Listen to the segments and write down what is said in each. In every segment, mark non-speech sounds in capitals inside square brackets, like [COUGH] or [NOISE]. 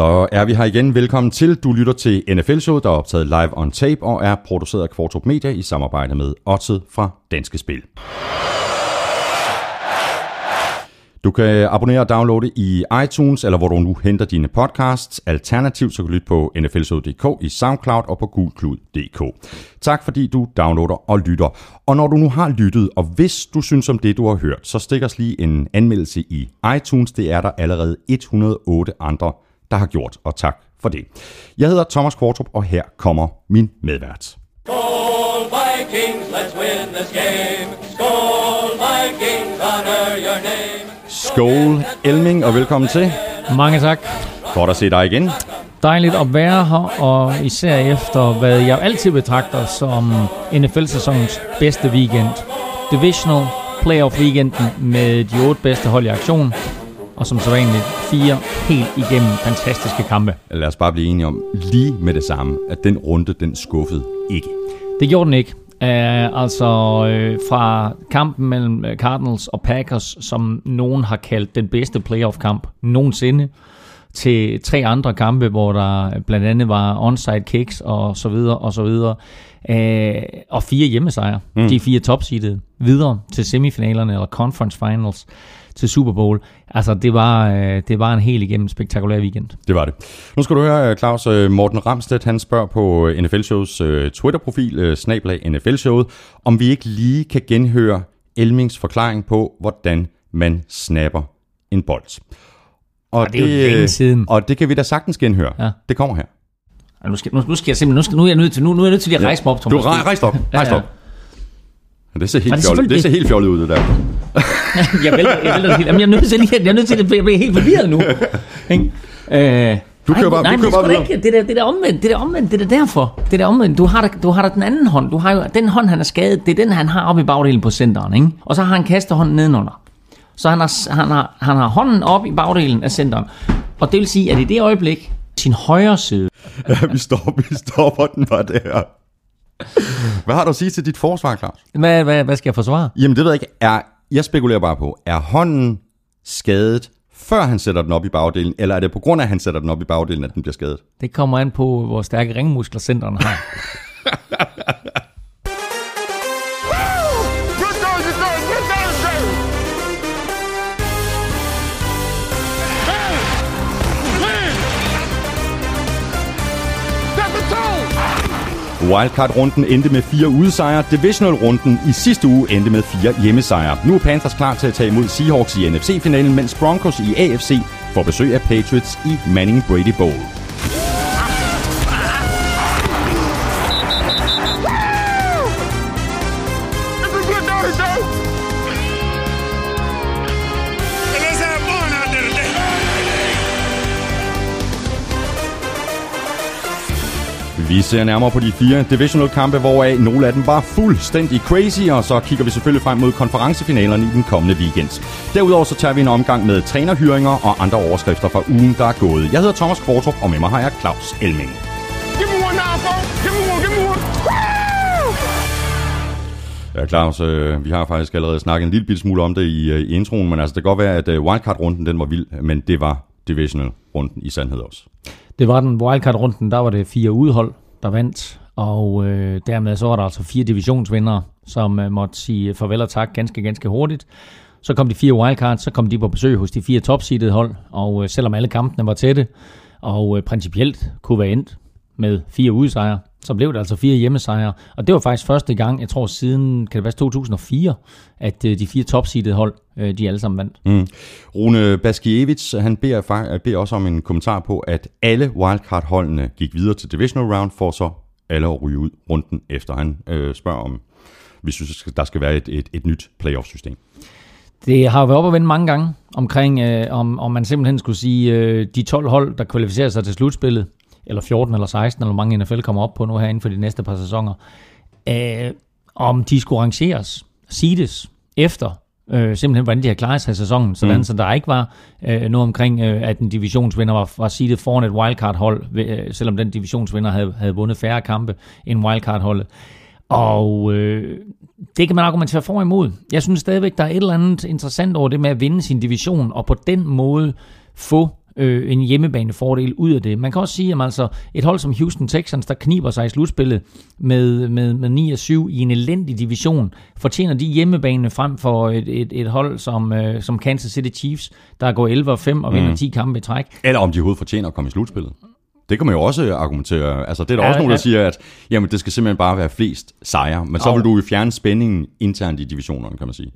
Så er vi her igen. Velkommen til. Du lytter til NFL-showet, der er optaget live on tape og er produceret af Kvartrup Media i samarbejde med Otted fra Danske Spil. Du kan abonnere og downloade i iTunes, eller hvor du nu henter dine podcasts. Alternativt så kan du lytte på nflsod.dk i SoundCloud og på gulklud.dk. Tak fordi du downloader og lytter. Og når du nu har lyttet, og hvis du synes om det, du har hørt, så stik os lige en anmeldelse i iTunes. Det er der allerede 108 andre, der har gjort, og tak for det. Jeg hedder Thomas Kvartrup, og her kommer min medvært. Skål Vikings, let's win this game. Skål Vikings, honor your name. Skål Elming, og velkommen til. Mange tak. Godt at se dig igen. Dejligt at være her, og især efter, hvad jeg altid betragter som NFL-sæsonens bedste weekend. Divisional Playoff weekenden med de otte bedste hold i aktion, og som så vanligt fire helt igennem fantastiske kampe. Lad os bare blive enige om lige med det samme, at den runde, den skuffede ikke. Det gjorde den ikke. Uh, altså uh, fra kampen mellem øh, Cardinals og Packers, som nogen har kaldt den bedste playoff-kamp nogensinde, til tre andre kampe, hvor der blandt andet var onside kicks og så videre og så videre. Uh, og fire hjemmesejre. Mm. De fire topseedede videre til semifinalerne eller conference finals til Super Bowl. Altså, det var, øh, det var en helt igennem spektakulær weekend. Det var det. Nu skal du høre, Claus. Øh, Morten Ramstedt, han spørger på øh, NFL Shows Twitter-profil, snablag NFL Showet, om vi ikke lige kan genhøre Elmings forklaring på, hvordan man snapper en bold. Og, og det, det er jo længe siden. Og det kan vi da sagtens genhøre. Ja. Det kommer her. Nu skal, nu, nu skal jeg simpelthen, nu, skal, nu er jeg nødt til, nu, nu er jeg nødt til lige at rejse mig op, Thomas. Du rejs op, rejs op. Ja, ja. Det ser helt, det fjollet, det ser helt fjollet ud, det der. [LAUGHS] jeg vælter, jeg vælter helt. Jamen, jeg er nødt til, jeg er nødt til at blive helt forvirret nu. Øh, du kører bare, nej, du kører bare videre. Ikke. Det, der, det der omvendt, det der omvendt, det der derfor. Det der omvendt. Du har, der, du har der den anden hånd. Du har jo, den hånd, han er skadet, det er den, han har oppe i bagdelen på centeren. Ikke? Og så har han kastehånden nedenunder. Så han har, han, har, han har hånden op i bagdelen af centeren. Og det vil sige, at i det øjeblik, sin højre side... Ja, [LAUGHS] vi står, vi stopper den bare der. Hvad har du at sige til dit forsvar, Claus? Hvad, hvad, hvad skal jeg forsvare? Jamen, det ved jeg ikke. Er, jeg spekulerer bare på, er hånden skadet, før han sætter den op i bagdelen, eller er det på grund af, at han sætter den op i bagdelen, at den bliver skadet? Det kommer an på, hvor stærke ringmuskler centeren har. [LAUGHS] Wildcard-runden endte med fire udesejre. Divisional-runden i sidste uge endte med fire hjemmesejre. Nu er Panthers klar til at tage imod Seahawks i NFC-finalen, mens Broncos i AFC får besøg af Patriots i Manning Brady Bowl. Vi ser nærmere på de fire divisional kampe, hvoraf nogle af dem var fuldstændig crazy, og så kigger vi selvfølgelig frem mod konferencefinalerne i den kommende weekend. Derudover så tager vi en omgang med trænerhyringer og andre overskrifter fra ugen, der er gået. Jeg hedder Thomas Kvartrup, og med mig har jeg Claus Elming. Ja, Claus, øh, vi har faktisk allerede snakket en lille smule om det i, øh, i introen, men altså det kan godt være, at øh, wildcard-runden den var vild, men det var divisional-runden i sandhed også. Det var den wildcard-runden, der var det fire udhold, der vandt, og øh, dermed så var der altså fire divisionsvindere, som øh, måtte sige farvel og tak ganske, ganske hurtigt. Så kom de fire wildcards, så kom de på besøg hos de fire topseedede hold, og øh, selvom alle kampene var tætte, og øh, principielt kunne være endt med fire udsejre, så blev det altså fire hjemmesejre. Og det var faktisk første gang, jeg tror siden, kan det være 2004, at øh, de fire topseedede hold, øh, de alle sammen vandt. Mm. Rune Baskiewicz, han beder, beder også om en kommentar på, at alle wildcard-holdene gik videre til divisional round, for så alle at ryge ud runden efter. Han øh, spørger om, vi synes, der skal være et, et, et nyt playoff-system. Det har jo været op at vende mange gange omkring, øh, om, om man simpelthen skulle sige, øh, de 12 hold, der kvalificerer sig til slutspillet, eller 14 eller 16, eller mange NFL kommer op på nu her inden for de næste par sæsoner, øh, om de skulle rangeres, seedes, efter øh, simpelthen, hvordan de har klaret sig i sæsonen, sådan mm. så der ikke var øh, noget omkring, øh, at en divisionsvinder var, var seedet foran et wildcard-hold, øh, selvom den divisionsvinder havde, havde vundet færre kampe end wildcard-holdet. Og øh, det kan man argumentere for og imod. Jeg synes stadigvæk, der er et eller andet interessant over det med at vinde sin division, og på den måde få øh, en hjemmebanefordel ud af det. Man kan også sige, at altså, et hold som Houston Texans, der kniber sig i slutspillet med, med, med 9 og 7 i en elendig division, fortjener de hjemmebane frem for et, et, et hold som, øh, som Kansas City Chiefs, der går 11 og 5 og vinder mm. 10 kampe i træk. Eller om de overhovedet fortjener at komme i slutspillet. Det kan man jo også argumentere. Altså, det er der ja, også nogen, der ja. siger, at jamen, det skal simpelthen bare være flest sejre. Men så vil du jo fjerne spændingen internt i divisionerne, kan man sige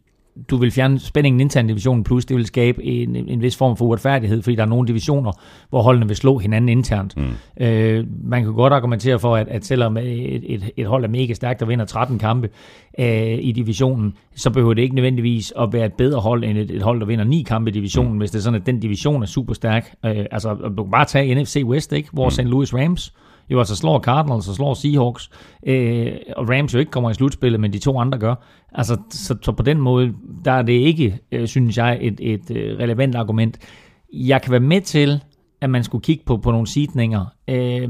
du vil fjerne spændingen internt i divisionen, plus det vil skabe en, en vis form for uretfærdighed, fordi der er nogle divisioner, hvor holdene vil slå hinanden internt. Mm. Øh, man kan godt argumentere for, at, at selvom et, et, et hold er mega stærkt og vinder 13 kampe øh, i divisionen, så behøver det ikke nødvendigvis at være et bedre hold end et, et hold, der vinder 9 kampe i divisionen, mm. hvis det er sådan, at den division er super stærk. Øh, altså, du kan bare tage NFC West, ikke? hvor mm. St. Louis Rams jo altså slår Cardinals og slår Seahawks, øh, og Rams jo ikke kommer i slutspillet, men de to andre gør. Altså, så, så på den måde, der er det ikke, øh, synes jeg, et, et øh, relevant argument. Jeg kan være med til, at man skulle kigge på, på nogle sidninger øh,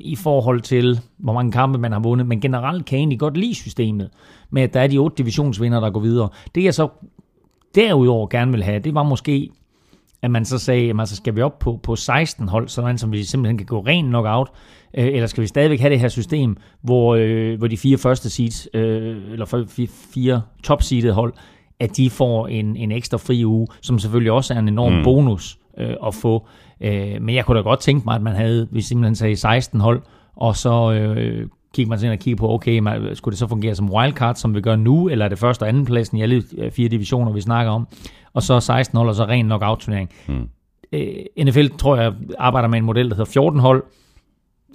i forhold til, hvor mange kampe man har vundet, men generelt kan jeg egentlig godt lide systemet med, at der er de otte divisionsvinder, der går videre. Det jeg så derudover gerne vil have, det var måske at man så sagde, at så skal vi op på, på 16 hold, sådan som vi simpelthen kan gå ren knockout, øh, eller skal vi stadigvæk have det her system, hvor, øh, hvor de fire første seeds, øh, eller fire, fire top-seedede hold, at de får en, en ekstra fri uge, som selvfølgelig også er en enorm mm. bonus øh, at få. Øh, men jeg kunne da godt tænke mig, at man havde, vi simpelthen sagde 16 hold, og så øh, kigger man ind og kigger på, okay, man, skulle det så fungere som wildcard, som vi gør nu, eller er det første og anden pladsen i alle fire divisioner, vi snakker om, og så 16 hold, og så ren knockout-turnering. Mm. Øh, NFL, tror jeg, arbejder med en model, der hedder 14 hold.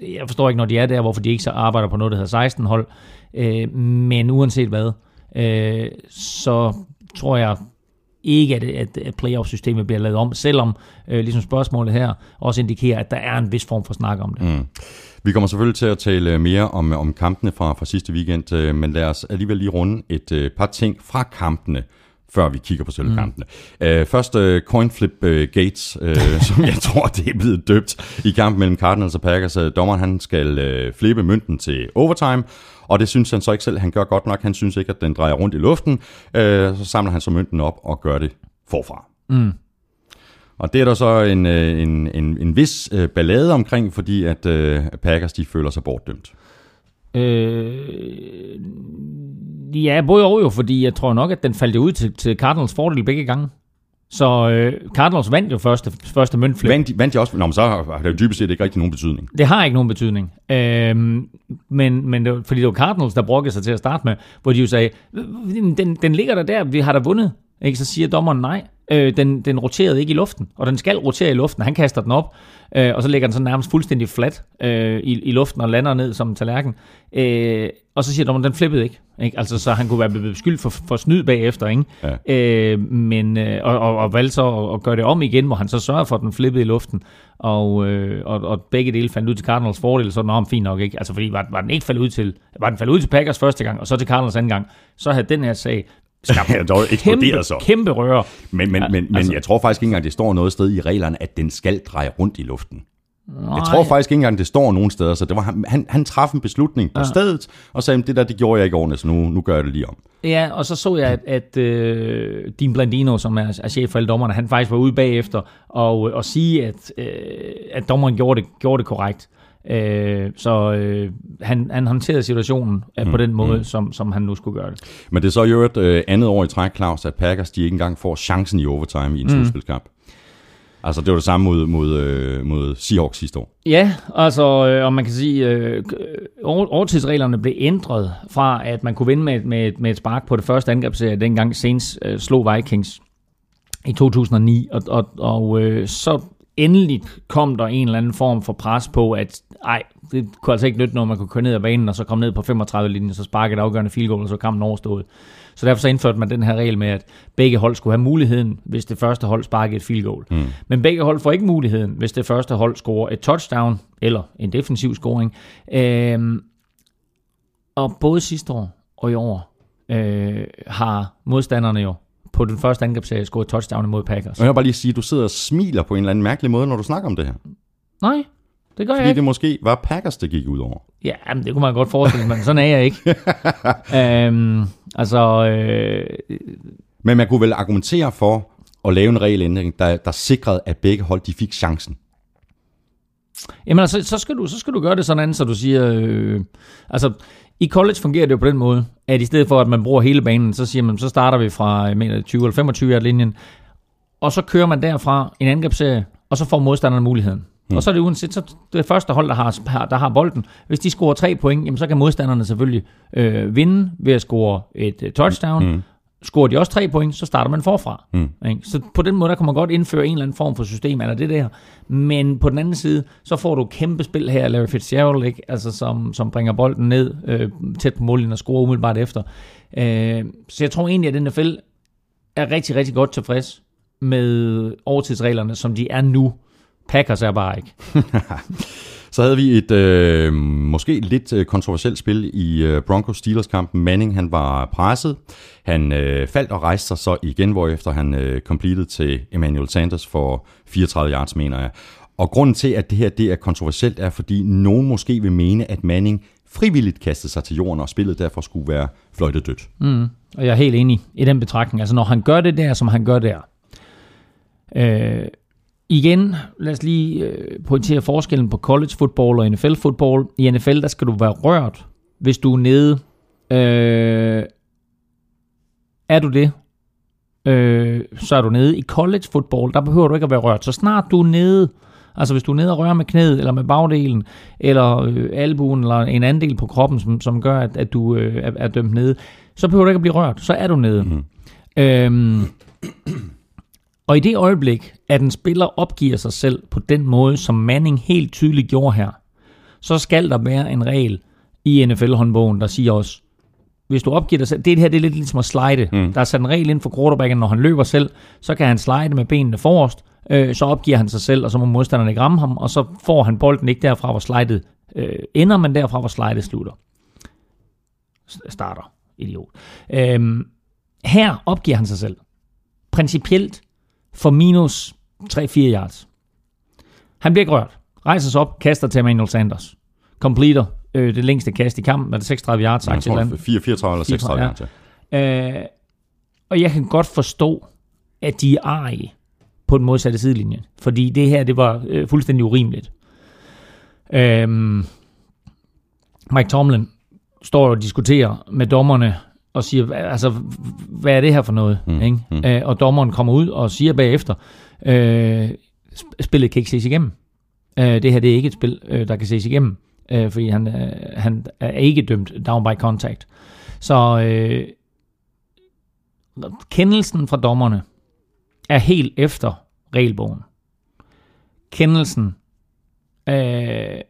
Jeg forstår ikke, når de er der, hvorfor de ikke så arbejder på noget, der hedder 16 hold. Øh, men uanset hvad, øh, så tror jeg ikke, at, at playoff-systemet bliver lavet om, selvom øh, ligesom spørgsmålet her også indikerer, at der er en vis form for snak om det. Mm. Vi kommer selvfølgelig til at tale mere om, om kampene fra, fra sidste weekend, øh, men lad os alligevel lige runde et øh, par ting fra kampene før vi kigger på selve mm. kampene. Uh, først uh, coinflip uh, Gates, uh, [LAUGHS] som jeg tror, det er blevet døbt i kampen mellem Cardinals og Packers. Uh, dommeren han skal uh, flippe mønten til overtime, og det synes han så ikke selv, han gør godt nok. Han synes ikke, at den drejer rundt i luften. Uh, så samler han så mønten op og gør det forfra. Mm. Og det er der så en, en, en, en vis uh, ballade omkring, fordi at uh, Packers de føler sig bortdømt. Øh, Ja, både og jo, fordi jeg tror nok, at den faldt ud til, til Cardinals fordel begge gange. Så øh, Cardinals vandt jo første, første møntflip. Vandt, vandt de også? Nå, men så har det jo dybest set ikke rigtig nogen betydning. Det har ikke nogen betydning. Øhm, men, men det, fordi det var Cardinals, der brokkede sig til at starte med, hvor de jo sagde, den, den ligger der der, vi har da vundet. Ikke? Så siger dommeren nej. Øh, den, den roterede ikke i luften, og den skal rotere i luften. Han kaster den op, øh, og så ligger den så nærmest fuldstændig flat øh, i, i luften og lander ned som en tallerken. Øh, og så siger dommeren, den flippede ikke. ikke. Altså, så han kunne være blevet beskyldt for, for snyd bagefter. Ikke? Ja. Øh, men, øh, og, og, og valgte så at, at gøre det om igen, hvor han så sørger for, at den flippede i luften. Og, øh, og, og begge dele faldt ud til Cardinals fordel, så den fint nok ikke. Altså, fordi var, var den ikke faldet ud til, var den faldet ud til Packers første gang, og så til Cardinals anden gang, så havde den her sag skabt ja, dog kæmpe, så. kæmpe røre. Men, men, men, altså, men jeg tror faktisk ikke engang, det står noget sted i reglerne, at den skal dreje rundt i luften. Nej. Jeg tror faktisk ikke engang, det står nogen steder, så det var, han, han traf en beslutning på ja. stedet, og sagde, det der, det gjorde jeg ikke ordentligt, så nu, nu gør jeg det lige om. Ja, og så så jeg, at, at uh, Dean Blandino, som er, er chef for alle dommerne, han faktisk var ude bagefter og, og sige, at, uh, at dommeren gjorde det, gjorde det korrekt. Øh, så øh, han, han håndterede situationen øh, mm, på den måde, mm. som, som han nu skulle gøre det. Men det er så jo et øh, andet år i træk, Claus, at Packers de ikke engang får chancen i overtime i en mm. slutspilskamp. Altså, det var det samme mod, mod, øh, mod Seahawks sidste år. Ja, altså, øh, og man kan sige, øh, overtidsreglerne blev ændret fra, at man kunne vinde med, med, med et spark på det første angrebsserie, dengang Saints øh, slog Vikings i 2009, og, og, og øh, så endelig kom der en eller anden form for pres på, at ej, det kunne altså ikke nytte, når man kunne køre ned ad banen, og så komme ned på 35-linjen, så sparke et afgørende field goal, og så kampen overstået. Så derfor så indførte man den her regel med, at begge hold skulle have muligheden, hvis det første hold sparker et field goal. Mm. Men begge hold får ikke muligheden, hvis det første hold scorer et touchdown, eller en defensiv scoring. Øhm, og både sidste år og i år øh, har modstanderne jo på den første angrebsserie scoret touchdown imod Packers. Og jeg vil bare lige sige, at du sidder og smiler på en eller anden mærkelig måde, når du snakker om det her. Nej, det gør Fordi jeg ikke. det måske var Packers, det gik ud over. Ja, men det kunne man godt forestille men sådan er jeg ikke. [LAUGHS] øhm, altså... Øh... Men man kunne vel argumentere for, at lave en regelændring, der, der sikrede, at begge hold de fik chancen. Jamen altså, så skal du, så skal du gøre det sådan, så du siger, øh, altså i college fungerer det jo på den måde, at i stedet for, at man bruger hele banen, så siger man, så starter vi fra mener, 20 eller 25 linjen, og så kører man derfra en angrebsserie, og så får modstanderen muligheden. Mm. Og så er det uanset, så det første hold, der har, der har bolden, hvis de scorer tre point, jamen så kan modstanderne selvfølgelig øh, vinde ved at score et uh, touchdown. Mm. Scorer de også tre point, så starter man forfra. Mm. Ikke? Så på den måde, der kan man godt indføre en eller anden form for system, eller det der. Men på den anden side, så får du kæmpe spil her, Larry Fitzgerald, ikke? Altså, som, som bringer bolden ned øh, tæt på mållinjen og scorer umiddelbart efter. Øh, så jeg tror egentlig, at NFL er rigtig, rigtig godt tilfreds med overtidsreglerne, som de er nu. Packers er bare ikke. [LAUGHS] Så havde vi et øh, måske lidt øh, kontroversielt spil i øh, Broncos-Steelers-kampen. Manning han var presset. Han øh, faldt og rejste sig så igen, hvorefter han øh, completed til Emmanuel Sanders for 34 yards, mener jeg. Og grunden til, at det her det er kontroversielt, er, fordi nogen måske vil mene, at Manning frivilligt kastede sig til jorden, og spillet derfor skulle være fløjtet dødt. Mm, og jeg er helt enig i den betragtning. Altså når han gør det der, som han gør der, øh, Igen, lad os lige øh, pointere forskellen på college football og NFL football. I NFL, der skal du være rørt, hvis du er nede. Øh, er du det, øh, så er du nede. I college football, der behøver du ikke at være rørt. Så snart du er nede, altså hvis du er nede og rører med knæet, eller med bagdelen, eller øh, albuen, eller en anden del på kroppen, som, som gør, at, at du øh, er, er dømt nede, så behøver du ikke at blive rørt. Så er du nede. Mm. Øh, og i det øjeblik, at en spiller opgiver sig selv på den måde, som Manning helt tydeligt gjorde her, så skal der være en regel i NFL-håndbogen, der siger også, hvis du opgiver dig selv, det her det er lidt ligesom at slide. Mm. Der er sat en regel ind for quarterbacken, når han løber selv, så kan han slide med benene forrest, øh, så opgiver han sig selv, og så må modstanderen ikke ramme ham, og så får han bolden ikke derfra, hvor slidet øh, ender, men derfra, hvor slidet slutter. Starter. Idiot. Øh, her opgiver han sig selv. Principielt for minus 3-4 yards. Han bliver ikke rørt. Rejser sig op, kaster til Emmanuel Sanders. Completer øh, det længste kast i kampen, er det 36 yards? Jeg tror, 4, 34 eller 36 yards, ja. Øh, og jeg kan godt forstå, at de er arige på den modsatte sidelinje. Fordi det her, det var øh, fuldstændig urimeligt. Øh, Mike Tomlin står og diskuterer med dommerne og siger, altså, hvad er det her for noget? Mm. Ikke? Mm. Øh, og dommeren kommer ud og siger bagefter, øh, spillet kan ikke ses igennem. Øh, det her det er ikke et spil, øh, der kan ses igennem, øh, fordi han, øh, han er ikke dømt down by contact. Så øh, kendelsen fra dommerne er helt efter regelbogen. Kendelsen, øh,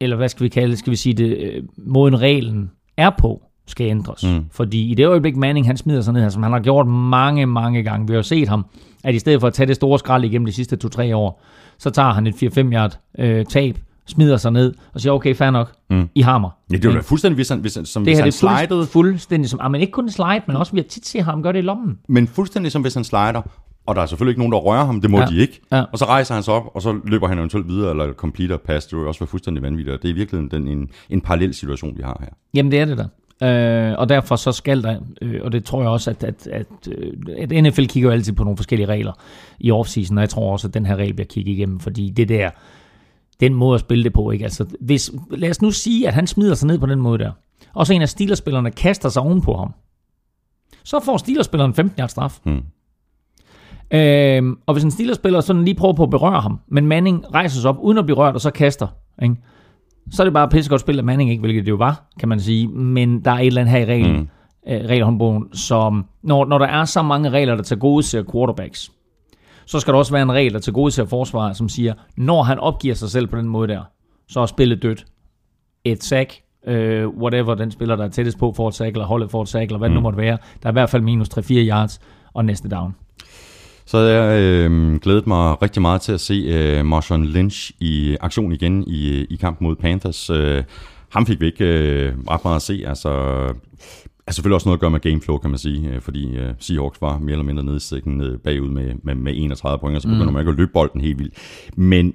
eller hvad skal vi kalde det, skal vi sige det, øh, måden reglen er på, skal ændres. Mm. Fordi i det øjeblik Manning han smider sig ned her, som han har gjort mange, mange gange, vi har jo set ham, at i stedet for at tage det store skrald igennem de sidste 2-3 år, så tager han et 4-5 yard øh, tab, smider sig ned og siger, okay, fair nok, mm. I har mig. Ja, det er jo fuldstændig, hvis han, hvis som det hvis han slidede. fuldstændig som, ah, men ikke kun slide, men også vi har tit set ham gøre det i lommen. Men fuldstændig som hvis han slider, og der er selvfølgelig ikke nogen, der rører ham, det må ja. de ikke. Ja. Og så rejser han sig op, og så løber han eventuelt videre, eller completer pass, det vil også være fuldstændig vanvittigt, og det er virkelig den, en, en parallel situation, vi har her. Jamen det er det da. Øh, og derfor så skal der, øh, og det tror jeg også, at, at, at, øh, at NFL kigger jo altid på nogle forskellige regler i offseason, og jeg tror også, at den her regel bliver kigget igennem, fordi det der, den måde at spille det på, ikke? Altså, hvis, lad os nu sige, at han smider sig ned på den måde der, og så en af Steelers-spillerne kaster sig ovenpå ham, så får Steelers-spilleren 15 yards straf. Hmm. Øh, og hvis en Steelers-spiller sådan lige prøver på at berøre ham, men Manning rejser sig op uden at blive rørt, og så kaster, ikke? Så er det bare pissegodt spil af Manning, ikke, hvilket det jo var, kan man sige. Men der er et eller andet her i reglen, mm. øh, regelhåndbogen, som når, når der er så mange regler, der tager gode til quarterbacks, så skal der også være en regel, der tager gode til forsvaret, som siger, når han opgiver sig selv på den måde der, så er spillet dødt. Et sack, øh, whatever den spiller, der er tættest på for et sack, eller holdet for et sack, eller hvad mm. det nu måtte være, der er i hvert fald minus 3-4 yards, og næste down. Så havde jeg øh, glædet mig rigtig meget til at se øh, Marshawn Lynch i aktion igen i, i kampen mod Panthers. Øh, ham fik vi ikke øh, ret meget at se. Altså, altså selvfølgelig også noget at gøre med gameflow, kan man sige, øh, fordi øh, Seahawks var mere eller mindre nede i stikken ned bagud med, med, med 31 point, og så begynder mm. man ikke at løbe bolden helt vildt. Men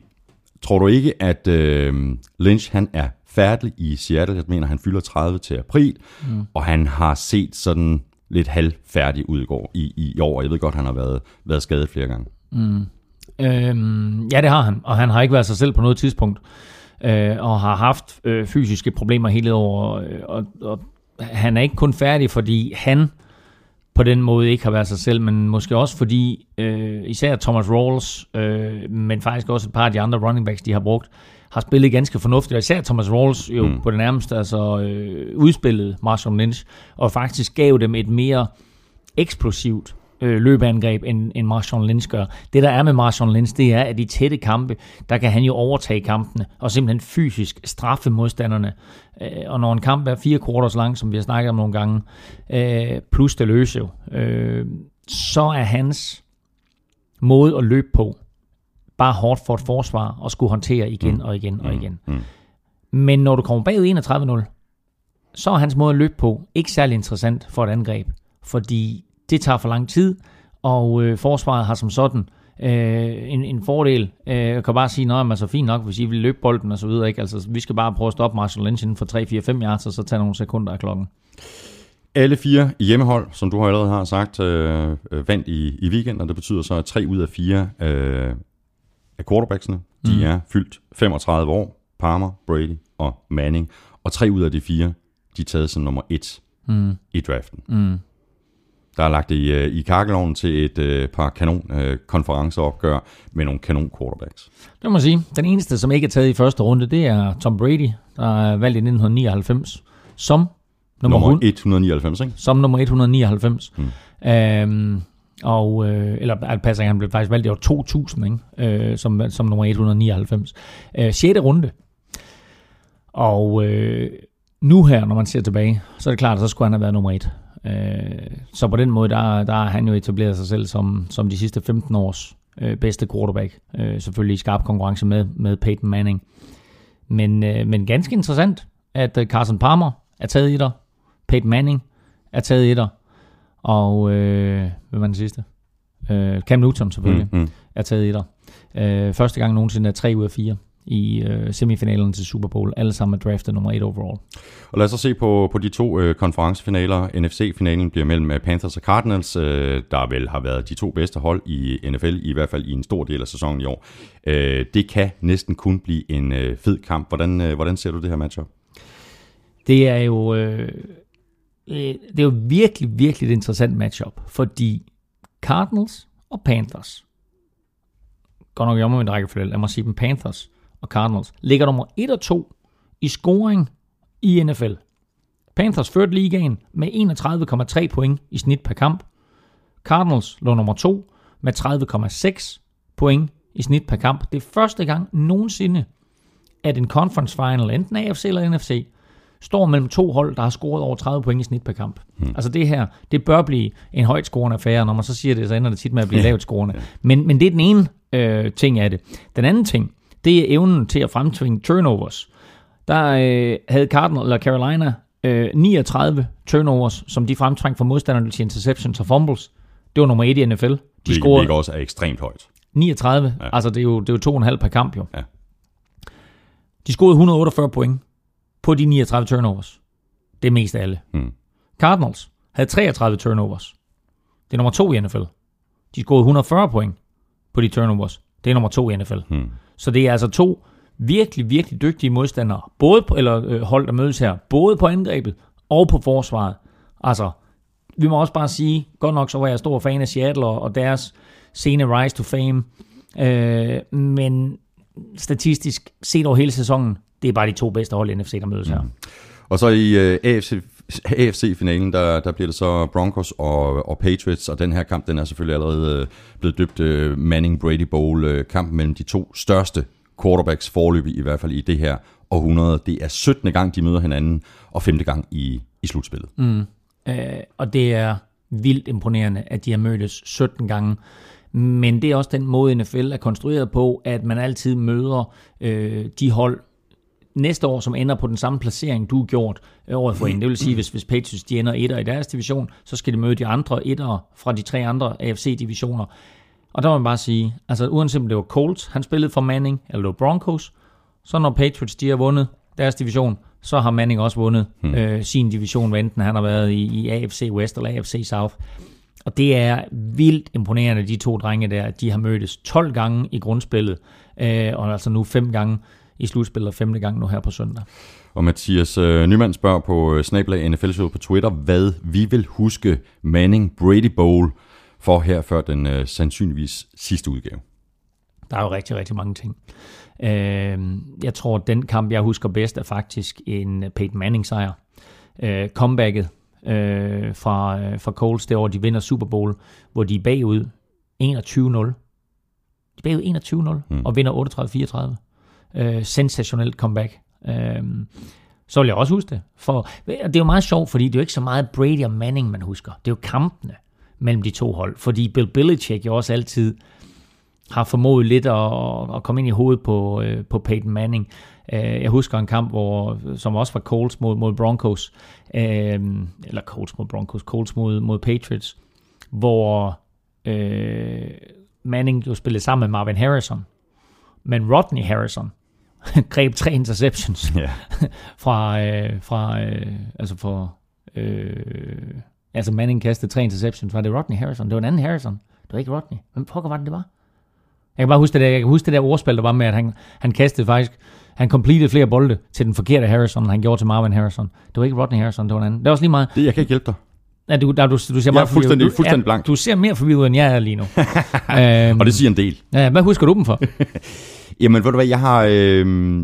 tror du ikke, at øh, Lynch han er færdig i Seattle? Jeg mener, han fylder 30 til april, mm. og han har set sådan lidt halvfærdig ud i, går, i, i år. Jeg ved godt, han har været, været skadet flere gange. Mm. Øhm, ja, det har han, og han har ikke været sig selv på noget tidspunkt, øh, og har haft øh, fysiske problemer hele året, og, og, og han er ikke kun færdig, fordi han på den måde ikke har været sig selv, men måske også fordi øh, især Thomas Rawls, øh, men faktisk også et par af de andre running backs, de har brugt, har spillet ganske fornuftigt, og især Thomas Rawls jo mm. på det nærmeste altså, øh, udspillet Marshall Lynch, og faktisk gav dem et mere eksplosivt øh, løbeangreb, end, end Marshawn Lynch gør. Det, der er med Marshawn Lynch, det er, at i tætte kampe, der kan han jo overtage kampene, og simpelthen fysisk straffe modstanderne. Øh, og når en kamp er fire quarters lang, som vi har snakket om nogle gange, øh, plus det løse jo, øh, så er hans måde at løbe på, bare hårdt for et forsvar, og skulle håndtere igen mm. og igen og mm. igen. Mm. Men når du kommer bagud 31-0, så er hans måde at løbe på ikke særlig interessant for et angreb, fordi det tager for lang tid, og øh, forsvaret har som sådan øh, en, en fordel. Øh, jeg kan bare sige, at man så fint nok, hvis I vil løbe bolden og så videre. Ikke? Altså, vi skal bare prøve at stoppe Marshall Lynch inden for 3-4-5 yards, og så tage nogle sekunder af klokken. Alle fire hjemmehold, som du allerede har sagt, øh, øh, vandt i, i weekenden, og det betyder så, at tre ud af fire øh, af quarterbacksene, de mm. er fyldt 35 år. Palmer, Brady og Manning. Og tre ud af de fire, de er taget som nummer et mm. i draften. Mm der er lagt i, øh, i kakkeloven til et øh, par kanon øh, med nogle kanon quarterbacks. Det må man sige. Den eneste, som ikke er taget i første runde, det er Tom Brady, der er valgt i 1999 som nummer, nummer 199, ikke? Som nummer 199. Hmm. Øhm, og, øh, eller at passer, han blev faktisk valgt i år 2000, ikke? Øh, som, som nummer 199. Øh, 6. runde. Og øh, nu her, når man ser tilbage, så er det klart, at så skulle han have været nummer 1. Øh, så på den måde, der, der har han jo etableret sig selv som, som de sidste 15 års øh, bedste quarterback. Øh, selvfølgelig i skarp konkurrence med, med Peyton Manning. Men, øh, men ganske interessant, at øh, Carson Palmer er taget i der. Peyton Manning er taget i der. Og øh, hvad var den sidste? Øh, Cam Newton selvfølgelig mm, mm. er taget i der. Øh, første gang nogensinde er 3 ud af 4 i øh, semifinalen til Super Bowl. Alle sammen er draftet nummer 1 overall. Og lad os så se på, på de to øh, konferencefinaler. NFC-finalen bliver mellem øh, Panthers og Cardinals, øh, der vel har været de to bedste hold i NFL, i hvert fald i en stor del af sæsonen i år. Øh, det kan næsten kun blive en øh, fed kamp. Hvordan, øh, hvordan ser du det her matchup? Det er jo... Øh Øh, det er jo virkelig, virkelig et interessant matchup, fordi Cardinals og Panthers, godt nok i omvendt rækkefølge, lad mig sige dem Panthers, og Cardinals ligger nummer 1 og 2 i scoring i NFL. Panthers førte ligaen med 31,3 point i snit per kamp. Cardinals lå nummer 2 med 30,6 point i snit per kamp. Det er første gang nogensinde, at en conference final, enten AFC eller NFC, står mellem to hold, der har scoret over 30 point i snit per kamp. Hmm. Altså det her, det bør blive en højt scorende affære. Når man så siger det, så ender det tit med at blive lavt scorende. Men, men det er den ene øh, ting af det. Den anden ting, det er evnen til at fremtvinge turnovers. Der øh, havde Cardinal eller Carolina øh, 39 turnovers, som de fremtvang for modstanderne til interceptions og fumbles. Det var nummer 1 i NFL. De scorede Hvilket også er ekstremt højt. 39, ja. altså det er jo, det er jo to og en halv per kamp jo. Ja. De scorede 148 point på de 39 turnovers. Det er mest af alle. Hmm. Cardinals havde 33 turnovers. Det er nummer to i NFL. De scorede 140 point på de turnovers. Det er nummer to i NFL. Hmm. Så det er altså to virkelig, virkelig dygtige modstandere, både på, eller øh, hold, der mødes her, både på angrebet og på forsvaret. Altså, vi må også bare sige, godt nok så var jeg stor fan af Seattle og, og deres sene rise to fame, øh, men statistisk set over hele sæsonen, det er bare de to bedste hold i NFC, der mødes her. Mm. Og så i uh, AFC, AFC-finalen, der, der bliver det så Broncos og, og Patriots, og den her kamp, den er selvfølgelig allerede uh, blevet døbt uh, Manning-Brady Bowl, uh, kampen mellem de to største quarterbacks forløb i hvert fald i det her århundrede. Det er 17. gang, de møder hinanden, og 5. gang i, i slutspillet. Mm. Uh, og det er vildt imponerende, at de har mødtes 17 gange. Men det er også den måde, NFL er konstrueret på, at man altid møder øh, de hold, næste år, som ender på den samme placering, du har gjort året for en. Det vil sige, hvis, hvis Patriots de ender etter i deres division, så skal de møde de andre etter fra de tre andre AFC-divisioner. Og der må man bare sige, altså uanset om det var Colts, han spillede for Manning, eller det var Broncos, så når Patriots de har vundet deres division, så har Manning også vundet hmm. øh, sin division, hvad enten han har været i, i AFC West eller AFC South. Og det er vildt imponerende, de to drenge der. De har mødtes 12 gange i grundspillet, øh, og altså nu fem gange i slutspillet, femte gang nu her på søndag. Og Mathias øh, Nyman spørger på øh, Snablag NFL på Twitter, hvad vi vil huske Manning Brady Bowl for her før den øh, sandsynligvis sidste udgave. Der er jo rigtig, rigtig mange ting. Øh, jeg tror, at den kamp, jeg husker bedst, er faktisk en Peyton Manning-sejr. Øh, comebacket øh, fra, øh, fra Colts, det år, de vinder Super Bowl, hvor de er bagud 21-0. De er bagud 21-0 mm. og vinder 38-34. Øh, sensationelt comeback. Øh, så vil jeg også huske det. For, det er jo meget sjovt, fordi det er jo ikke så meget Brady og Manning, man husker. Det er jo kampene mellem de to hold. Fordi Bill Belichick jo også altid har formået lidt at, at komme ind i hovedet på, øh, på Peyton Manning. Øh, jeg husker en kamp, hvor, som også var Colts mod, mod Broncos, øh, eller Colts mod Broncos, Colts mod, mod Patriots, hvor øh, Manning jo spillede sammen med Marvin Harrison, men Rodney Harrison [LAUGHS] greb tre interceptions yeah. [LAUGHS] fra, øh, fra øh, altså for øh, altså Manning kastede tre interceptions, var det Rodney Harrison? Det var en anden Harrison. Det var ikke Rodney. Hvem pokker var det, det var? Jeg kan bare huske det der, jeg kan huske det der ordspil, der var med, at han, han kastede faktisk, han completed flere bolde til den forkerte Harrison, end han gjorde til Marvin Harrison. Det var ikke Rodney Harrison, det var en anden. Det var også lige meget. Det, jeg kan ikke hjælpe dig. Ja, du, der, du, du ser jeg meget er fuldstændig, du, fuldstændig blank. Du ser mere forvirret, end jeg er lige nu. [LAUGHS] øhm, og det siger en del. Ja, hvad husker du dem for? Jamen, ved du hvad, jeg har øh,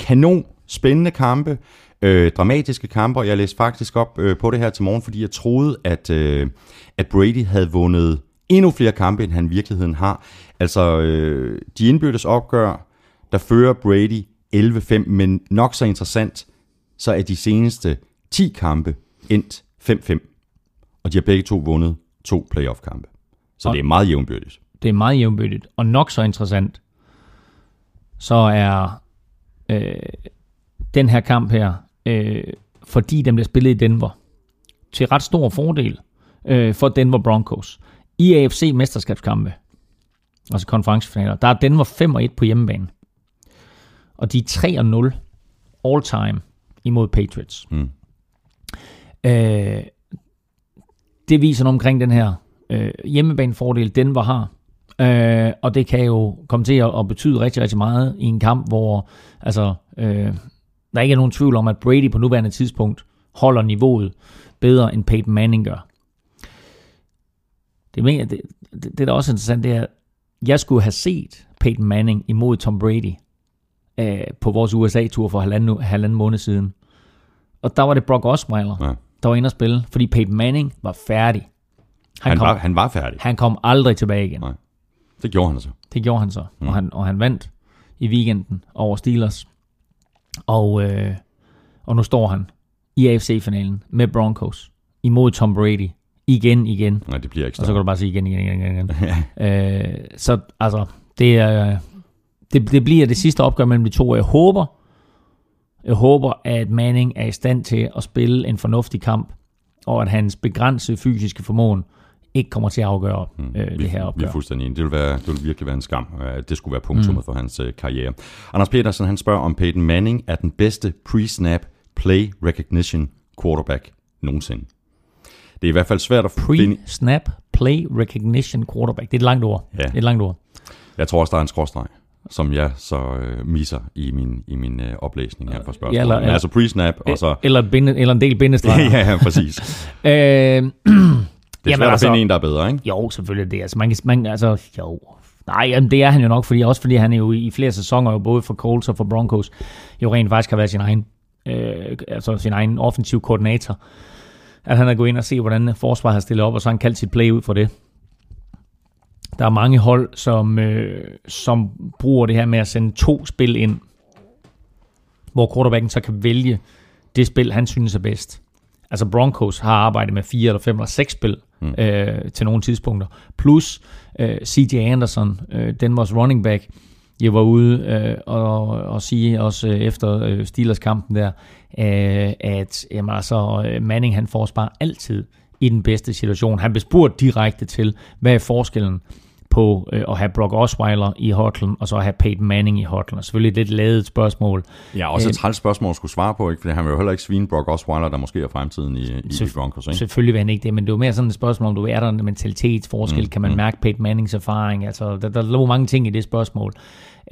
kanon spændende kampe, øh, dramatiske kampe, og jeg læste faktisk op øh, på det her til morgen, fordi jeg troede, at, øh, at Brady havde vundet endnu flere kampe, end han i virkeligheden har. Altså, øh, de indbyrdes opgør, der fører Brady 11-5, men nok så interessant, så er de seneste 10 kampe endt 5-5. Og de har begge to vundet to playoff-kampe. Så og det er meget jævnbyrdigt. Det er meget jævnbyrdigt. Og nok så interessant, så er øh, den her kamp her, øh, fordi den bliver spillet i Denver, til ret stor fordel øh, for Denver Broncos. I AFC-mesterskabskampe, altså konferencefinaler, der er Denver 5 1 på hjemmebane. Og de er 3 all time imod Patriots. Mm. Øh, det viser noget omkring den her øh, hjemmebanefordel, Denver har. Øh, og det kan jo komme til at, at betyde rigtig, rigtig meget i en kamp, hvor altså, øh, der ikke er nogen tvivl om, at Brady på nuværende tidspunkt holder niveauet bedre, end Peyton Manning gør. Det, mener, det, det, det der også er interessant, det er, at jeg skulle have set Peyton Manning imod Tom Brady øh, på vores USA-tur for halvanden, halvanden måned siden. Og der var det Brock Osweiler, ja. der var inde at spille, fordi Peyton Manning var færdig. Han, han, kom, var, han var færdig. Han kom aldrig tilbage igen. Nej. Det gjorde han så. Det gjorde han så. Mm. Og, han, og han vandt i weekenden over Steelers. Og, øh, og nu står han i AFC-finalen med Broncos imod Tom Brady igen, igen. Nej, det bliver ikke Og så kan du bare sige igen, igen, igen, igen. [LAUGHS] øh, så altså, det, er, det, det bliver det sidste opgør mellem de to. Jeg håber, jeg håber, at Manning er i stand til at spille en fornuftig kamp, og at hans begrænsede fysiske formåen ikke kommer til at afgøre mm. øh, det vi, her opgør. Vi er fuldstændig enige. Det vil, være, det vil virkelig være en skam, at det skulle være punktummet mm. for hans øh, karriere. Anders Petersen han spørger, om Peyton Manning er den bedste pre-snap play recognition quarterback nogensinde. Det er i hvert fald svært at finde... Pre-snap play recognition quarterback. Det er et langt ord. Ja. Det er et langt ord. Jeg tror også, der er en skråstreg som jeg så øh, misser i min, i min øh, oplæsning her for spørgsmålet. Ja, eller, Men altså pre-snap, og så... Eller, binde, eller en del bindestreger. [LAUGHS] ja, ja, præcis. [LAUGHS] øh, [CLEARS THROAT] [CLEARS THROAT] det er svært altså, at finde en, der er bedre, ikke? Jo, selvfølgelig det. Altså, man, man, altså, jo. Nej, jamen, det er han jo nok, fordi, også fordi han er jo i flere sæsoner, jo både for Colts og for Broncos, jo rent faktisk har været sin egen, øh, altså sin egen offensiv koordinator. At han har gået ind og se, hvordan forsvaret har stillet op, og så har han kaldt sit play ud for det. Der er mange hold, som, øh, som bruger det her med at sende to spil ind, hvor quarterbacken så kan vælge det spil, han synes er bedst. Altså Broncos har arbejdet med fire eller fem eller seks spil mm. øh, til nogle tidspunkter. Plus øh, CJ Anderson, øh, Denvers running back, jeg var ude øh, og, og sige også øh, efter øh, Steelers kampen der, øh, at jamen, altså, øh, Manning han får bare altid i den bedste situation. Han blev spurgt direkte til, hvad er forskellen på øh, at have Brock Osweiler i hotlen, og så have Peyton Manning i hotlen. Selvfølgelig et lidt ladet spørgsmål. Ja, også et Øh, træls spørgsmål at skulle svare på, ikke? fordi han vil jo heller ikke svine Brock Osweiler, der måske er fremtiden i, i, Selvf- Broncos. Ikke? Selvfølgelig vil han ikke det, men det er jo mere sådan et spørgsmål, om du er der en mentalitetsforskel, mm, kan man mm. mærke Peyton Mannings erfaring, altså der, der lå mange ting i det spørgsmål.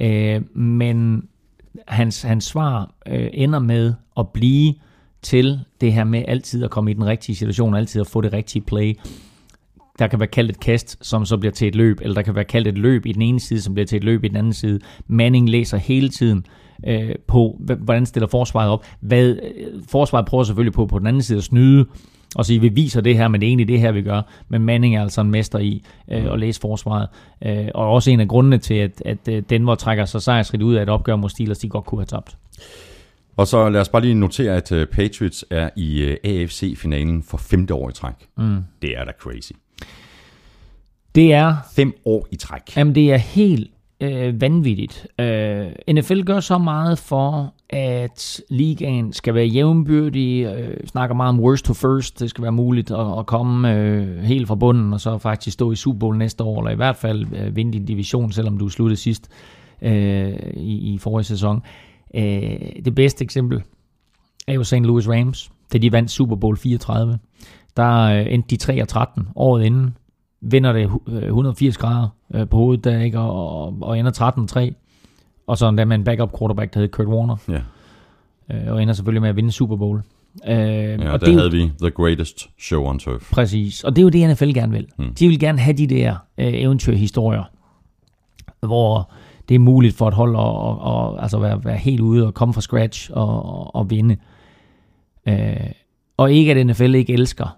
Øh, men hans, hans svar øh, ender med at blive til det her med altid at komme i den rigtige situation, altid at få det rigtige play. Der kan være kaldt et kast, som så bliver til et løb, eller der kan være kaldt et løb i den ene side, som bliver til et løb i den anden side. Manning læser hele tiden øh, på, hvordan stiller forsvaret op. Hvad, øh, forsvaret prøver selvfølgelig på på den anden side at snyde, og sige, vi viser det her, men det er egentlig det her, vi gør. Men Manning er altså en mester i øh, at læse forsvaret. Øh, og også en af grundene til, at, at øh, Denver trækker sig sejrsrigt ud af et opgør mod Steelers, de godt kunne have tabt. Og så lad os bare lige notere, at uh, Patriots er i AFC-finalen for femte år i træk. Mm. Det er da crazy. Det er Fem år i træk. Jamen, det er helt øh, vanvittigt. Øh, NFL gør så meget for, at ligaen skal være jævnbyrdig. Øh, snakker meget om worst to first. Det skal være muligt at, at komme øh, helt fra bunden, og så faktisk stå i Super Bowl næste år, eller i hvert fald øh, vinde din division, selvom du sluttede sidst øh, i, i forrige sæson. Øh, det bedste eksempel er jo St. Louis Rams, da de vandt Super Bowl 34. Der øh, endte de 3 og 13 året inden vinder det øh, 180 grader øh, på hovedet der, ikke? Og, og, og ender 13-3. Og så endda med en backup quarterback, der hed Kurt Warner. Ja, Øh, og ender selvfølgelig med at vinde Super Bowl. Øh, ja og der det havde vi The Greatest Show on Turf. Præcis. Og det er jo det, NFL gerne vil. Mm. Mm. De vil gerne have de der øh, eventyrhistorier, hvor det er muligt for et hold at, at, at altså være, være helt ude og komme fra scratch og, og, og vinde. Øh, og ikke at NFL ikke elsker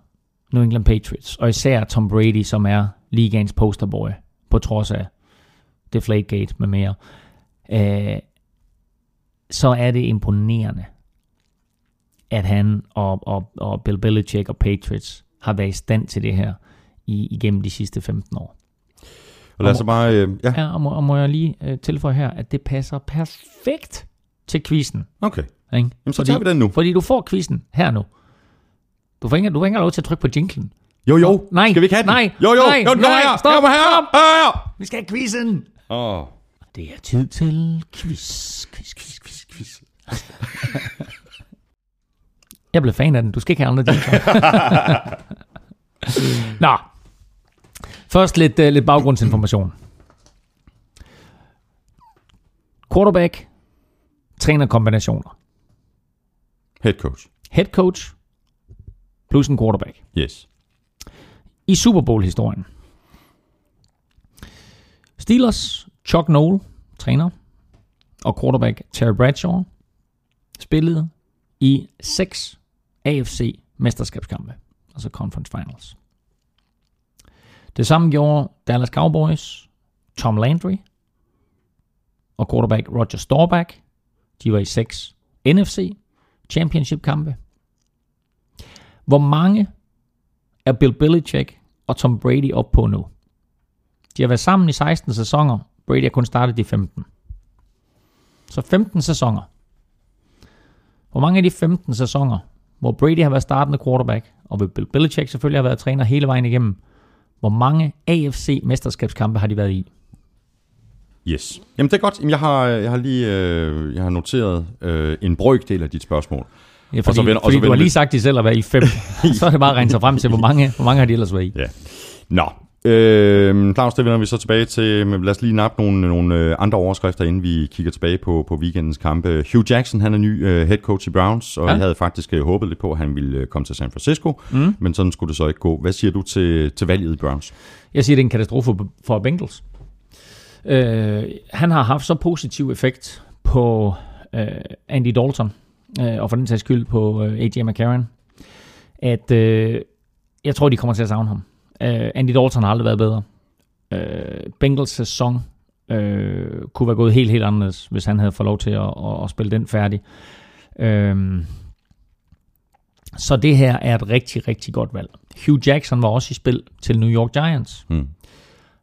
New England Patriots, og især Tom Brady, som er ligaens posterboy, på trods af Deflategate med mere, øh, så er det imponerende, at han og, og, og Bill Belichick og Patriots har været i stand til det her i, igennem de sidste 15 år. Og lad os så bare... Øh, ja, Ja, og, må, og må jeg lige øh, tilføje her, at det passer perfekt til quizzen. okay. Ikke? Jamen, så tager vi den nu. Fordi du får quizzen her nu. Du får ikke, du får ikke lov til at trykke på jinglen. Jo, jo. Nej, Skal vi ikke have den? nej, Jo, jo. nej, jo, nej, her. stop, her. stop. Her. Vi skal have quizzen. Åh. Det er tid til quiz, quiz, quiz, quiz, quiz. [LAUGHS] Jeg blev fan af den. Du skal ikke have andre jingler. [LAUGHS] Nå. Først lidt, uh, lidt baggrundsinformation. Quarterback, trænerkombinationer. Head coach. Head coach plus en quarterback. Yes. I Super Bowl-historien. Steelers, Chuck Noll, træner, og quarterback Terry Bradshaw, spillede i seks AFC mesterskabskampe, altså Conference Finals. Det samme gjorde Dallas Cowboys, Tom Landry og quarterback Roger Staubach. De var i seks NFC Championship kampe. Hvor mange er Bill Belichick og Tom Brady op på nu? De har været sammen i 16 sæsoner. Brady har kun startet i 15. Så 15 sæsoner. Hvor mange af de 15 sæsoner, hvor Brady har været startende quarterback, og hvor Bill Belichick selvfølgelig har været træner hele vejen igennem, hvor mange AFC-mesterskabskampe har de været i? Yes. Jamen, det er godt. Jamen, jeg, har, øh, jeg har lige øh, jeg har noteret øh, en brøkdel af dit spørgsmål. Ja, fordi, så vender- og fordi så du vender har lige sagt de selv at være i fem. [LAUGHS] så er det bare at regne sig frem til, hvor mange, hvor mange har de ellers været i. Ja. Nå, øh, Claus, det vender vi så tilbage til. Men lad os lige nappe nogle, nogle øh, andre overskrifter, inden vi kigger tilbage på, på weekendens kampe. Hugh Jackson, han er ny øh, head coach i Browns, og Ja. jeg havde faktisk øh, håbet lidt på, at han ville komme til San Francisco, Mm. men sådan skulle det så ikke gå. Hvad siger du til, til valget i Browns? Jeg siger, det er en katastrofe for- for Bengals. Øh, han har haft så positiv effekt på øh, Andy Dalton, øh, og for den sags skyld på øh, AJ McCarron, at øh, jeg tror, de kommer til at savne ham. Øh, Andy Dalton har aldrig været bedre. Øh, Bengals sæson øh, kunne være gået helt, helt anderledes, hvis han havde fået lov til at, at, at spille den færdig. Øh, så det her er et rigtig, rigtig godt valg. Hugh Jackson var også i spil til New York Giants. Hmm.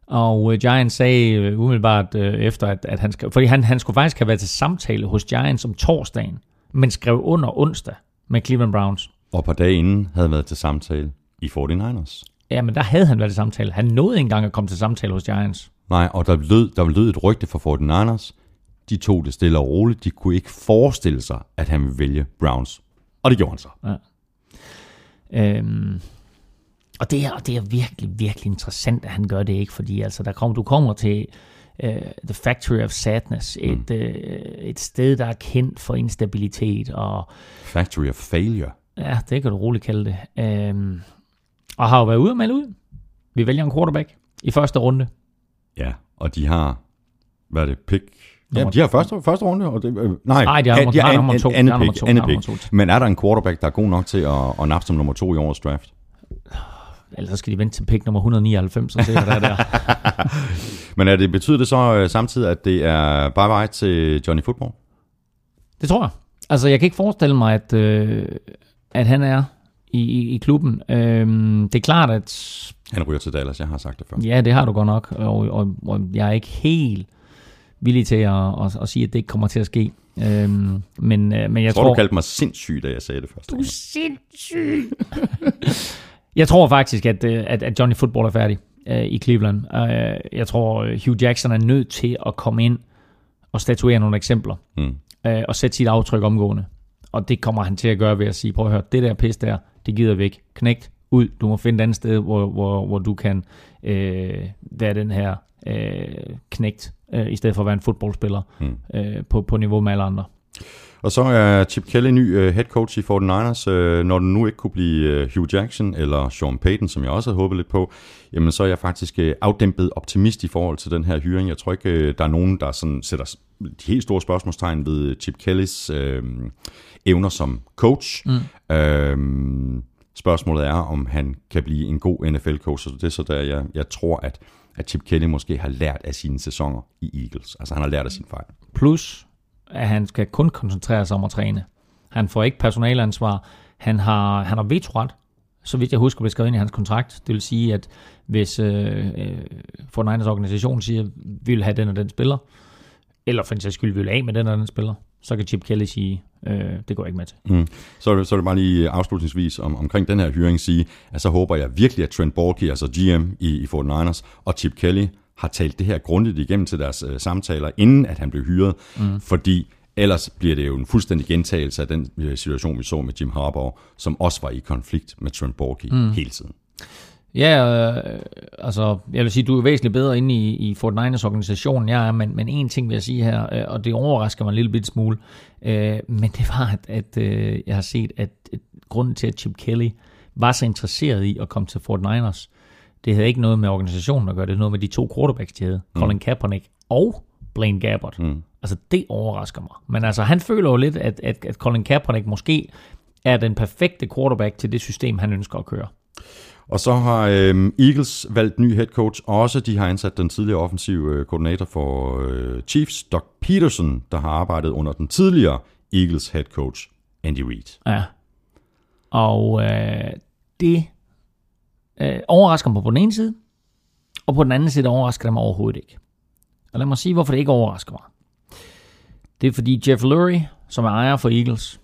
Og øh, Giants sagde øh, umiddelbart øh, efter, at, at han skal... Fordi han, han skulle faktisk have været til samtale hos Giants om torsdagen, men skrev under onsdag med Cleveland Browns. Og et par dage inden havde været til samtale i 49ers. Ja, men der havde han været i samtale. Han nåede ikke engang at komme til samtale hos Giants. Nej, og der lød, der lød et rygte fra 49ers. De tog det stille og roligt. De kunne ikke forestille sig, at han ville vælge Browns. Og det gjorde han så. Øhm, og det er, og det er virkelig, virkelig interessant, at han gør det ikke, fordi altså, der kom, du kommer til uh, The Factory of Sadness, et, mm. uh, et sted, der er kendt for instabilitet, og Factory of Failure. ja, det kan du roligt kalde det. Øhm, og har jo været ude og melde ud. Vi vælger en quarterback i første runde. Ja, og de har, hvad er det, pick? Ja, de har første, første runde. Og det, øh, nej, Nej, de har nummer- de har nummer to. an- andet pick, andet pick. Men er der en quarterback, der er god nok til at, at nappe som nummer to i årets draft? Ellers så skal de vente til pick nummer 199 og se, hvad der er der. [LAUGHS] Men er det, betyder det så øh, samtidig, at det er bye bye til Johnny Football? Det tror jeg. Altså, jeg kan ikke forestille mig, at, øh, at han er i, i, i klubben. Øhm, det er klart, at Han ryger til Dallas, jeg har sagt det før. ja, det har du godt nok, og, og, og jeg er ikke helt villig til at, at, at sige, at det ikke kommer til at ske. Øhm, men, øh, men jeg tror, tror... du kaldte mig sindssyg, da jeg sagde det første Du er sindssyg. [LAUGHS] jeg tror faktisk, at, øh, at, at Johnny Football er færdig øh, i Cleveland. Øh, jeg tror, øh, Hugh Jackson er nødt til at komme ind og statuere nogle eksempler. Mm. øh, og sætte sit aftryk omgående. Og det kommer han til at gøre ved at sige, prøv at høre, det der pis der, det gider vi ikke. Knægt ud, du må finde et andet sted, hvor, hvor, hvor du kan øh, være den her øh, knægt, øh, i stedet for at være en fodboldspiller Mm. øh, på, på niveau med alle andre. Og så er Chip Kelly ny uh, head coach i 49ers. Uh, når den nu ikke kunne blive uh, Hugh Jackson eller Sean Payton, som jeg også havde håbet lidt på, jamen så er jeg faktisk uh, afdæmpet optimist i forhold til den her hyring. Jeg tror ikke, der er nogen, der sådan sætter de helt store spørgsmålstegn ved Chip Kellys uh, evner som coach. Mm. Uh, spørgsmålet er, om han kan blive en god NFL-coach. Så det er så der, jeg, jeg tror, at, at Chip Kelly måske har lært af sine sæsoner i Eagles. Altså han har lært af sin fejl. Plus, at han skal kun koncentrere sig om at træne. Han får ikke personalansvar. Han har, han har vetoret, så vidt jeg husker, blev skrevet ind i hans kontrakt. Det vil sige, at hvis øh, øh, Fortnite's organisation siger, vi vil have den og den spiller, eller for en sags skyld, vi vil af med den og den spiller, så kan Chip Kelly sige, øh, det går jeg ikke med til. Mm. Så, er det, så er det bare lige afslutningsvis om, omkring den her hyring sige, at så håber jeg virkelig, at Trent Borke, altså GM i, i 49ers, og Chip Kelly har talt det her grundigt igennem til deres øh, samtaler, inden at han blev hyret, mm. fordi ellers bliver det jo en fuldstændig gentagelse af den øh, situation, vi så med Jim Harbaugh, som også var i konflikt med Trent Baalke mm. hele tiden. Ja, øh, altså, jeg vil sige, du er væsentligt bedre inde i, i Fortnite's organisation, jeg er, men, men en ting vil jeg sige her, øh, og det overrasker mig en lille bit smule, øh, men det var, at, at øh, jeg har set, at, at grunden til, at Chip Kelly var så interesseret i at komme til Fortniters, det havde ikke noget med organisationen at gøre, det havde noget med de to quarterbacks, de havde, mm. Colin Kaepernick og Blaine Gabbert. Mm. Altså, det overrasker mig. Men altså, han føler jo lidt, at, at, at Colin Kaepernick måske er den perfekte quarterback til det system, han ønsker at køre. Og så har øhm, Eagles valgt ny head coach også. De har ansat den tidligere offensive øh, koordinator for øh, Chiefs, Doug Peterson, der har arbejdet under den tidligere Eagles head coach, Andy Reid. Ja. Og øh, det øh, overrasker mig på den ene side, og på den anden side overrasker det mig overhovedet ikke. Og lad mig sige, hvorfor det ikke overrasker mig. Det er fordi Jeff Lurie, som er ejer for Eagles,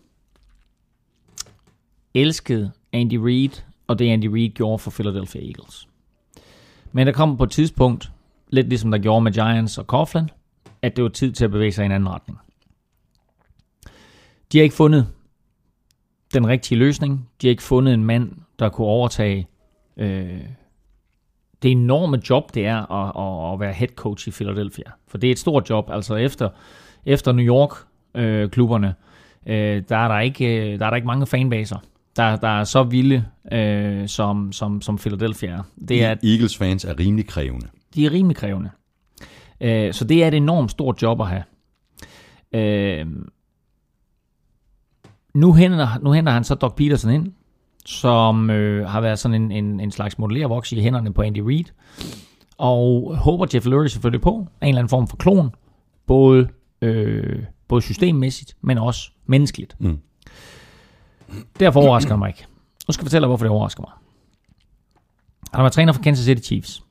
elskede Andy Reid, og det Andy Reid gjorde for Philadelphia Eagles. Men der kom på et tidspunkt, lidt ligesom der gjorde med Giants og Coughlin, at det var tid til at bevæge sig i en anden retning. De har ikke fundet den rigtige løsning. De har ikke fundet en mand, der kunne overtage øh, det enorme job, det er at, at, at være head coach i Philadelphia. For det er et stort job. Altså efter, efter New York-klubberne, øh, der, er der, ikke, øh, der er der ikke mange fanbaser, der, der er så vilde, øh, som, som, som Philadelphia er. Det er Eagles fans er rimelig krævende. de er rimelig krævende. Øh, så det er et enormt stort job at have. Øh, nu, henter, nu henter han så Doc Peterson ind, som øh, har været sådan en, en, en slags modellervoks i hænderne på Andy Reid, og håber Jeff Lurie selvfølgelig på en eller anden form for klon, både, øh, både systemmæssigt, men også menneskeligt. Mm. Derfor overrasker det mig ikke. Nu skal jeg fortælle dig, hvorfor det overrasker mig. Han har været træner for Kansas City Chiefs.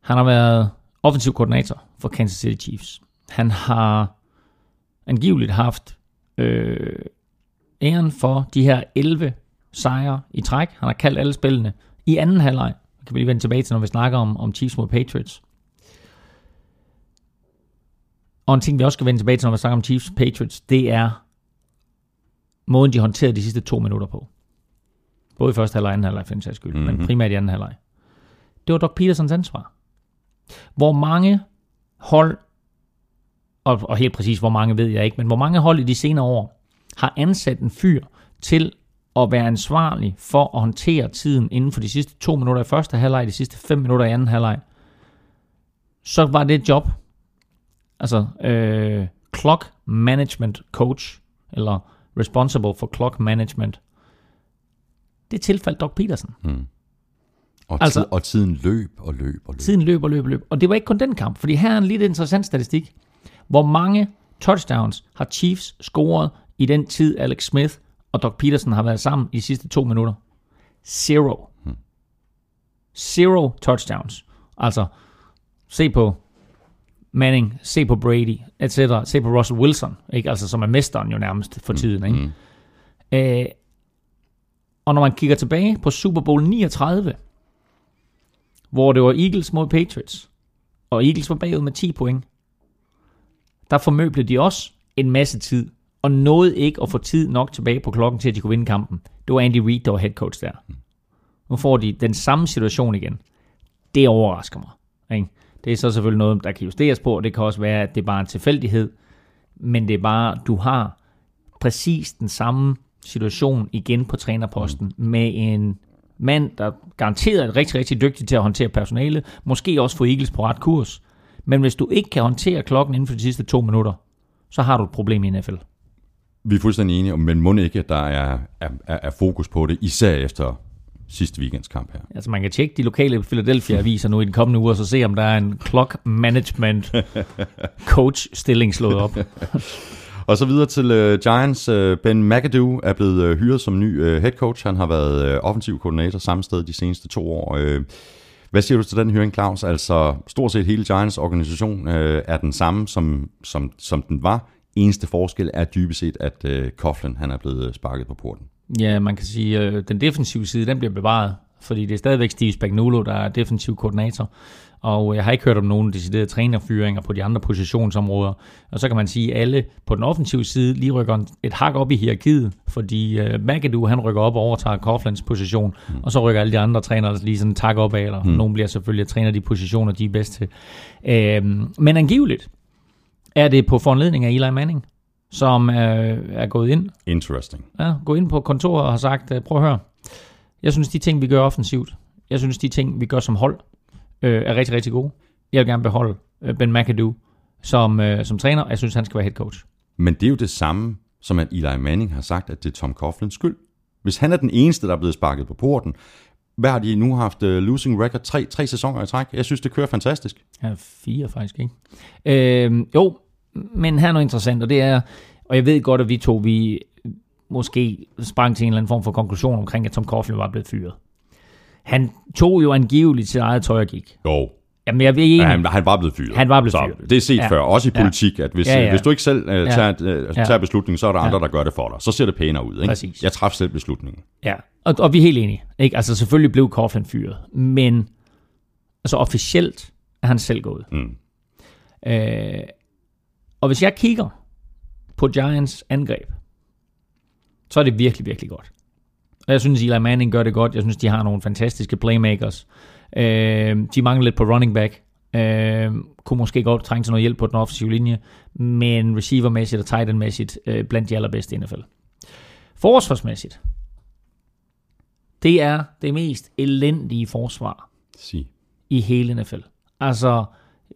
Han har været offensiv koordinator for Kansas City Chiefs. Han har angiveligt haft øh, æren for de her 11 sejre i træk. Han har kaldt alle spillene I anden halvleg, kan vi lige vende tilbage til, når vi snakker om, om Chiefs mod Patriots. Og en ting, vi også skal vende tilbage til, når vi snakker om Chiefs Patriots, det er måden, de håndterede de sidste to minutter på. Både i første halvleg og anden halvleg, for en sags skyld, mm-hmm. men primært i anden halvleg. Det var Doc Petersons ansvar. Hvor mange hold, og, og helt præcis hvor mange ved jeg ikke, men hvor mange hold i de senere år har ansat en fyr til at være ansvarlig for at håndtere tiden inden for de sidste to minutter i første halvleg, de sidste fem minutter i anden halvleg, så var det et job. Altså, øh, clock management coach, eller responsible for clock management. Det tilfaldt Doc Peterson. Mm. Og, Altså- og tiden løb og løb og løb. Tiden løb og løb og løb. Og det var ikke kun den kamp, fordi her er en lidt interessant statistik. Hvor mange touchdowns har Chiefs scoret i den tid, Alex Smith og Doc Peterson har været sammen i de sidste to minutter? Zero. Zero touchdowns. Altså, se på Manning, se på Brady, etc. Se på Russell Wilson, ikke? Altså, som er mesteren jo nærmest for tiden. Ikke? Mm. Øh, og når man kigger tilbage på Super Bowl 39, hvor det var Eagles mod Patriots, og Eagles var bagud med 10 point, der formøblede de også en masse tid, og nåede ikke at få tid nok tilbage på klokken til, at de kunne vinde kampen. Det var Andy Reid, der var head coach der. Nu får de den samme situation igen. Det overrasker mig. Ikke? Det er så selvfølgelig noget, der kan justeres på, det kan også være, at det er bare en tilfældighed, men det er bare, du har præcis den samme situation igen på trænerposten mm. med en mand, der garanteret er rigtig, rigtig dygtig til at håndtere personale, måske også få Eagles på ret kurs. Men hvis du ikke kan håndtere klokken inden for de sidste to minutter, så har du et problem i NFL. Vi er fuldstændig enige, men må ikke, at der er, er, er, fokus på det, især efter sidste weekends kamp her. Altså man kan tjekke de lokale Philadelphia-aviser nu i den kommende uge, og så se om der er en clock management [LAUGHS] coach stilling slået op. [LAUGHS] Og så videre til uh, Giants. Uh, ben McAdoo er blevet uh, hyret som ny uh, head coach. Han har været uh, offensiv koordinator samme sted de seneste to år. Uh, hvad siger du til den høring, Claus? Altså, stort set hele Giants organisation uh, er den samme, som, som, som den var. Eneste forskel er dybest set, at uh, Coughlin han er blevet øh, sparket på porten. Ja, man kan sige, at den defensive side, den bliver bevaret, fordi det er stadigvæk Steve Spagnuolo, der er defensiv koordinator, og jeg har ikke hørt om nogen deciderede trænerfyringer på de andre positionsområder. Og så kan man sige, at alle på den offensive side lige rykker et hak op i hierarkiet, fordi uh, McAdoo han rykker op og overtager Coughlins position, mm. og så rykker alle de andre trænere lige sådan tak op af, eller mm. nogen bliver selvfølgelig at træne de positioner, de er bedst til. Uh, men angiveligt er det på foranledning af Eli Manning, som uh, er gået ind Interesting. ja, gå ind på kontoret og har sagt, øh, prøv at høre, jeg synes, de ting, vi gør offensivt, jeg synes, de ting, vi gør som hold, øh, er rigtig, rigtig gode. Jeg vil gerne beholde øh, Ben McAdoo som, øh, som træner, og jeg synes, han skal være head coach. Men det er jo det samme, som at Eli Manning har sagt, at det er Tom Coughlins skyld. Hvis han er den eneste, der er blevet sparket på porten, hvad har de nu haft uh, losing record? Tre, tre sæsoner i træk. Jeg synes, det kører fantastisk. Ja, fire faktisk, ikke? Øh, jo, men her er noget interessant, og det er, og jeg ved godt, at vi to, vi måske sprang til en eller anden form for konklusion omkring, at Tom Coughlin var blevet fyret. Han tog jo angiveligt sit eget tøj og gik. Jo, Jamen, jeg ved ikke, ja, han, han var blevet fyret. Han var blevet så fyret. Det er set Ja. ja. før, også i Ja. politik, at hvis, Ja, ja, ja. ja. hvis du ikke selv uh, Ja. tager, uh, Ja. tager beslutningen, så er der Ja. andre, der gør det for dig. Så ser det pænere ud. Ikke? Præcis. Jeg træffede selv beslutningen. Ja, og, og vi er helt enige. Ikke? Altså selvfølgelig blev Coughlin fyret, men altså officielt er han selv gået. Mm. Øh, og hvis jeg kigger på Giants angreb, så er det virkelig, virkelig godt. Og jeg synes, Eli Manning gør det godt. Jeg synes, de har nogle fantastiske playmakers. Øh, de mangler lidt på running back. Øh, kunne måske godt trænge til noget hjælp på den offensive linje, men receivermæssigt og tight endmæssigt øh, blandt de allerbedste i NFL. Forsvarsmæssigt, det er det mest elendige forsvar Sig. i hele NFL. Altså,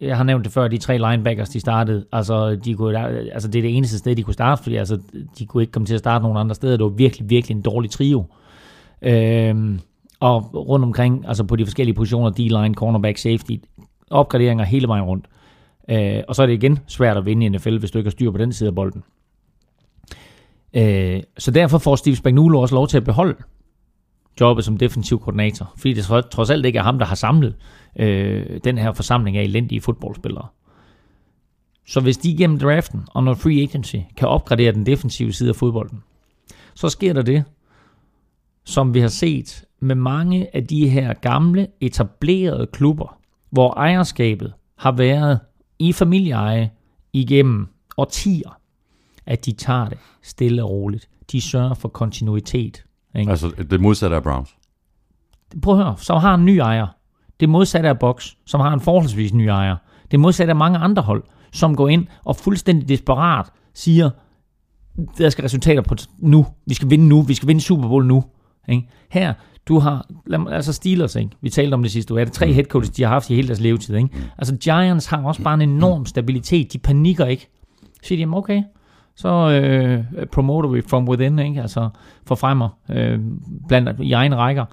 jeg har nævnt det før, de tre linebackers, de startede, altså, de kunne, altså det er det eneste sted, de kunne starte, fordi altså, de kunne ikke komme til at starte nogen andre steder. Det var virkelig, virkelig en dårlig trio. Øhm, og rundt omkring, altså på de forskellige positioner, D-line, cornerback, safety, opgraderinger hele vejen rundt. Øh, og så er det igen svært at vinde i NFL, hvis du ikke har styr på den side af bolden. Øh, så derfor får Steve Spagnuolo også lov til at beholde jobbet som defensiv koordinator, fordi det trods alt ikke er ham, der har samlet øh, den her forsamling af elendige fodboldspillere. Så hvis de gennem draften og når free agency kan opgradere den defensive side af fodbolden, så sker der det, som vi har set med mange af de her gamle, etablerede klubber, hvor ejerskabet har været i familieeje igennem årtier, at de tager det stille og roligt. De sørger for kontinuitet. Ikke? Altså det modsatte af Browns. Prøv at høre, som har en ny ejer. Det modsatte af Box, som har en forholdsvis ny ejer. Det modsatte af mange andre hold, som går ind og fuldstændig desperat siger, der skal resultater på nu. Vi skal vinde nu. Vi skal vinde Super Bowl nu. Ikke? Her, du har, altså Steelers, ikke? vi talte om det sidste uge, er det tre head coaches, de har haft i hele deres levetid. Ikke? Altså Giants har også bare en enorm stabilitet, de panikker ikke. Så siger de, okay, så øh, promoter vi from within, ikke? altså forfremmer øh, blandt i egen rækker.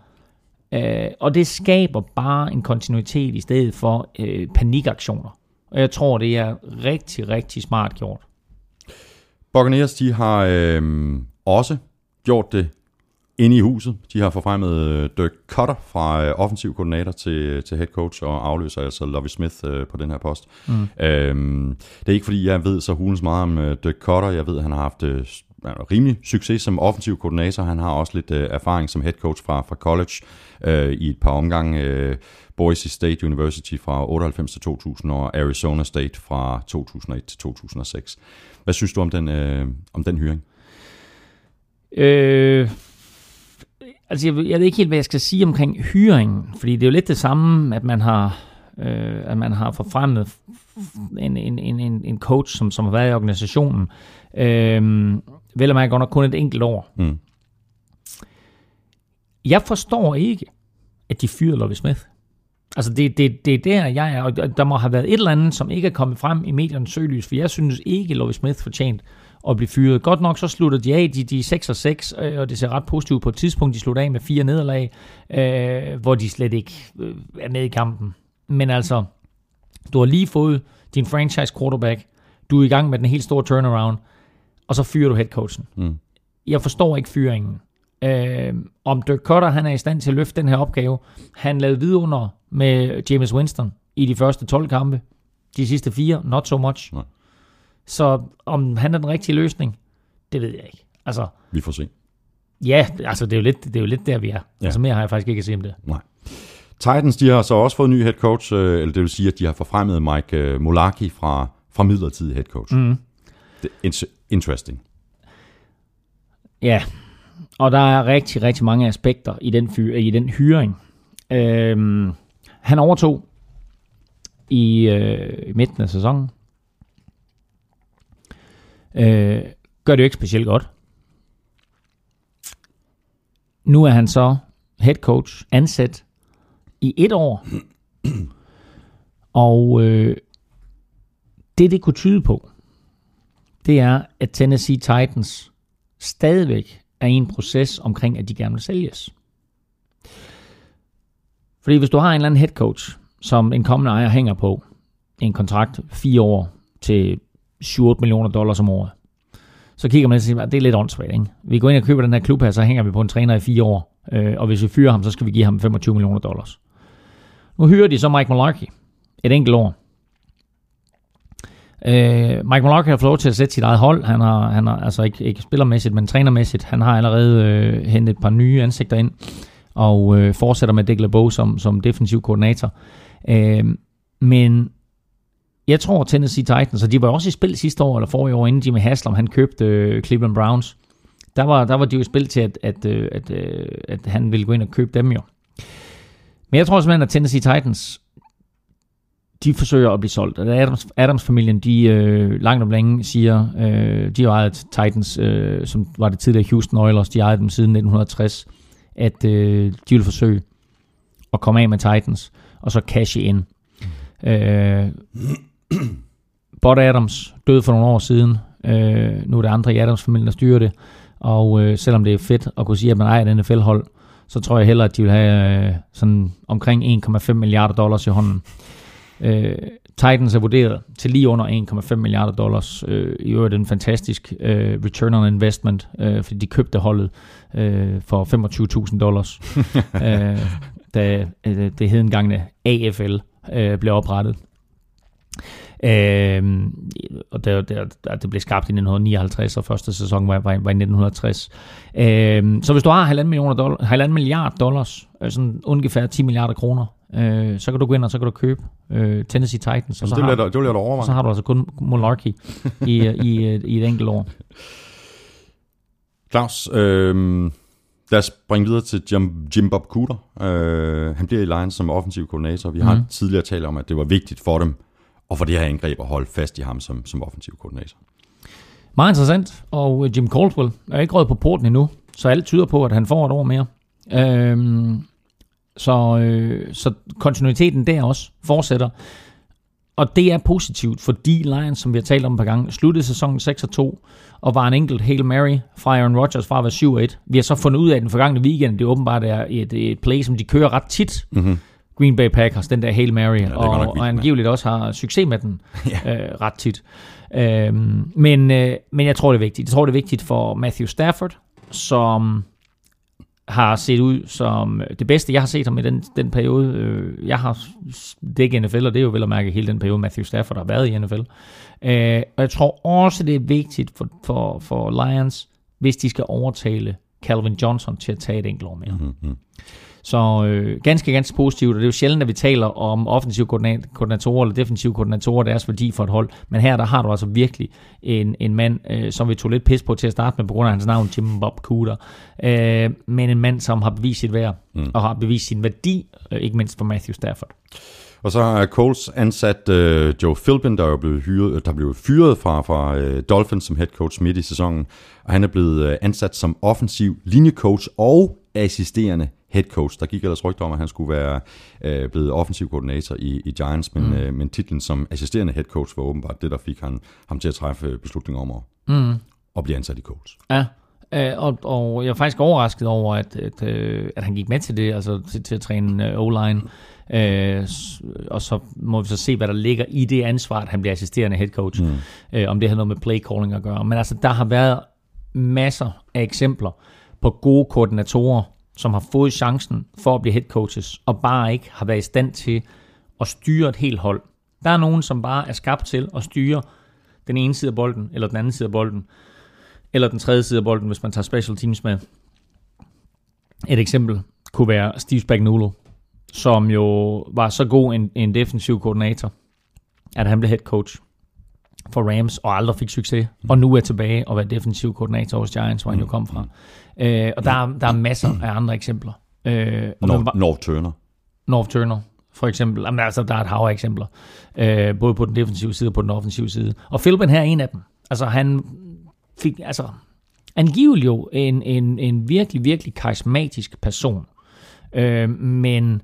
Øh, og det skaber bare en kontinuitet i stedet for øh, panikaktioner. Og jeg tror, det er rigtig, rigtig smart gjort. Buccaneers, de har øh, også gjort det inde i huset. De har forfremmet øh, Dirk Cutter fra øh, offensiv koordinator til, til head coach og afløser altså Lovie Smith øh, på den her post. Mm. Øhm, det er ikke fordi, jeg ved så hulens meget om øh, Dirk Cutter. Jeg ved, at han har haft øh, rimelig succes som offensiv koordinator. Han har også lidt øh, erfaring som head coach fra, fra college øh, i et par omgange. Øh, Boise State University fra 98 til 2000 og Arizona State fra 2001 til 2006. Hvad synes du om den, øh, om den hyring? Øh, altså jeg, jeg ved ikke helt, hvad jeg skal sige omkring hyringen, fordi det er jo lidt det samme, at man har, øh, at man har forfremmet en, en, en, en coach, som, som har været i organisationen. Øh, vel at man godt nok kun et enkelt år. Mm. Jeg forstår ikke, at de fyrede Lovie Smith. Altså det, det, det er der, jeg er, og der må have været et eller andet, som ikke er kommet frem i mediernes søgelys, for jeg synes ikke, Lovie Smith fortjent at blive fyret. Godt nok så slutter de af, de, de 6 og 6, øh, og det ser ret positivt på et tidspunkt. De slutter af med fire nederlag, øh, hvor de slet ikke øh, er med i kampen. Men altså, du har lige fået din franchise quarterback, du er i gang med den helt store turnaround, og så fyrer du headcoachen. Mm. Jeg forstår ikke fyringen. Øh, om Dirk Cutter han er i stand til at løfte den her opgave. Han lavede vidunder med James Winston i de første 12 kampe. De sidste fire, not so much. Nej. Så om han er den rigtige løsning, det ved jeg ikke. Altså, vi får se. Ja, altså det er jo lidt, det er jo lidt der, vi er. Ja. Altså mere har jeg faktisk ikke at sige om det. Nej. Titans, de har så også fået en ny head coach, øh, eller det vil sige, at de har forfremmet Mike øh, Molaki fra, fra midlertidig head coach. Mm. Det er interesting. Ja, og der er rigtig, rigtig mange aspekter i den, fyr, i den hyring. Øhm, han overtog i øh, midten af sæsonen. Øh, gør det jo ikke specielt godt. Nu er han så head coach ansat i et år. Og øh, det, det kunne tyde på, det er, at Tennessee Titans stadigvæk er i en proces omkring, at de gerne vil sælges. Fordi hvis du har en eller anden head coach, som en kommende ejer hænger på, en kontrakt fire år til 7-8 millioner dollars om året, så kigger man og siger, at det er lidt åndssvagt. Ikke? Vi går ind og køber den her klub her, så hænger vi på en træner i fire år, øh, og hvis vi fyrer ham, så skal vi give ham 25 millioner dollars. Nu hyrer de så Mike Mularkey et enkelt år. Øh, Mike Mularkey har fået lov til at sætte sit eget hold. Han har, han har altså ikke, ikke spillermæssigt, men trænermæssigt. Han har allerede øh, hentet et par nye ansigter ind, og øh, fortsætter med Dick LeBeau som, som defensiv koordinator. Øh, men jeg tror Tennessee Titans, og de var også i spil sidste år, eller forrige år, inden Jimmy Haslam han købte øh, Cleveland Browns. Der var, der var de jo i spil til, at, at, øh, at, at, øh, at han ville gå ind og købe dem jo. Men jeg tror simpelthen, at Tennessee Titans, de forsøger at blive solgt. Adams, Adams-familien, de øh, langt om længe siger, øh, de har ejet Titans, øh, som var det tidligere Houston Oilers, de ejede dem siden 1960, at øh, de vil forsøge at komme af med Titans, og så cash ind. Øh, [CLEARS THROAT] Bot Adams døde for nogle år siden. Øh, nu er det andre i Adams-familien, der styrer det. Og øh, selvom det er fedt at kunne sige, at man ejer et NFL-hold, så tror jeg heller, at de vil have øh, sådan omkring 1,5 milliarder dollars i hånden. Øh, Titans er vurderet til lige under 1,5 milliarder dollars. Øh, I øvrigt en fantastisk øh, return on investment, øh, fordi de købte holdet øh, for 25.000 dollars, [LAUGHS] øh, da øh, det hed engang AFL øh, blev oprettet. Øh, og det, det, det blev skabt i 1959, og første sæson var, var, var i 1960. Øh, så hvis du har 1,5 millioner dollar, 1,5 milliard dollars, øh, sådan ungefær 10 milliarder kroner, øh, så kan du gå ind og så kan du købe øh, Tennessee Titans. Og så det, har, det da overveje. så har du altså kun Malarkey i, i, i et enkelt år. Claus, øh, lad os springe videre til Jim, Jim Bob Cooter. Øh, han bliver i Lions som offensiv koordinator. Vi har Mhm. tidligere talt om, at det var vigtigt for dem og for det her angreb at holde fast i ham som, som offensiv koordinator. Meget interessant, og øh, Jim Caldwell er ikke røget på porten endnu, så alt tyder på, at han får et år mere. Øhm, så, øh, så kontinuiteten der også fortsætter. Og det er positivt, fordi Lions, som vi har talt om et par gange, sluttede sæsonen 6-2, og var en enkelt Hail Mary fra Aaron Rodgers fra at være 7-1. Vi har så fundet ud af at den forgangne weekend, det åbenbart er et, et play, som de kører ret tit. Mm-hmm. Green Bay Packers, den der Hail Mary, godt og, vildt, og angiveligt også har succes med den [LAUGHS] Ja. øh, ret tit. Øhm, men, øh, men jeg tror, det er vigtigt. Jeg tror, det er vigtigt for Matthew Stafford, som har set ud som det bedste, jeg har set ham i den, den periode. Øh, jeg har dækket NFL, og det er jo vel at mærke hele den periode, Matthew Stafford har været i NFL. Øh, og jeg tror også, det er vigtigt for, for, for Lions, hvis de skal overtale Calvin Johnson til at tage et enkelt år mere. Mm-hmm. Så øh, ganske, ganske positivt, og det er jo sjældent, at vi taler om offensive koordinat- koordinatorer eller defensive koordinatorer, deres værdi for et hold. Men her der har du altså virkelig en, en mand, øh, som vi tog lidt pis på til at starte med, på grund af hans navn, Jim Bob Cooter. Øh, men en mand, som har bevist sit værd, mm. og har bevist sin værdi, øh, ikke mindst for Matthew Stafford. Og så har Coles ansat øh, Joe Philbin, der er blevet hyret, der blev fyret fra, fra øh, Dolphins som head coach midt i sæsonen. Og han er blevet øh, ansat som offensiv linjecoach og assisterende head coach. Der gik ellers rygter om, at han skulle være øh, blevet offensiv koordinator i, i Giants, men, mm. øh, men titlen som assisterende head coach var åbenbart det, der fik han, ham til at træffe beslutninger om at, Mm. at blive ansat i Coles. Ja, øh, og, og jeg er faktisk overrasket over, at, at, øh, at han gik med til det, altså til, til at træne øh, O-line. S- og så må vi så se, hvad der ligger i det ansvar, at han bliver assisterende head coach. Mm. Øh, om det har noget med play calling at gøre. Men altså, der har været masser af eksempler på gode koordinatorer, som har fået chancen for at blive head coaches, og bare ikke har været i stand til at styre et helt hold. Der er nogen, som bare er skabt til at styre den ene side af bolden, eller den anden side af bolden, eller den tredje side af bolden, hvis man tager special teams med. Et eksempel kunne være Steve Spagnuolo, som jo var så god en, en defensiv koordinator, at han blev head coach for Rams og aldrig fik succes, og nu er tilbage og være defensiv koordinator hos Giants, hvor han jo kom fra. Øh, og der, er- der er masser af andre eksempler. Øh, og North, bare- North Turner. North Turner, for eksempel. Jamen, altså, der er et hav af eksempler. Øh, både på den defensive side og på den offensive side. Og Philbin her er en af dem. Altså, han fik, altså, angiveligt jo en, en, en virkelig, virkelig karismatisk person. Øh, men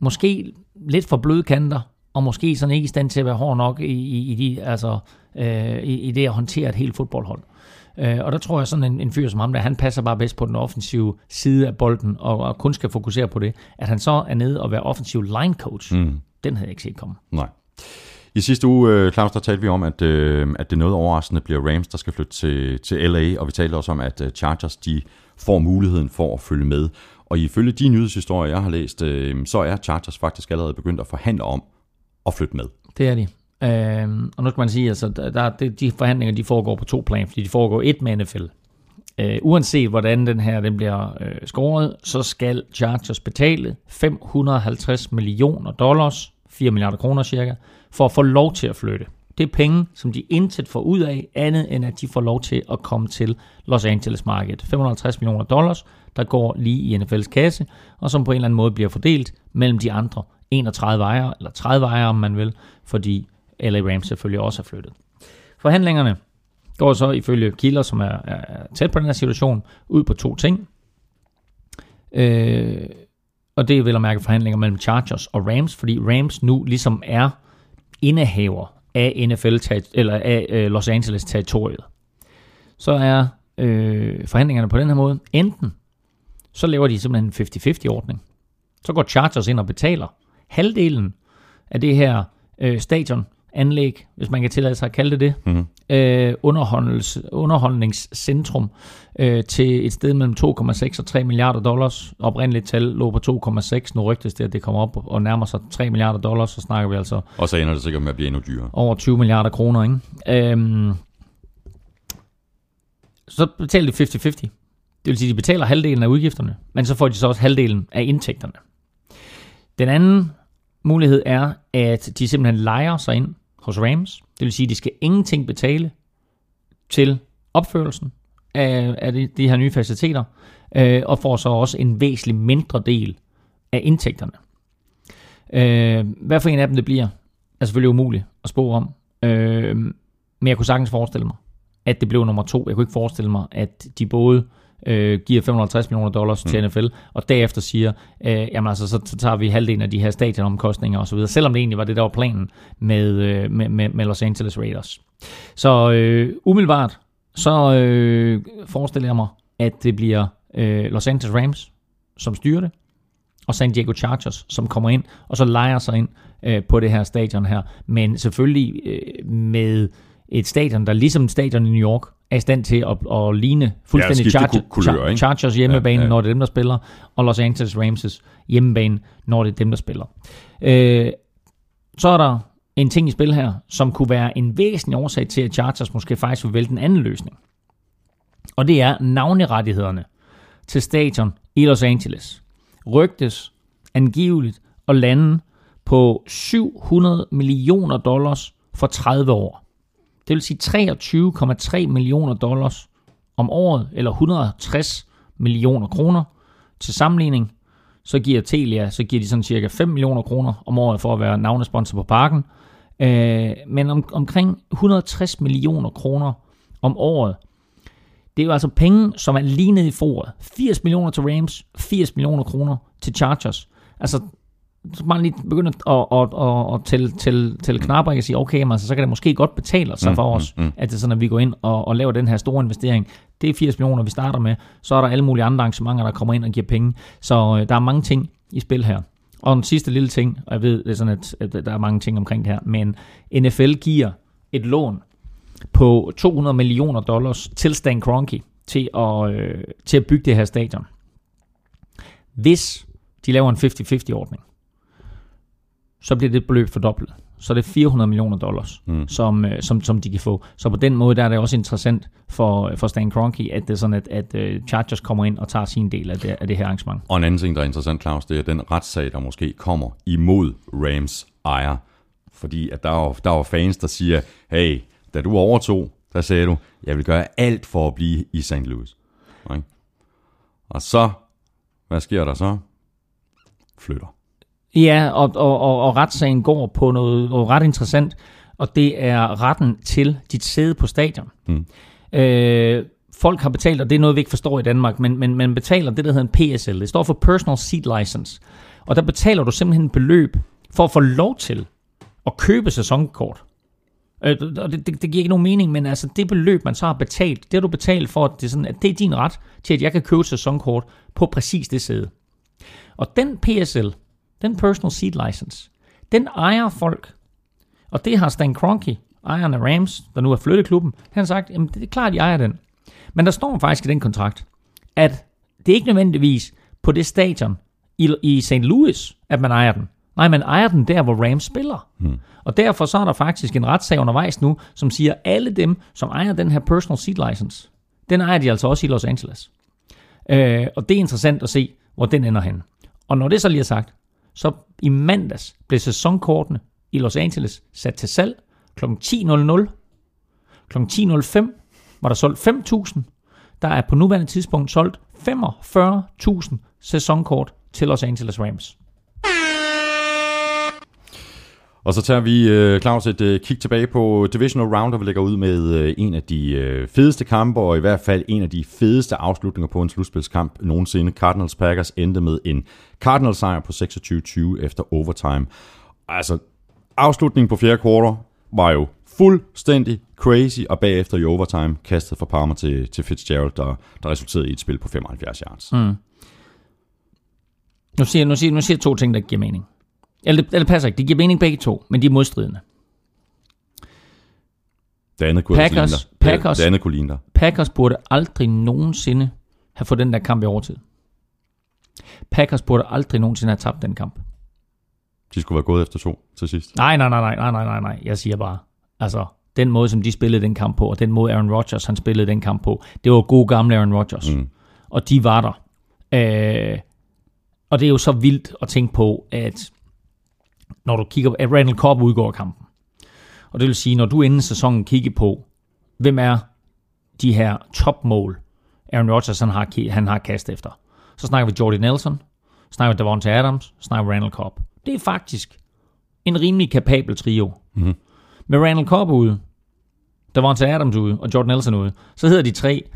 måske lidt for bløde kanter, og måske sådan ikke i stand til at være hård nok i, i, i, de, altså, øh, i, i det at håndtere et helt fodboldhold. Øh, og der tror jeg sådan en, en fyr som ham, der han passer bare bedst på den offensive side af bolden, og, og kun skal fokusere på det. At han så er nede og være offensiv line coach, mm. den havde jeg ikke set komme. Nej. I sidste uge, øh, Claus, der talte vi om, at, øh, at det noget overraskende bliver Rams, der skal flytte til, til LA, og vi talte også om, at øh, Chargers de får muligheden for at følge med. Og ifølge de nyhedshistorier, jeg har læst, øh, så er Chargers faktisk allerede begyndt at forhandle om at flytte med. Det er de. Øh, og nu skal man sige, altså, der, der, de forhandlinger de foregår på to plan, fordi de foregår et med NFL. Øh, uanset hvordan den her den bliver øh, scoret, så skal Chargers betale 550 millioner dollars, 4 milliarder kroner cirka, for at få lov til at flytte. Det er penge, som de intet får ud af, andet end at de får lov til at komme til Los Angeles-markedet. 550 millioner dollars, der går lige i NFL's kasse, og som på en eller anden måde bliver fordelt mellem de andre 31 ejere, eller 30 ejere, om man vil, fordi LA Rams selvfølgelig også er flyttet. Forhandlingerne går så ifølge kilder, som er, er tæt på den her situation, ud på to ting. Øh, og det er vel at mærke forhandlinger mellem Chargers og Rams, fordi Rams nu ligesom er indehaver af NFL eller af øh, Los Angeles territoriet. Så er øh, forhandlingerne på den her måde enten så laver de simpelthen en 50-50 ordning. Så går Chargers ind og betaler halvdelen af det her øh, stadion, anlæg, hvis man kan tillade sig at kalde det det, Mhm. øh, underholdnings, underholdningscentrum øh, til et sted mellem 2,6 og 3 milliarder dollars. Oprindeligt tal lå på 2,6, nu rygtes det, at det kommer op og nærmer sig 3 milliarder dollars, så snakker vi altså Og så ender det sikkert med at blive endnu dyrere. over 20 milliarder kroner, ikke? Øhm, så betaler de 50-50. Det vil sige, at de betaler halvdelen af udgifterne, men så får de så også halvdelen af indtægterne. Den anden mulighed er, at de simpelthen leger sig ind hos Rams. Det vil sige, at de skal ingenting betale til opførelsen af, af de, de her nye faciliteter, øh, og får så også en væsentlig mindre del af indtægterne. Øh, hvad for en af dem det bliver, er selvfølgelig umuligt at spå om. Øh, men jeg kunne sagtens forestille mig, at det blev nummer to. Jeg kunne ikke forestille mig, at de både øh, giver 550 millioner dollars mm. til NFL, og derefter siger, øh, jamen altså, så, så tager vi halvdelen af de her stadionomkostninger osv., selvom det egentlig var det, der var planen med, øh, med, med, med Los Angeles Raiders. Så øh, umiddelbart, så øh, forestiller jeg mig, at det bliver øh, Los Angeles Rams, som styrer det, og San Diego Chargers, som kommer ind, og så leger sig ind øh, på det her stadion her. Men selvfølgelig øh, med et stadion, der ligesom stadion i New York, er i stand til at, at ligne fuldstændig skifte Charger, ku- kulør? Chargers hjemmebane, Ja, ja, ja. ja. når det er dem, der spiller, og Los Angeles Rams' hjemmebane, når det er dem, der spiller. Øh, så er der en ting i spil her, som kunne være en væsentlig årsag til, at Chargers måske faktisk vil vælge den anden løsning. Og det er navnerettighederne til stadion i Los Angeles. Rygtes angiveligt at lande på 700 millioner dollars for 30 år. Det vil sige 23,3 millioner dollars om året, eller 160 millioner kroner. Til sammenligning, så giver Telia, så giver de sådan cirka 5 millioner kroner om året for at være navnesponsor på parken. Øh, men om, omkring 160 millioner kroner om året, det er jo altså penge, som er lige nede i foret. 80 millioner til Rams, 80 millioner kroner til Chargers. Altså, så man lige begynde at, at, at, at tælle, tælle, tælle knapper og sige, okay, men altså, så kan det måske godt betale sig for os, mm, mm. at det sådan, at vi går ind og, og laver den her store investering. Det er 80 millioner, vi starter med. Så er der alle mulige andre arrangementer, der kommer ind og giver penge. Så øh, der er mange ting i spil her. Og en sidste lille ting, og jeg ved, det er sådan, at, at der er mange ting omkring det her, men NFL giver et lån på 200 millioner dollars til Stan Kroenke til at, øh, til at bygge det her stadion. Hvis de laver en 50-50 ordning, så bliver det beløb fordoblet. Så er det 400 millioner dollars, mm. som, øh, som, som de kan få. Så på den måde der er det også interessant for, for Stan Kroenke, at det er sådan, at, at uh, Chargers kommer ind og tager sin del af det, af det her arrangement. Og en anden ting, der er interessant, Claus, det er den retssag, der måske kommer imod Rams ejer. Fordi at der er, jo- der er fans, der siger, hey, da du overtog, der sagde du, jeg vil gøre alt for at blive i St. Louis. Okay? Og så, hvad sker der så? Flytter. Ja, og, og, og, og retssagen går på noget, noget ret interessant, og det er retten til dit sæde på stadion. Mm. Øh, folk har betalt, og det er noget, vi ikke forstår i Danmark, men, men man betaler det, der hedder en PSL. Det står for Personal Seat License. Og der betaler du simpelthen et beløb for at få lov til at købe sæsonkort. Øh, og det, det, det giver ikke nogen mening, men altså det beløb, man så har betalt, det har du betalt for, at det er, sådan, at det er din ret til, at jeg kan købe et sæsonkort på præcis det sæde. Og den PSL, den Personal Seat License, den ejer folk. Og det har Stan Kroenke, ejeren af Rams, der nu er flyttet klubben, han har sagt, jamen det er klart, de ejer den. Men der står faktisk i den kontrakt, at det er ikke nødvendigvis på det stadion i, i St. Louis, at man ejer den. Nej, man ejer den der, hvor Rams spiller. Hmm. Og derfor så er der faktisk en retssag undervejs nu, som siger, at alle dem, som ejer den her Personal Seat License, den ejer de altså også i Los Angeles. Øh, og det er interessant at se, hvor den ender hen. Og når det så lige er sagt, så i mandags blev sæsonkortene i Los Angeles sat til salg kl. 10.00. Kl. 10.05 var der solgt 5.000. Der er på nuværende tidspunkt solgt 45.000 sæsonkort til Los Angeles Rams. Og så tager vi, øh, Claus, et øh, kig tilbage på Divisional Round, og vi lægger ud med øh, en af de øh, fedeste kampe, og i hvert fald en af de fedeste afslutninger på en slutspilskamp nogensinde. Cardinals Packers endte med en Cardinals sejr på 26-20 efter overtime. Altså, afslutningen på fjerde kvartal var jo fuldstændig crazy, og bagefter i overtime kastet fra Palmer til, til Fitzgerald, der, der resulterede i et spil på 75 yards. Mm. Nu siger, nu, siger, nu siger to ting, der ikke giver mening. Eller det, eller passer ikke, det giver mening begge to, men de er modstridende. Det andet kunne Packers- ellers ligne dig. Packers- Det, det andet kunne ligne dig. Packers burde aldrig nogensinde have fået den der kamp i overtid. Packers burde aldrig nogensinde have tabt den kamp. De skulle være gået efter to til sidst. Nej, nej, nej, nej, nej, nej, nej, nej. Jeg siger bare, altså, den måde, som de spillede den kamp på, og den måde Aaron Rodgers, han spillede den kamp på, det var god gamle Aaron Rodgers. Mm. Og de var der. Øh, og det er jo så vildt at tænke på, at når du kigger på, at Randall Cobb udgår kampen. Og det vil sige, når du inden sæsonen kigger på, hvem er de her topmål, Aaron Rodgers han har, han har kastet efter. Så snakker vi Jordy Nelson, snakker vi Davante Adams, snakker vi Randall Cobb. Det er faktisk en rimelig kapabel trio. Mhm. Med Randall Cobb ude, Davante Adams ude og Jordan Nelson ude, så hedder de tre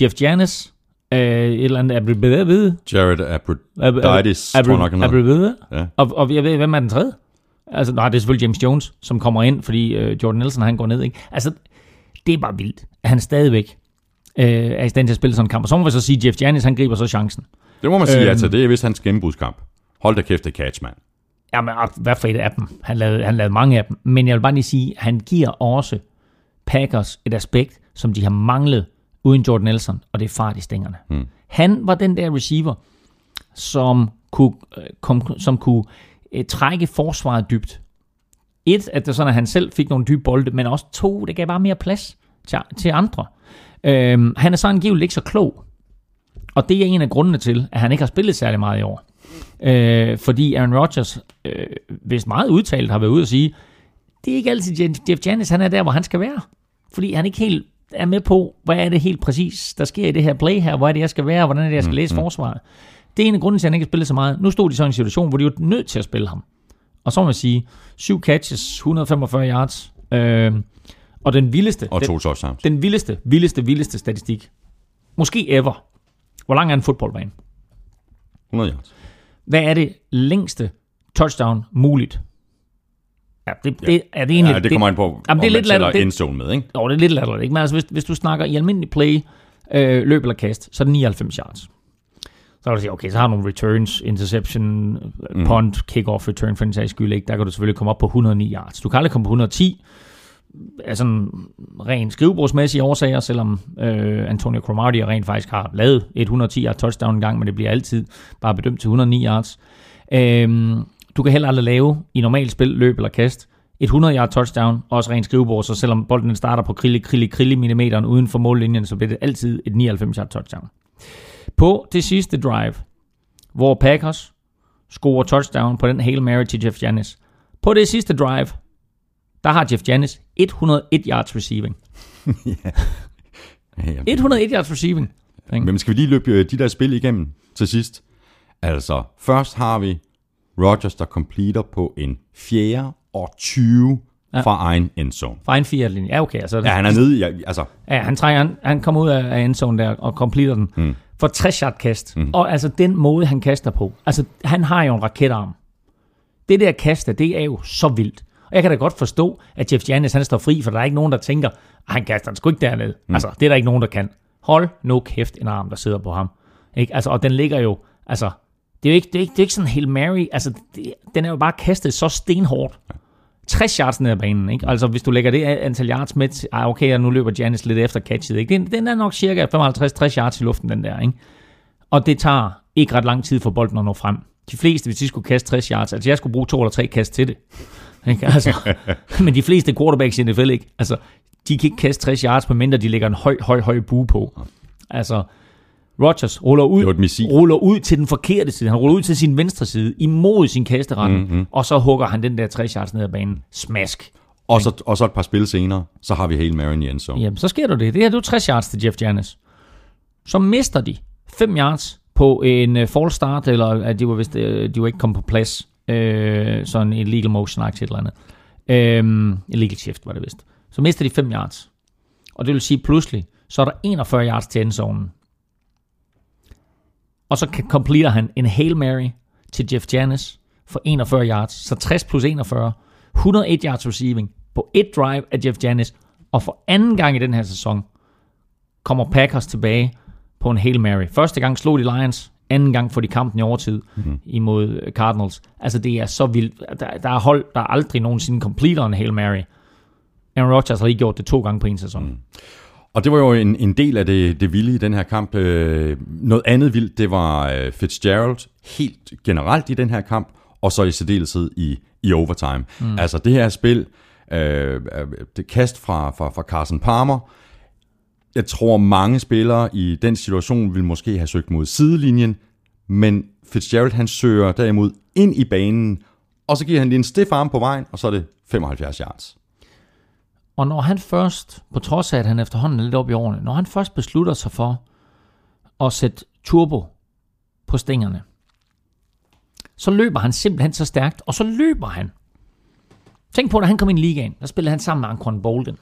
Jeff Janis, øh, et eller andet Abribede, Jared Abroditis, tror jeg nok, han. Abribede, Ja. og, og jeg ved, hvem er den tredje? Altså, nej, det er selvfølgelig James Jones, som kommer ind, fordi øh, Jordan Nelson, han går ned, ikke? Altså, det er bare vildt, at han stadigvæk øh, er i stand til at spille sådan en kamp. Og så må vi så sige, at Jeff Janis, han griber så chancen. Det må man sige, Øhm. altså. Det er vist hans gennembrudskamp. Hold da kæft, det catch, mand. Jamen, hvad for et af dem? Han lavede, han lavede mange af dem. Men jeg vil bare lige sige, at han giver også Packers et aspekt, som de har manglet uden Jordan Nelson, og det er fart i stængerne. Mm. Han var den der receiver, som kunne, øh, kom, som kunne øh, trække forsvaret dybt. Et, at det sådan, at han selv fik nogle dybe bolde, men også to, det gav bare mere plads til, til andre. Øhm, han er så angiveligt ikke så klog. Og det er en af grundene til, at han ikke har spillet særlig meget i år. Øh, fordi Aaron Rodgers, øh, hvis meget udtalt, har været ude at sige, det er ikke altid Jeff Janis, han er der, hvor han skal være. Fordi han ikke helt er med på, hvad er det helt præcis, der sker i det her play her, hvor er det, jeg skal være, hvordan er det, jeg skal læse forsvaret. Det er en af grunden til, at han ikke har spillet så meget. Nu stod de så i en situation, hvor de var nødt til at spille ham. Og så må man sige, syv catches, 145 yards, øh, og den vildeste, Og den, to touchdowns. den vildeste, vildeste, vildeste statistik, måske ever. Hvor lang er en fodboldbane? 100 yards. Hvad er det længste touchdown muligt? Ja, det, det, er det egentlig... Ja, det kommer an på, Jamen, det er lidt latterligt. endzone med, ikke? Jo, det er lidt latterligt, ikke? Men altså, hvis, hvis du snakker i almindelig play, øh, løb eller kast, så er det 99 yards. Så kan du sige, okay, så har du nogle returns, interception, mm. punt, kick-off return for den sags skyld, ikke? Der kan du selvfølgelig komme op på 109 yards. Du kan aldrig komme på 110, af sådan rent skrivebordsmæssige årsager, selvom øh, Antonio Cromartie rent faktisk har lavet et 110 yard touchdown en gang, men det bliver altid bare bedømt til 109 yards. Øhm, du kan heller aldrig lave i normalt spil, løb eller kast, et 100 yard touchdown, også rent skrivebord, så selvom bolden den starter på krille, krille, krille millimeteren uden for mållinjen, så bliver det altid et 99 yard touchdown. På det sidste drive, hvor Packers scorer touchdown på den Hail Mary til Jeff Janis. På det sidste drive, der har Jeff Janis 101 yards receiving. [LAUGHS] Ja, ja. 101 yards receiving. Men skal vi lige løbe øh, de der spil igennem til sidst? Altså, først har vi Rodgers, der completer på en 4. og 20 Ja. fra egen endzone. Fra en fire. Ja, okay. Altså, Ja, han er nede i, ja, altså, Ja, han, trænger, han, han kommer ud af, endzone der og completer den. Mm. For 60 yard kast. Mm. Og altså den måde, han kaster på. Altså, han har jo en raketarm. Det der kaste, det er jo så vildt. Og jeg kan da godt forstå, at Jeff Janis, han står fri, for der er ikke nogen, der tænker, "Ah, han kaster den sgu ikke derned. Mm. Altså, det er der ikke nogen, der kan. Hold nu kæft en arm, der sidder på ham. Ikke? Altså, og den ligger jo, altså, det er jo ikke, det er ikke, det er ikke sådan helt Mary, altså, det, den er jo bare kastet så stenhårdt. 60 yards ned ad banen, ikke? Altså, hvis du lægger det antal yards med til, ah, okay, og nu løber Janis lidt efter catchet, ikke? Den, den er nok cirka 55-60 yards i luften, den der, ikke? Og det tager ikke ret lang tid for bolden at nå frem. De fleste, hvis de skulle kaste 60 yards, altså jeg skulle bruge to eller tre kast til det. Ikke? [LAUGHS] Altså, men de fleste quarterbacks i NFL ikke. Altså, de kan ikke kaste 60 yards, medmindre de lægger en høj, høj, høj bue på. Altså, Rodgers ruller ud, et ruller ud til den forkerte side. Han ruller ud til sin venstre side, imod sin kasteretning, mm-hmm. og så hugger han den der 60 yards ned ad banen. Smask. og, så, og så et par spil senere, så har vi Mary i endzone. Jamen, så sker der det. Det her er jo 60 yards til Jeff Janis. Så mister de 5 yards på en uh, false start, eller at de var, vist, uh, de var ikke kommet på plads. Uh, sådan en illegal motion aktie eller andet. Um, illegal shift var det vist. Så mister de 5 yards. Og det vil sige pludselig, så er der 41 yards til endzonen. Og så completer han en Hail Mary til Jeff Janis for 41 yards. Så 60 plus 41. 101 yards receiving på et drive af Jeff Janis. Og for anden gang i den her sæson kommer Packers tilbage på en Hail Mary. Første gang slog de Lions, anden gang får de kampen i overtid mm-hmm. imod Cardinals. Altså det er så vildt. Der, der er hold, der aldrig nogensinde completer en Hail Mary. Aaron Rodgers har lige gjort det to gange på en sæson. Mm. Og det var jo en, en del af det, det vilde i den her kamp. Øh, noget andet vildt, det var øh, Fitzgerald helt generelt i den her kamp, og så i særdeleshed i, i overtime. Mm. Altså det her spil, øh, det kast fra, fra, fra Carson Palmer, jeg tror mange spillere i den situation vil måske have søgt mod sidelinjen, men Fitzgerald han søger derimod ind i banen, og så giver han lige en stiff arm på vejen, og så er det 75 yards. Og når han først, på trods af at han efterhånden er lidt op i årene, når han først beslutter sig for at sætte turbo på stængerne, så løber han simpelthen så stærkt, og så løber han. Tænk på, da han kom ind i ligaen, der spillede han sammen med Anquan Bolden.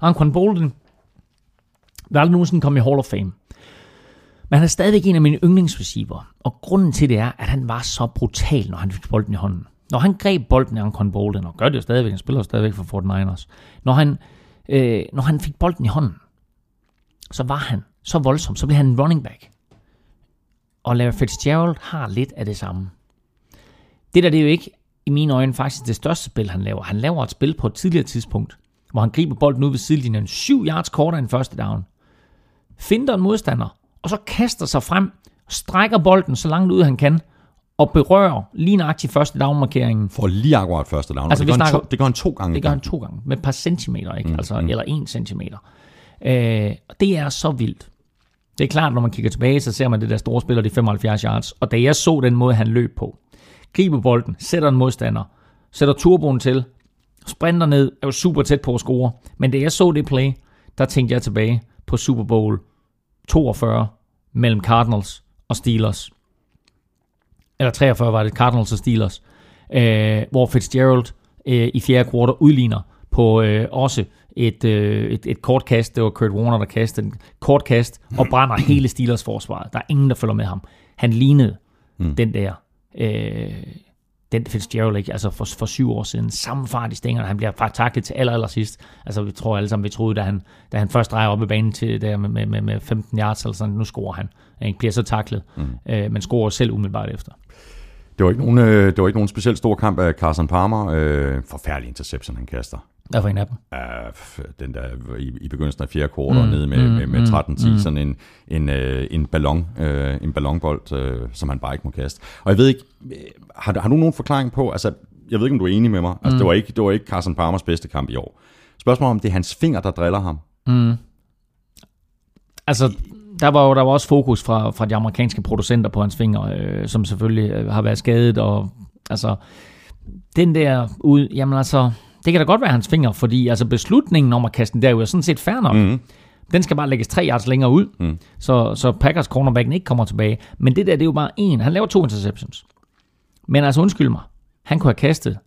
Anquan Bolden vil aldrig nogensinde komme i Hall of Fame. Men han er stadigvæk en af mine yndlingsreceiver, og grunden til det er, at han var så brutal, når han fik bolden i hånden. Når han greb bolden i Anquan Bolden, og gør det jo stadigvæk, han spiller jo stadigvæk for 49ers, når han, øh, når han fik bolden i hånden, så var han så voldsom, så blev han en running back. Og Larry Fitzgerald har lidt af det samme. Det der, det er jo ikke i mine øjne faktisk det største spil, han laver. Han laver et spil på et tidligere tidspunkt, hvor han griber bolden ud ved sidelinjen, 7 yards kortere end første down. Finder en modstander, og så kaster sig frem, strækker bolden så langt ud han kan, og berører lige nøjagtigt første down-markeringen. For lige akkurat første down. Altså, det, gør snakker, to, det gør han to gange. Det gør han to gange, med et par centimeter, ikke? Mm, altså, mm. eller en centimeter. Øh, det er så vildt. Det er klart, når man kigger tilbage, så ser man det der store spiller, de 75 yards. Og da jeg så den måde, han løb på, griber bolden, sætter en modstander, sætter turboen til, sprinter ned, er jo super tæt på at score. Men da jeg så det play, der tænkte jeg tilbage på Super Bowl 42 mellem Cardinals og Steelers. Eller 43 var det, Cardinals og Steelers. Øh, hvor Fitzgerald øh, i fjerde kvartal udligner på øh, også et, øh, et, et kort kast. Det var Kurt Warner, der kastede en kort kast og brænder hele Steelers forsvaret. Der er ingen, der følger med ham. Han lignede mm. den der øh, den Fitzgerald, ikke? altså for, for syv år siden, samme fart i stængerne, han bliver faktisk taklet til aller, aller sidst. Altså vi tror alle sammen, vi troede, da han, da han først drejer op i banen til der med, med, med 15 yards, eller sådan, nu scorer han. Han bliver så taklet, mm. øh, men scorer selv umiddelbart efter. Det var ikke nogen, øh, det var ikke nogen specielt stor kamp af Carson Palmer. Øh, forfærdelig interception, han kaster. Hvad for en af dem? Uh, den der i, i begyndelsen af fjerde kvartal mm, nede med, mm, med, med 13-10, mm, sådan en, en, uh, en, ballon, uh, en ballonbold, uh, som han bare ikke må kaste. Og jeg ved ikke, har, har du nogen forklaring på, altså jeg ved ikke, om du er enig med mig, altså mm. det, var ikke, det var ikke Carson Palmers bedste kamp i år. Spørgsmålet om det er hans finger, der driller ham. Mm. Altså, der var jo der var også fokus fra, fra de amerikanske producenter på hans fingre, øh, som selvfølgelig øh, har været skadet, og altså, den der ud, jamen altså, det kan da godt være hans fingre, fordi altså beslutningen om at kaste den derud er sådan set fair nok. Mm. Den skal bare lægges tre yards længere ud, mm. så, så Packers cornerbacken ikke kommer tilbage. Men det der, det er jo bare en. Han laver to interceptions. Men altså undskyld mig, han kunne have kastet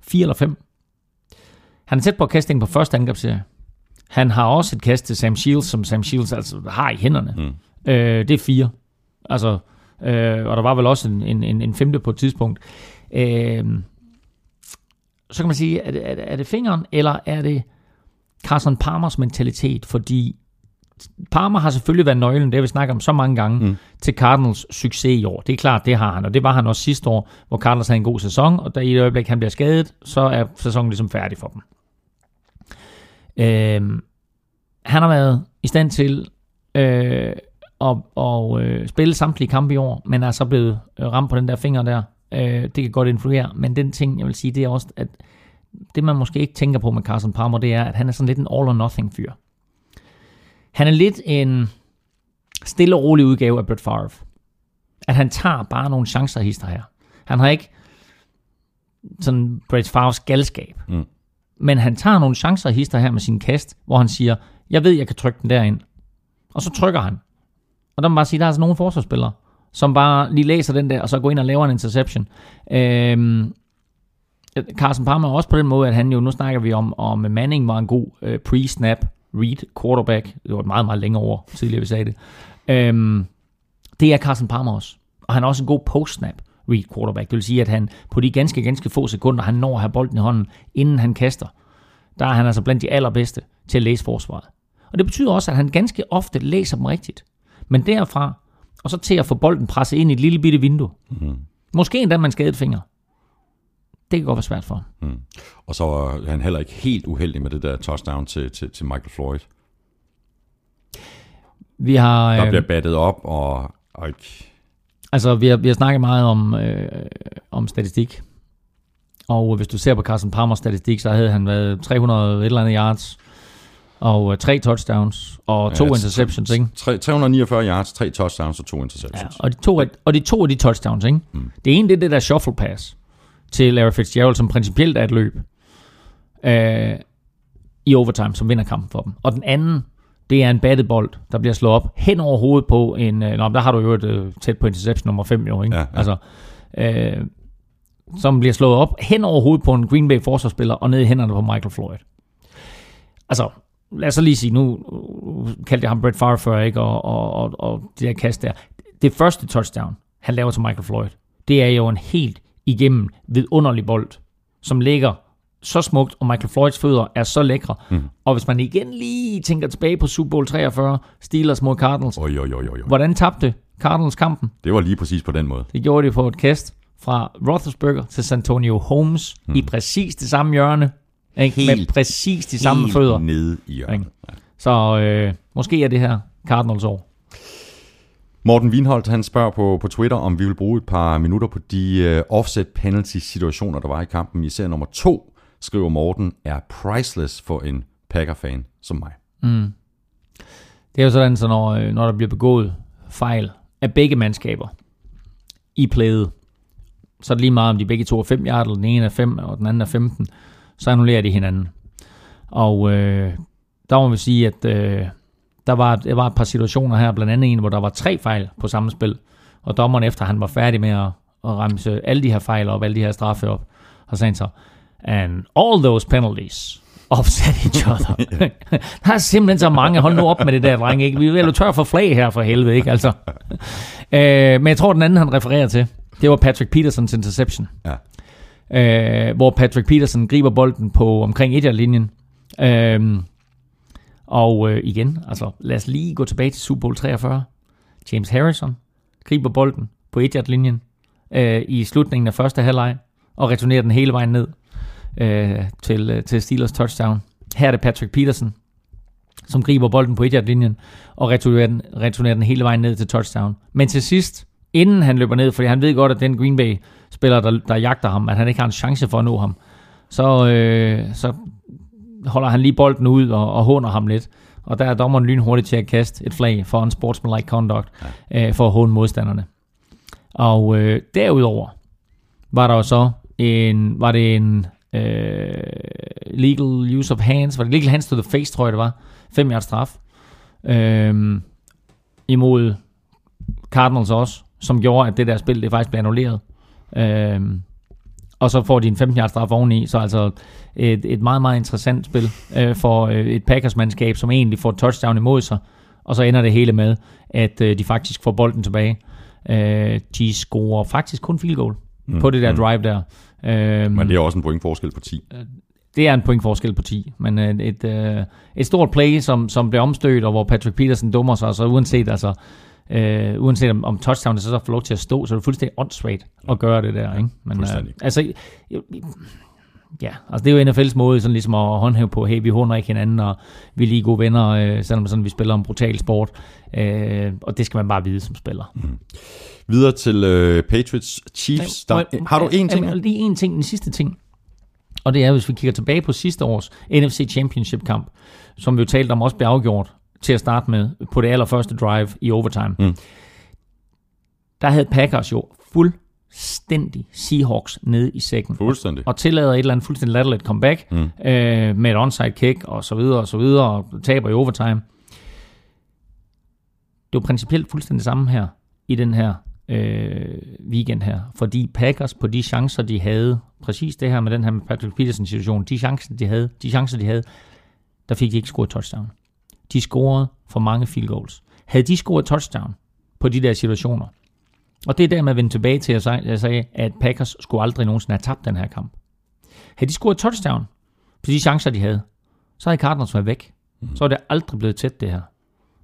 fire eller fem. Han er tæt på at kaste en på første angrebsserie. Han har også et kast til Sam Shields, som Sam Shields altså har i hænderne. Mm. Øh, det er fire. Altså, øh, og der var vel også en, en, en, femte på et tidspunkt. Øh, så kan man sige, er det, er, det, er det fingeren, eller er det Carson Palmers mentalitet? Fordi Palmer har selvfølgelig været nøglen, det har vi snakket om så mange gange, mm. til Cardinals succes i år. Det er klart, det har han, og det var han også sidste år, hvor Cardinals havde en god sæson, og da i et øjeblik han bliver skadet, så er sæsonen ligesom færdig for dem. Øh, han har været i stand til øh, at, at øh, spille samtlige kampe i år, men er så blevet øh, ramt på den der finger der. Øh, det kan godt influere, men den ting, jeg vil sige, det er også, at det man måske ikke tænker på med Carson Palmer, det er, at han er sådan lidt en all-or-nothing fyr. Han er lidt en stille og rolig udgave af Brett Favre. At han tager bare nogle chancer hister her. Han har ikke sådan Brett Favres galskab. Mm. Men han tager nogle chancer hister her med sin kast, hvor han siger, jeg ved, jeg kan trykke den derind. Og så trykker han. Og der må man bare sige, der er altså nogle forsvarsspillere, som bare lige læser den der, og så går ind og laver en interception. Øhm, Carson Palmer også på den måde, at han jo, nu snakker vi om, om Manning var en god øh, pre-snap read quarterback. Det var et meget, meget længere ord, tidligere vi sagde det. Øhm, det er Carson Palmer også. Og han er også en god post-snap read quarterback. Det vil sige, at han på de ganske, ganske få sekunder, han når at have bolden i hånden, inden han kaster, der er han altså blandt de allerbedste til at læse forsvaret. Og det betyder også, at han ganske ofte læser dem rigtigt. Men derfra, og så til at få bolden presset ind i et lille bitte vindue. Mm. Måske endda man skadet finger. Det kan godt være svært for. Mm. Og så er han heller ikke helt uheldig med det der touchdown til, til, til Michael Floyd. Vi har, Der øh, bliver battet op, og, og ikke- altså, vi har, vi har snakket meget om, øh, om statistik. Og hvis du ser på Carson Palmers statistik, så havde han været 300 et eller andet yards, og øh, tre touchdowns, og to Ja, interceptions, ikke? tre- 349 yards, tre touchdowns og to Ja, interceptions. og, de to, og de to af de touchdowns, ikke? Mm. Det ene, det er det der shuffle pass til Larry Fitzgerald, som principielt er et løb øh, i overtime, som vinder kampen for dem. Og den anden, det er en battet bold, der bliver slået op hen over hovedet på en... Øh, nå, der har du jo et øh, tæt på interception nummer 5, jo, ikke? Ja, ja. Altså, øh, som bliver slået op hen over hovedet på en Green Bay forsvarsspiller og ned i hænderne på Michael Floyd. Altså, lad os så lige sige, nu nu kaldte jeg ham Brett Favre før, ikke? Og, og, og, og det der kast der. Det første touchdown, han laver til Michael Floyd, det er jo en helt igennem vidunderlig bold, som ligger så smukt, og Michael Floyds fødder er så lækre. Mm. Og hvis man igen lige tænker tilbage på Super Bowl 43, Steelers mod Cardinals, Oj, oj, oj, oj, hvordan tabte Cardinals kampen? Det var lige præcis på den måde. Det gjorde de på et kast fra Roethlisberger til Santonio Holmes mm. i præcis det samme hjørne. Ikke? Med Helt- præcis de samme Helt fødder. nede i hjørnet. Ikke? Så øh, måske er det her Cardinals år. Morten Wienholdt, han spørger på, på Twitter, om vi vil bruge et par minutter på de uh, offset penalty situationer, der var i kampen. Især nummer to, skriver Morten, er priceless for en Packer-fan som mig. Mm. Det er jo sådan, så når, øh, når der bliver begået fejl af begge mandskaber i playet, så er det lige meget, om de begge to er 5 yard, eller den ene er 5, og den anden er 15, så annullerer de hinanden. Og øh, der må vi sige, at øh, der, var, der var et par situationer her, blandt andet en, hvor der var tre fejl på samme spil, og dommeren efter han var færdig med at, at ramse alle de her fejl op, alle de her straffe op, har sagde han så, and all those penalties offset each [LAUGHS] other. [LAUGHS] der er simpelthen så mange. Hold nu op med det der, dreng. Ikke? Vi er vel tør for flag her for helvede, ikke? Altså. [LAUGHS] Øh, men jeg tror, den anden, han refererer til, det var Patrick Petersons interception. Ja. Øh, hvor Patrick Peterson griber bolden på omkring 1 linjen øh, Og øh, igen, altså lad os lige gå tilbage til Super Bowl 43. James Harrison griber bolden på 1 linjen øh, i slutningen af første halvleg og returnerer den hele vejen ned øh, til, øh, til Steelers touchdown. Her er det Patrick Peterson, som griber bolden på 1 linjen og returnerer den, returnerer den hele vejen ned til touchdown. Men til sidst, inden han løber ned, fordi han ved godt, at den Green Bay spiller, der, der jagter ham, at han ikke har en chance for at nå ham, så, øh, så holder han lige bolden ud og, og håner ham lidt. Og der er dommeren lynhurtigt til at kaste et flag for en sportsmanlike conduct ja. øh, for at håne modstanderne. Og øh, derudover var der jo så en, var det en øh, legal use of hands, var det legal hands to the face, tror jeg det var, 5 yards straf, øh, imod Cardinals også, som gjorde, at det der spil, det faktisk blev annulleret. Øh, og så får de en 15 yards straf oveni, så altså et, et meget, meget interessant spil øh, for øh, et Packers-mandskab, som egentlig får touchdown imod sig, og så ender det hele med, at øh, de faktisk får bolden tilbage. Øh, de scorer faktisk kun field goal mm. på det der drive der. Øh, Men det er også en pointforskel på 10. det er en pointforskel på 10, men øh, et, øh, et stort play, som, som bliver omstødt, og hvor Patrick Peterson dummer sig, så uanset, altså, øh, uanset om, om touchdown det så får lov til at stå, så er det fuldstændig åndssvagt at gøre det der. Ikke? Men, øh, altså, ja, altså det er jo NFL's måde sådan ligesom at håndhæve på, hey, vi hunder ikke hinanden, og vi er lige gode venner, øh, selvom sådan, vi spiller en brutal sport, øh, og det skal man bare vide som spiller. Mm. Videre til øh, Patriots Chiefs. Der, har du en ting? Lige en ting, den sidste ting. Og det er, hvis vi kigger tilbage på sidste års NFC Championship kamp, som vi jo talte om også blev afgjort til at starte med på det allerførste drive i overtime. Mm. Der havde Packers jo fuldstændig Seahawks nede i sækken. Fuldstændig. Og tillader et eller andet fuldstændig latterligt comeback mm. øh, med et onside kick og så videre og så videre og taber i overtime. Det var principielt fuldstændig samme her i den her øh, weekend her. Fordi Packers på de chancer, de havde, præcis det her med den her med Patrick Peterson situation, de chancer, de havde, de chancer, de havde, der fik de ikke scoret touchdown. De scorede for mange field goals. Havde de scoret touchdown på de der situationer, og det er der, man vender tilbage til, at jeg sagde, at Packers skulle aldrig nogensinde have tabt den her kamp. Havde de scoret touchdown på de chancer, de havde, så havde Cardinals været væk. Så var det aldrig blevet tæt, det her.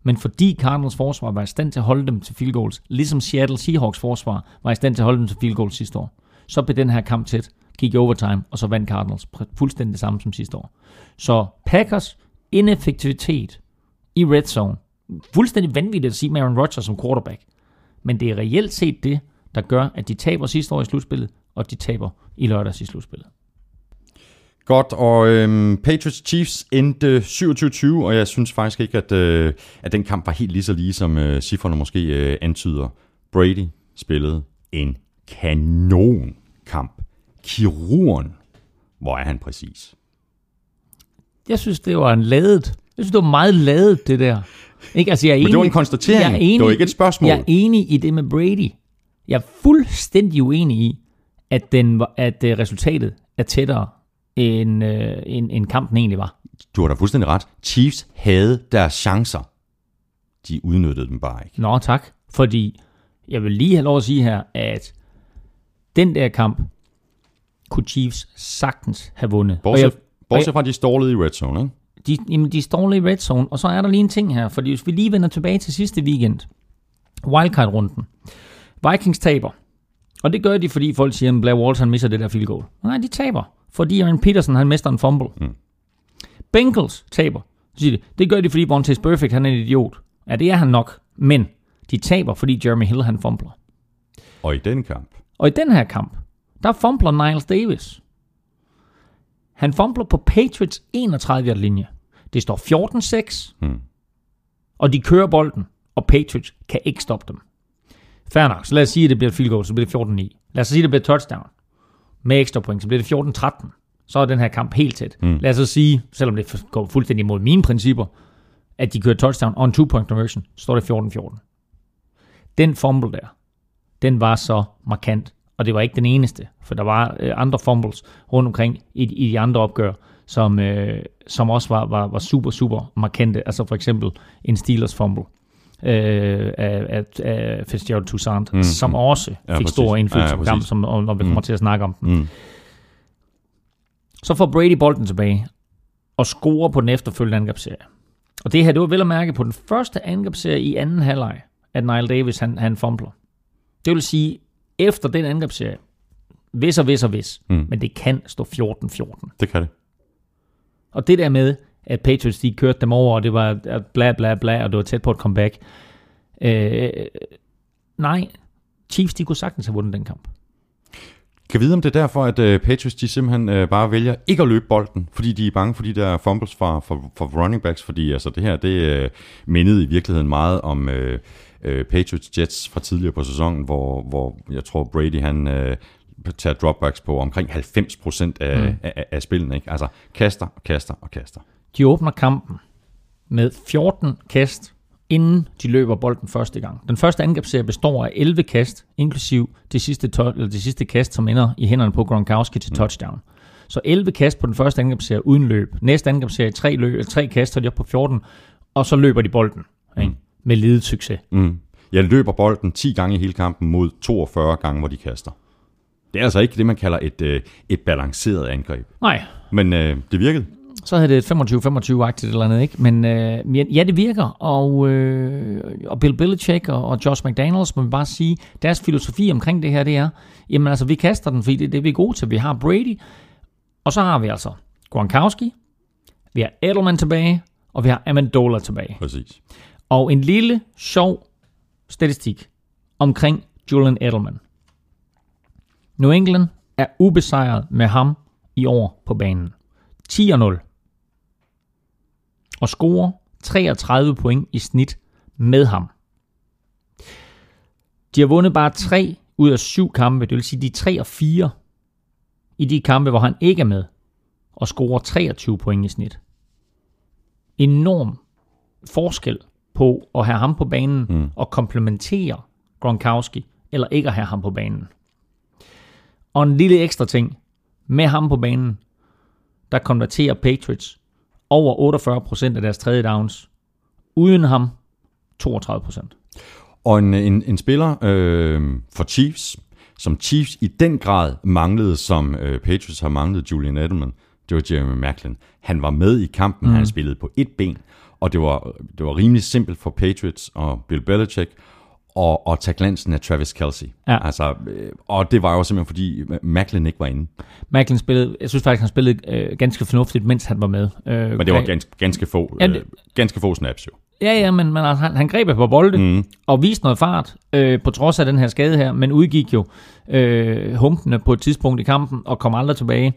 Men fordi Cardinals forsvar var i stand til at holde dem til field goals, ligesom Seattle Seahawks forsvar var i stand til at holde dem til field goals sidste år, så blev den her kamp tæt gik i overtime, og så vandt Cardinals fuldstændig det samme som sidste år. Så Packers ineffektivitet i red zone, fuldstændig vanvittigt at sige med Aaron Rodgers som quarterback, men det er reelt set det, der gør, at de taber sidste år i slutspillet, og de taber i lørdags i slutspillet. Godt, og øhm, Patriots Chiefs endte 27-20, og jeg synes faktisk ikke, at, øh, at den kamp var helt lige så lige, som øh, cifrene måske øh, antyder. Brady spillede en kanonkamp. Kirurgen, hvor er han præcis? Jeg synes, det var en ladet. Jeg synes, det var meget ladet, det der. Ikke? Altså, jeg er Men enig, det var en konstatering. Jeg er enig, Det var ikke et spørgsmål. Jeg er enig i det med Brady. Jeg er fuldstændig uenig i, at, den, at øh, resultatet er tættere, end, øh, end, end kampen egentlig var. Du har da fuldstændig ret. Chiefs havde deres chancer. De udnyttede dem bare ikke. Nå, tak. Fordi jeg vil lige have lov at sige her, at den der kamp kunne Chiefs sagtens have vundet. Og Bortset, jeg, bortset fra, at de stålede i red zone, ikke? De, jamen, de står lige i red zone, og så er der lige en ting her, fordi hvis vi lige vender tilbage til sidste weekend, wildcard-runden, Vikings taber, og det gør de, fordi folk siger, at Blair Walsh han misser det der field goal. Nej, de taber, fordi Aaron Peterson han mister en fumble. Mm. Bengals taber, siger de, det gør de, fordi Vontaze Perfect han er en idiot. Ja, det er han nok, men de taber, fordi Jeremy Hill han fumbler. Og i den kamp, Og i den her kamp, der fumbler Niles Davis. Han fumbler på Patriots 31 yard linje. Det står 14-6, Hmm. og de kører bolden, og Patriots kan ikke stoppe dem. Fair nok, så lad os sige, at det bliver et field goal, så bliver det 14-9. Lad os sige, at det bliver touchdown med ekstra point, så bliver det 14-13. Så er den her kamp helt tæt. Mm. Lad os så sige, selvom det går fuldstændig imod mine principper, at de kører touchdown og en two-point conversion, så står det 14-14. Den fumble der, den var så markant. Og det var ikke den eneste, for der var øh, andre fumbles rundt omkring i, i de andre opgør, som, øh, som også var, var, var super, super markante. Altså for eksempel en Steelers fumble øh, af, af, af Fitzgerald Toussaint, mm, som også Ja, fik præcis. stor indflydelse Ja, på præcis. kampen, som, når vi kommer til at snakke om den. Mm. Så får Brady bolden tilbage og scorer på den efterfølgende angrebsserie. Og det her, det var vel at mærke på den første angrebsserie i anden halvleg, at Niall Davis han, han fumbler. Det vil sige, efter den angrebsserie, hvis og hvis og hvis, Mm. men det kan stå 14-14. det kan det. Og det der med, at Patriots de kørte dem over, og det var bla bla bla, og det var tæt på et comeback. Øh, nej, Chiefs de kunne sagtens have vundet den kamp. Kan vide, om det er derfor, at uh, Patriots de simpelthen uh, bare vælger ikke at løbe bolden, fordi de er bange for de der fumbles fra, fra, fra running backs, fordi altså, det her, det uh, mindede i virkeligheden meget om uh, uh, Patriots Jets fra tidligere på sæsonen, hvor, hvor jeg tror Brady han uh, tager dropbacks på omkring 90% af, mm. af, af, af spillene. Ikke? Altså kaster og kaster og kaster. De åbner kampen med 14 kast, inden de løber bolden første gang. Den første angrebsserie består af 11 kast, inklusiv det sidste, to- eller det sidste kast, som ender i hænderne på Gronkowski til touchdown. Så 11 kast på den første angrebsserie uden løb. Næste angrebsserie, 3, løb, tre kast, så de op på 14, og så løber de bolden. Ikke? Med ledet succes. Mm. Jeg løber bolden 10 gange i hele kampen mod 42 gange, hvor de kaster. Det er altså ikke det, man kalder et, uh, et balanceret angreb. Nej, Men uh, det virkede. så havde det et 25-25-agtigt eller andet, ikke? Men øh, ja, det virker, og, øh, og Bill Belichick og, og Josh McDaniels, må vi bare sige, deres filosofi omkring det her, det er, jamen altså, vi kaster den, fordi det er det, vi er gode til. Vi har Brady, og så har vi altså Gronkowski, vi har Edelman tilbage, og vi har Amendola tilbage. Præcis. Og en lille, sjov statistik omkring Julian Edelman. New England er ubesejret med ham i år på banen. 10-0. Og scorer 33 point i snit med ham. De har vundet bare 3 ud af 7 kampe, det vil sige de 3 og 4 i de kampe, hvor han ikke er med, og scorer 23 point i snit. Enorm forskel på at have ham på banen mm. og komplementere Gronkowski, eller ikke at have ham på banen. Og en lille ekstra ting. Med ham på banen, der konverterer Patriots over 48% af deres tredje downs. Uden ham, 32%. Og en, en, en spiller øh, for Chiefs, som Chiefs i den grad manglede, som øh, Patriots har manglet Julian Edelman, det var Jeremy Macklin. Han var med i kampen, mm. han spillede på et ben, og det var, det var rimelig simpelt for Patriots og Bill Belichick og, og tage glansen af Travis Kelsey. Ja. Altså, øh, og det var jo simpelthen, fordi Macklin ikke var inde. Macklin spillede, jeg synes faktisk, han spillede øh, ganske fornuftigt, mens han var med. Øh, Men det var ganske, ganske, få, Ja, øh, det- ganske få snaps jo. Ja, ja, men, men altså, han, han greb på bolde Mhm. mm. og viste noget fart øh, på trods af den her skade her, men udgik jo øh, humpende på et tidspunkt i kampen og kom aldrig tilbage.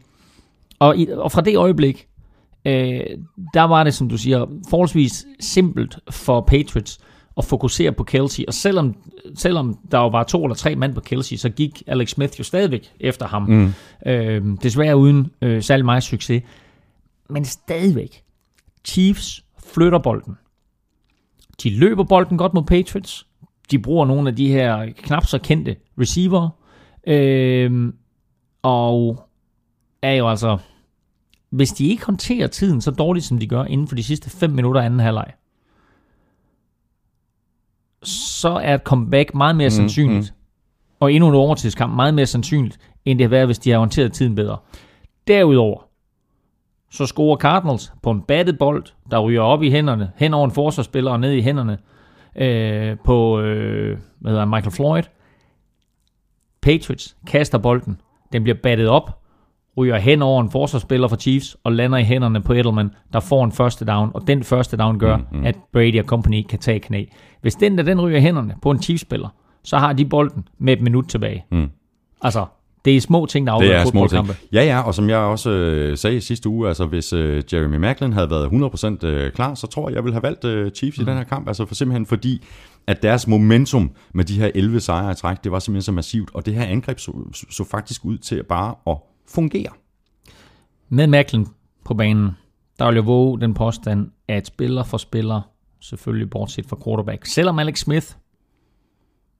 Og, i, og fra det øjeblik, øh, der var det, som du siger, forholdsvis simpelt for Patriots at fokusere på Kelsey. Og selvom, selvom der jo var to eller tre mand på Kelsey, så gik Alex Smith jo stadigvæk efter ham. Mm. Øh, desværre uden øh, særlig meget succes. Men stadigvæk, Chiefs flytter bolden. De løber bolden godt mod Patriots. De bruger nogle af de her knap så kendte receiver. Øh, og er jo altså... Hvis de ikke håndterer tiden så dårligt, som de gør inden for de sidste 5 minutter af anden halvleg, så er et comeback meget mere sandsynligt. Og endnu en overtidskamp meget mere sandsynligt, end det har været, hvis de har håndteret tiden bedre. Derudover, så scorer Cardinals på en battet bold, der ryger op i hænderne, hen over en forsvarsspiller og ned i hænderne øh, på øh, hvad hedder Michael Floyd. Patriots kaster bolden. Den bliver battet op, ryger hen over en forsvarsspiller for Chiefs og lander i hænderne på Edelman, der får en første down, og den første down gør, mm-hmm. at Brady og company kan tage knæ. Hvis den der den ryger hænderne på en Chiefs-spiller, så har de bolden med et minut tilbage. Mm. Altså, det er små ting, der afgør fodboldkampe. Ja, ja, og som jeg også øh, sagde sidste uge, altså hvis øh, Jeremy Macklin havde været 100% øh, klar, så tror jeg, jeg ville have valgt øh, Chiefs mm. i den her kamp. Altså for simpelthen fordi, at deres momentum med de her 11 sejre i træk, det var simpelthen så massivt, og det her angreb så, så faktisk ud til bare at fungere. Med Macklin på banen, der vil jeg våge den påstand, at spiller for spiller, selvfølgelig bortset fra quarterback, selvom Alex Smith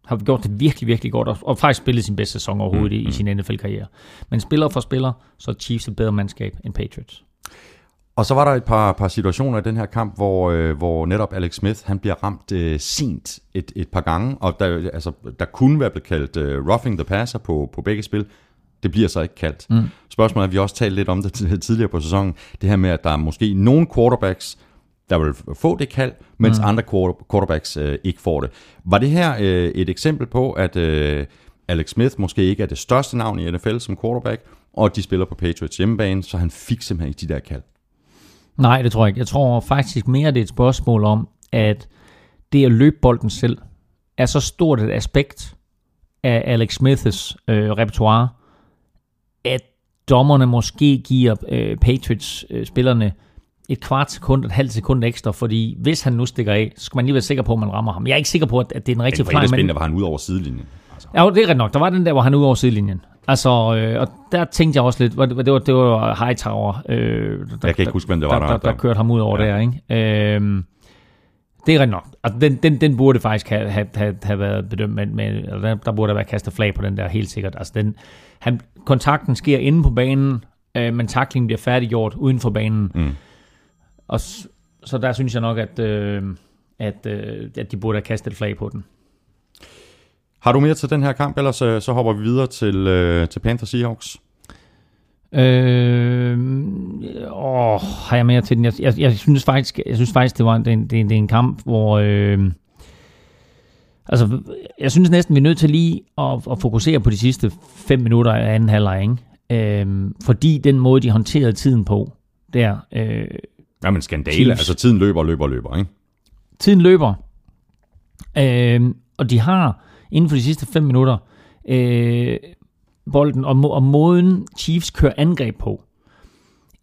har gjort det virkelig, virkelig godt, og, og faktisk spillet sin bedste sæson overhovedet mm, i, i sin NFL-karriere. Men spiller for spiller, så er Chiefs et bedre mandskab end Patriots. Og så var der et par, par situationer i den her kamp, hvor, øh, hvor netop Alex Smith han bliver ramt øh, sent et, et par gange, og der, altså, der kunne være blevet kaldt øh, roughing the passer på, på begge spil. Det bliver så ikke kaldt. Mm. Spørgsmålet er, vi har også talt lidt om det tidligere på sæsonen, det her med, at der er måske nogle quarterbacks, der vil få det kald, mens mm. andre quarter- quarterbacks øh, ikke får det. Var det her øh, et eksempel på, at øh, Alex Smith måske ikke er det største navn i NFL som quarterback, og de spiller på Patriots hjemmebane, så han fik simpelthen ikke de der kald? Nej, det tror jeg ikke. Jeg tror faktisk mere, det er et spørgsmål om, at det at løbe bolden selv, er så stort et aspekt af Alex Smiths øh, repertoire, dommerne måske giver øh, Patriots-spillerne et kvart sekund, et halvt sekund ekstra, fordi hvis han nu stikker af, så skal man lige være sikker på, at man rammer ham. Jeg er ikke sikker på, at, at det er den rigtige For forklaring. ellers Men, der var han ud over sidelinjen. Altså. ja, det er rigtigt nok. Der var den der, hvor han ude over sidelinjen. Altså, øh, og der tænkte jeg også lidt, hvor det, det, var, det var Hightower, øh, der, Jeg kan ikke huske, hvem det var, der, der- der, der, der- kørte ham ud over Ja. der, ikke? Øhm, det er rigtigt nok. Altså, den, den, den burde faktisk have, have, have, have været bedømt, men, men eller der, der burde have været kastet flag på den der, helt sikkert. Altså, den, han, kontakten sker inde på banen, øh, men taklingen bliver færdiggjort uden for banen. Mm. Og s- så der synes jeg nok, at, øh, at, øh, at de burde have kastet et flag på den. Har du mere til den her kamp, ellers så, så hopper vi videre til, øh, til Panthers Seahawks. Øh, åh, har jeg mere til den? Jeg, jeg, jeg synes faktisk, jeg synes faktisk, det var en, det, det, er en- det er en kamp, hvor øh, altså, jeg synes næsten, vi er nødt til lige at, at fokusere på de sidste fem minutter af anden halvleg, ikke? Øh, fordi den måde, de håndterede tiden på, der, øh, Jamen skandale, Chiefs. altså tiden løber, løber, løber, ikke? tiden løber, øh, og de har inden for de sidste fem minutter øh, bolden, og, og måden Chiefs kører angreb på,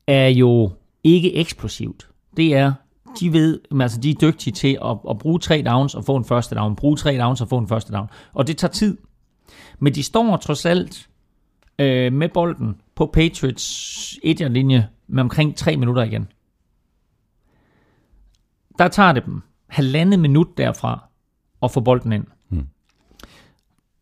er jo ikke eksplosivt. Det er, de ved, altså de er dygtige til at, at bruge tre downs og få en første down, bruge tre downs og få en første down, og det tager tid. Men de står trods alt øh, med bolden på Patriots 1 linje med omkring tre minutter igen. Der tager det dem halvandet minut derfra at få bolden ind. Hmm.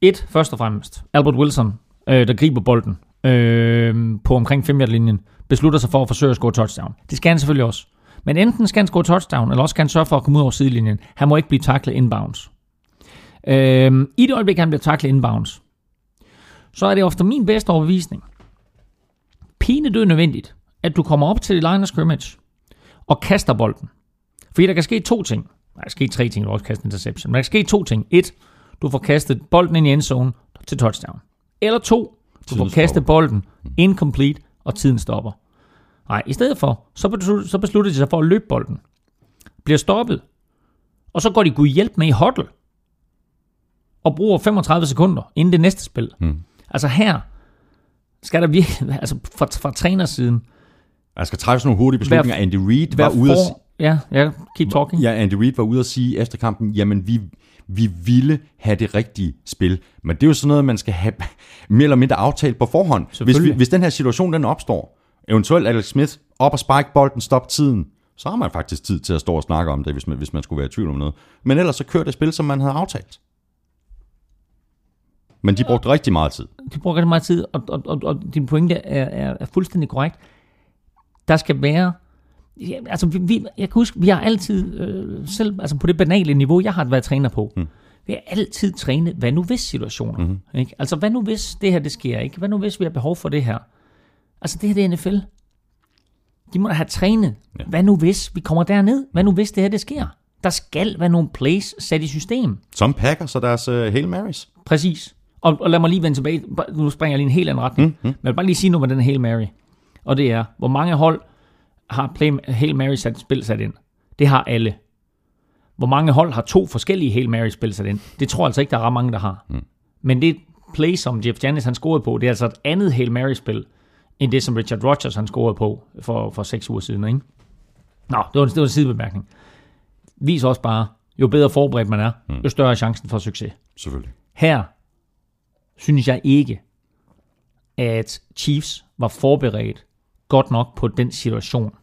Et, først og fremmest, Albert Wilson, øh, der griber bolden øh, på omkring 5 linjen beslutter sig for at forsøge at score touchdown. Det skal han selvfølgelig også. Men enten skal han score touchdown, eller også skal han sørge for at komme ud over sidelinjen. Han må ikke blive taklet inbounds. Øh, I det øjeblik, han bliver taklet inbounds, så er det ofte min bedste overbevisning. Pinedød nødvendigt, at du kommer op til line of scrimmage og kaster bolden. Fordi der kan ske to ting. Nej, der kan ske tre ting, du også kaster interception. Men der kan ske to ting. Et, du får kastet bolden ind i endzone til touchdown. Eller to, du får kastet bolden incomplete, og tiden stopper. Nej, i stedet for, så beslutter, så beslutter de sig for at løbe bolden. Bliver stoppet. Og så går de gud hjælp med i huddle. Og bruger 35 sekunder inden det næste spil. Mm. Altså her skal der virkelig, [LAUGHS] altså fra, fra trænersiden, Der skal træffes nogle hurtige beslutninger. Andy Reid var ude at, for, ja, ja, keep talking. ja, Andy Reid var ude at sige efter kampen, jamen vi, vi ville have det rigtige spil. Men det er jo sådan noget, man skal have [LAUGHS] mere eller mindre aftalt på forhånd. Hvis, vi, hvis den her situation den opstår, eventuelt Alex Smith op og spike bolden, stop tiden, så har man faktisk tid til at stå og snakke om det, hvis man, hvis man skulle være i tvivl om noget. Men ellers så kører det spil, som man havde aftalt. Men de brugte rigtig meget tid. de bruger rigtig meget tid, og, og, og, og din pointe er, er, er fuldstændig korrekt. Der skal være... Ja, altså, vi, vi, jeg kan huske, vi har altid, øh, selv altså på det banale niveau, jeg har været træner på, mm. vi har altid trænet, hvad nu hvis situationer. Mm-hmm. Ikke? Altså, hvad nu hvis det her, det sker ikke? Hvad nu hvis vi har behov for det her? Altså, det her, det er NFL. De må da have trænet. Ja. Hvad nu hvis vi kommer derned? Hvad nu hvis det her, det sker? Der skal være nogle plays sat i system. Som pakker så deres uh, Hail Marys. Præcis. Og, og lad mig lige vende tilbage. Nu springer jeg lige en helt anden retning. Mm, mm. Men jeg vil bare lige sige noget med den Hail Mary. Og det er, hvor mange hold har play, Hail Mary sat spil sat ind? Det har alle. Hvor mange hold har to forskellige Hail Mary spil sat ind? Det tror jeg altså ikke, der er ret mange, der har. Mm. Men det play, som Jeff Janis han scorede på, det er altså et andet Hail Mary spil, end det, som Richard Rodgers han scorede på for, for seks uger siden. Ikke? Nå, det var, en, det var en sidebemærkning. Vis også bare, jo bedre forberedt man er, jo større er chancen for succes. Selvfølgelig. Her synes jeg ikke, at Chiefs var forberedt godt nok på den situation.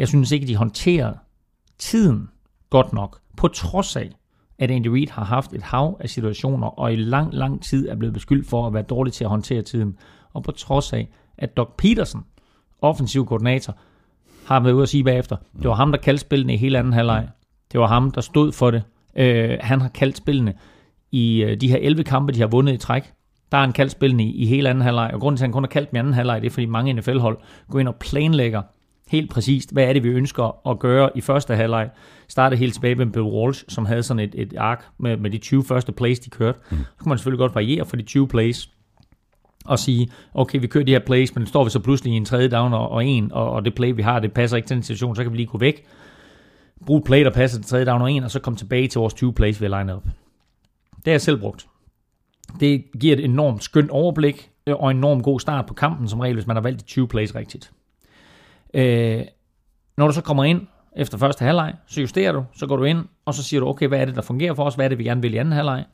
Jeg synes ikke, de håndterede tiden godt nok, på trods af, at Andy Reid har haft et hav af situationer, og i lang, lang tid er blevet beskyldt for at være dårlig til at håndtere tiden. Og på trods af, at Doc Peterson, offensiv koordinator, har været ude at sige bagefter, det var ham, der kaldte spillene i hele anden halvleg. Det var ham, der stod for det. Øh, han har kaldt spillene i øh, de her 11 kampe, de har vundet i træk. Der er en kaldt spillene i, i hele anden halvleg, og grunden til, at han kun har kaldt dem i anden halvleg, det er, fordi mange NFL-hold går ind og planlægger helt præcist, hvad er det, vi ønsker at gøre i første halvleg. Startede helt tilbage med Bill Walsh, som havde sådan et, et ark med, med de 20 første plays, de kørte. Mm. Så kunne man selvfølgelig godt variere for de 20 plays, og sige, okay, vi kører de her plays, men står vi så pludselig i en tredje down og, og en, og, og det play, vi har, det passer ikke til den situation, så kan vi lige gå væk, bruge et play, der passer til tredje down og en, og så komme tilbage til vores 20 plays, vi har legnet op. Det har jeg selv brugt. Det giver et enormt skønt overblik, øh, og en enormt god start på kampen, som regel, hvis man har valgt de 20 plays rigtigt. Øh, når du så kommer ind efter første halvleg, så justerer du, så går du ind, og så siger du, okay, hvad er det, der fungerer for os, hvad er det, vi gerne vil i anden halvleg,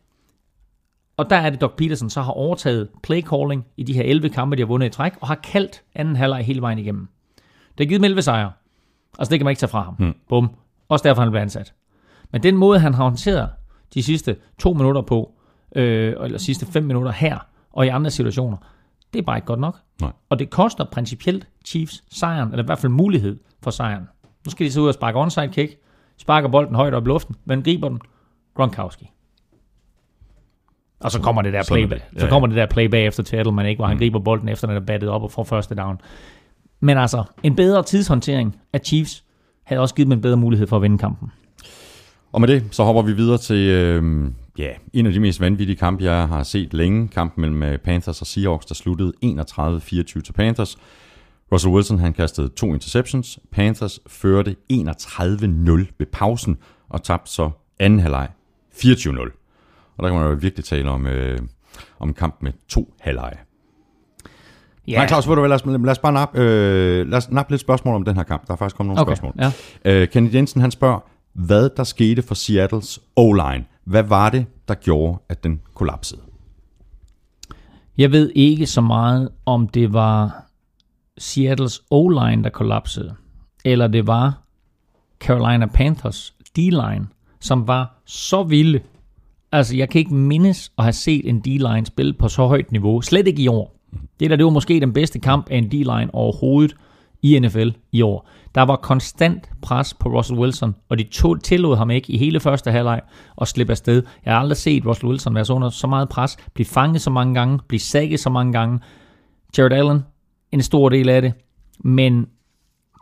og der er det, Doc Peterson så har overtaget play calling i de her 11 kampe, de har vundet i træk, og har kaldt anden halvleg hele vejen igennem. Det har givet dem 11 sejre. Altså det kan man ikke tage fra ham. Hmm. Bum. Også derfor han blev ansat. Men den måde, han har håndteret de sidste to minutter på, øh, eller sidste fem minutter her, og i andre situationer, det er bare ikke godt nok. Nej. Og det koster principielt Chiefs sejren, eller i hvert fald mulighed for sejren. Nu skal de så ud og sparke onside kick, sparker bolden højt op i luften, men griber den, Gronkowski. Og så kommer det der er play, det. Ja, så kommer det der play bagefter til Edelman, ikke, hvor han griber bolden efter, den er battet op og får første down. Men altså, en bedre tidshåndtering af Chiefs havde også givet dem en bedre mulighed for at vinde kampen. Og med det, så hopper vi videre til øh, ja, en af de mest vanvittige kampe, jeg har set længe. Kampen mellem øh, Panthers og Seahawks, der sluttede 31-24 til Panthers. Russell Wilson han kastede to interceptions. Panthers førte 31-0 ved pausen og tabte så anden halvleg 24-0. Og der kan man jo virkelig tale om, øh, om kamp med to halvleje. Ja. Nej, Claus, ved du hvad, lad os, lad os bare nappe, øh, lad os nappe lidt spørgsmål om den her kamp. Der er faktisk kommet nogle Okay, spørgsmål. ja. Øh, Kenny Jensen, han spørger, hvad der skete for Seattles O-line. Hvad var det, der gjorde, at den kollapsede? Jeg ved ikke så meget, om det var Seattles O-line, der kollapsede, eller det var Carolina Panthers D-line, som var så vilde. Altså, jeg kan ikke mindes at have set en D-line spille på så højt niveau. Slet ikke i år. Det der, det var måske den bedste kamp af en D-line overhovedet i NFL i år. Der var konstant pres på Russell Wilson, og de to tillod ham ikke i hele første halvleg at slippe afsted. Jeg har aldrig set Russell Wilson være så under så meget pres, blive fanget så mange gange, blive sækket så mange gange. Jared Allen, en stor del af det. Men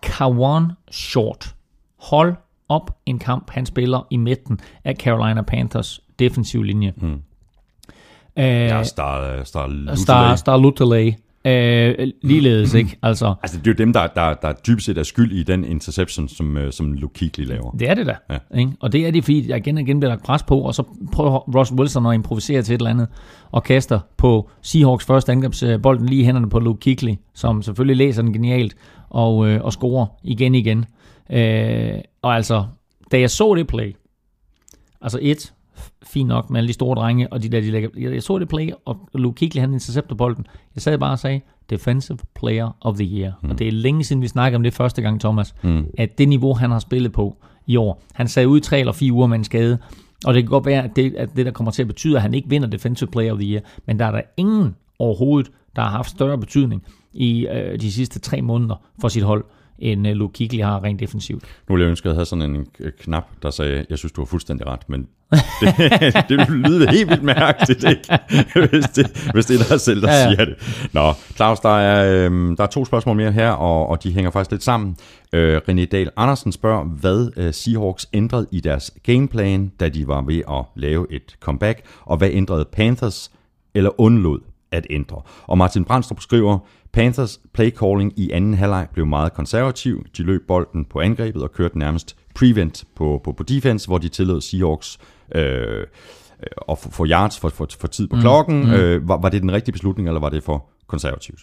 Kawan Short, hold op en kamp, han spiller i midten af Carolina Panthers defensiv linje. Mm. Uh, Ja, Star, Star, Star, Star Lutelay. Øh, ligeledes, ikke? Altså, Altså, det er jo dem, der, der, der dybest set er skyld i den interception, som, øh, som Luke Kuechly laver. det er det da. Ja. Ikke? Og det er det, fordi der igen og igen bliver lagt pres på, og så prøver Ross Wilson at improvisere til et eller andet, og kaster på Seahawks første angrebsbolden lige i hænderne på Luke Kuechly, som selvfølgelig læser den genialt, og, øh, og scorer igen igen. Øh, og altså, da jeg så det play, altså et, fint nok med alle de store drenge, og de der, de lægger, jeg, jeg så det play, og Luke Kuechly, han intercepter bolden. Jeg sad bare og sagde, Defensive Player of the Year. Mm. Og det er længe siden, vi snakkede om det første gang, Thomas, mm. at det niveau, han har spillet på i år, han sad ud i tre eller fire uger med en skade, og det kan godt være, at det, at det der kommer til at betyde, at han ikke vinder Defensive Player of the Year, men der er der ingen overhovedet, der har haft større betydning i øh, de sidste tre måneder for sit hold, end øh, Luke Kuechly har rent defensivt. Nu ville jeg ønske, at jeg havde sådan en øh, knap, der sagde, jeg synes, du har fuldstændig ret, men [LAUGHS] det, [LAUGHS] det ville lyde helt vildt mærkeligt, ikke? [LAUGHS] hvis, det, hvis det er dig selv, der Ja, ja, siger det. Nå, Claus, der er, øhm, der er to spørgsmål mere her, og, og de hænger faktisk lidt sammen. Øh, René Dahl Andersen spørger, hvad øh, Seahawks ændrede i deres gameplan, da de var ved at lave et comeback, og hvad ændrede Panthers eller undlod at ændre. Og Martin Brandstrup skriver, Panthers play calling i anden halvleg blev meget konservativ. De løb bolden på angrebet og kørte nærmest prevent på, på, på defense, hvor de tillod Seahawks øh, at få- yards for, for, for tid på mm. klokken. Mm. Øh, var, var det den rigtige beslutning, eller var det for konservativt?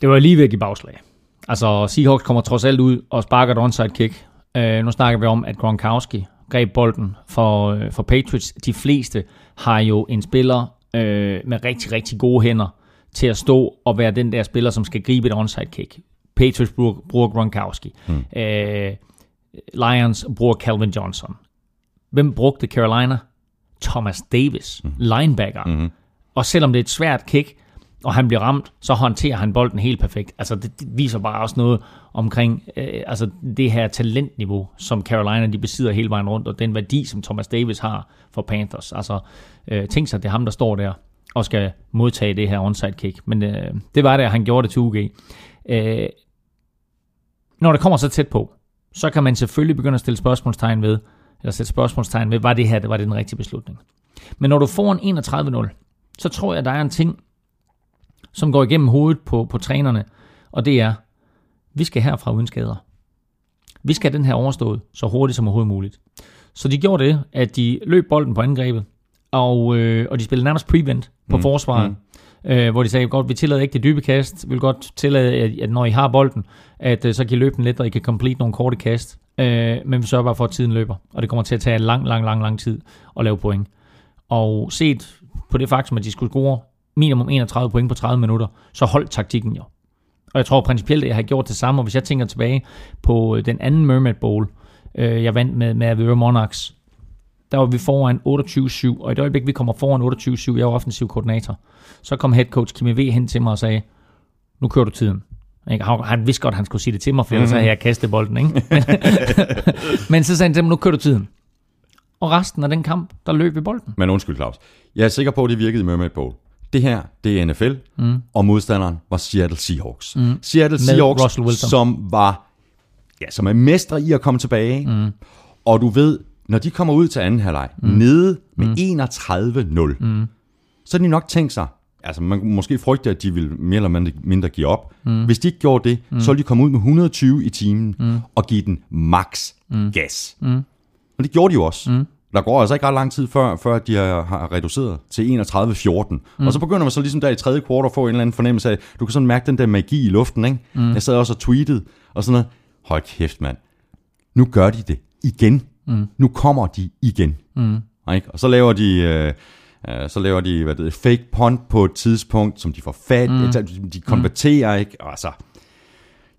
Det var lige ved at give bagslag. Altså, Seahawks kommer trods alt ud og sparker et onside kick. Uh, nu snakker vi om, at Gronkowski greb bolden for, uh, for Patriots. De fleste har jo en spiller uh, med rigtig, rigtig gode hænder til at stå og være den der spiller, som skal gribe et onside kick. Patriots bruger, bruger Gronkowski. Mm. Uh, Lions bruger Calvin Johnson. Hvem brugte Carolina? Thomas Davis, mm. linebacker. Mm-hmm. Og selvom det er et svært kick, og han bliver ramt, så håndterer han bolden helt perfekt. Altså det, det viser bare også noget omkring øh, altså det her talentniveau, som Carolina de besidder hele vejen rundt, og den værdi, som Thomas Davis har for Panthers. Altså øh, tænk sig, det er ham, der står der og skal modtage det her onside kick. Men øh, det var det, at han gjorde det til UG. Øh, når det kommer så tæt på, så kan man selvfølgelig begynde at stille spørgsmålstegn ved, eller sætte spørgsmålstegn ved, var det her, var det den rigtige beslutning. Men når du får en 31-0, så tror jeg, der er en ting, som går igennem hovedet på, på trænerne, og det er, vi skal herfra uden skader. Vi skal have den her overstået så hurtigt som overhovedet muligt. Så de gjorde det, at de løb bolden på angrebet, og, øh, og de spillede nærmest prevent på mm. forsvaret, mm. øh, hvor de sagde, godt, vi tillader ikke det dybe kast, vi vil godt tillade, at, at når I har bolden, at øh, så kan I løbe den lidt, og I kan complete nogle korte kast, øh, men vi sørger bare for, at tiden løber, og det kommer til at tage lang, lang, lang, lang tid at lave point. Og set på det faktum, at de skulle score minimum 31 point på 30 minutter, så holdt taktikken jo. Og jeg tror principielt, at jeg har gjort det samme, og hvis jeg tænker tilbage på øh, den anden Mermaid Bowl, øh, jeg vandt med, med Avedøre Monarchs, der var vi foran 28-7, og i det øjeblik, vi kommer foran 28-7, jeg var offensiv koordinator, så kom head coach Kimi V hen til mig og sagde, nu kører du tiden. Ikke? Han- vidste godt, at han skulle sige det til mig, for ellers havde jeg kastet bolden. Ikke? [LAUGHS] Men, så sagde han til mig, nu kører du tiden. Og resten af den kamp, der løb vi bolden. Men undskyld, Claus. Jeg er sikker på, at det virkede i Mermaid Bowl. Det her, det er NFL, mm. og modstanderen var Seattle Seahawks. Mm. Seattle Seahawks, Russell Wilson. som var, ja, som er mestre i at komme tilbage. Mm. Og du ved, når de kommer ud til anden halvleg, mm. nede med mm. 31-0, mm. så har de nok tænkt sig, altså man måske frygte, at de ville mere eller mindre, give op. Mm. Hvis de ikke gjorde det, mm. så ville de komme ud med 120 i timen mm. og give den max mm. gas. Mm. Men det gjorde de jo også. Mm. Der går altså ikke ret lang tid før, før de har, har reduceret til 31-14. Mm. Og så begynder man så ligesom der i tredje kvartal at få en eller anden fornemmelse af, du kan sådan mærke den der magi i luften, ikke? Mm. Jeg sad også og tweetede, og sådan noget, hold kæft mand, nu gør de det igen. Mm. Nu kommer de igen. Mm. Ikke? Og så laver de... Øh, øh, så laver de hvad det, hedder, fake punt på et tidspunkt, som de får fat, mm. de konverterer ikke, og så,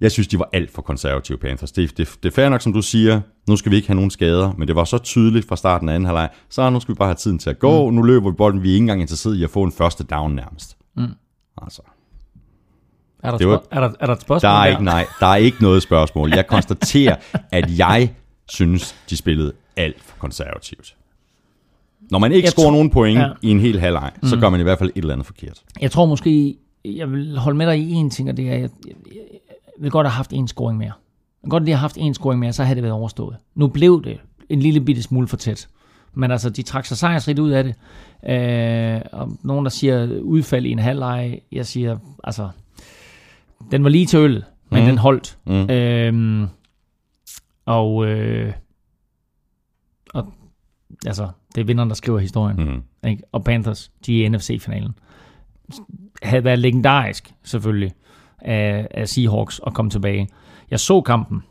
jeg synes, de var alt for konservative Panthers. Det, det, det er fair nok, som du siger, nu skal vi ikke have nogen skader, men det var så tydeligt fra starten af anden halvleg, så nu skal vi bare have tiden til at gå, mm. nu løber vi bolden, vi er ikke engang interesseret i at få en første down nærmest. Mm. Altså, Er der, Det var- er der, er der et spørgsmål der er, der? ikke, nej, der er ikke noget spørgsmål. Jeg konstaterer, at jeg synes, de spillede alt for konservativt. Når man ikke Jeg scorer tror- nogen point ja. i en hel halvleg, så gør man i hvert fald et eller andet forkert. Jeg tror måske, jeg vil holde med dig i en ting, og det er, jeg, jeg, jeg vil godt have haft en scoring mere. Jeg vil godt lige have haft en scoring mere, så havde det været overstået. Nu blev det en lille bitte smule for tæt. Men altså, de trak sig sejrsrigt ud af det. Øh, og nogen, der siger udfald i en halvleg. Jeg siger, altså, den var lige til øllet, men Mhm. den holdt. Mm. Øhm, og, øh, og altså, det er vinderen, der skriver historien. Mm. Ikke? Og Panthers, de er i NFC-finalen. Havde været legendarisk, selvfølgelig, af, af Seahawks at komme tilbage. Jeg så kampen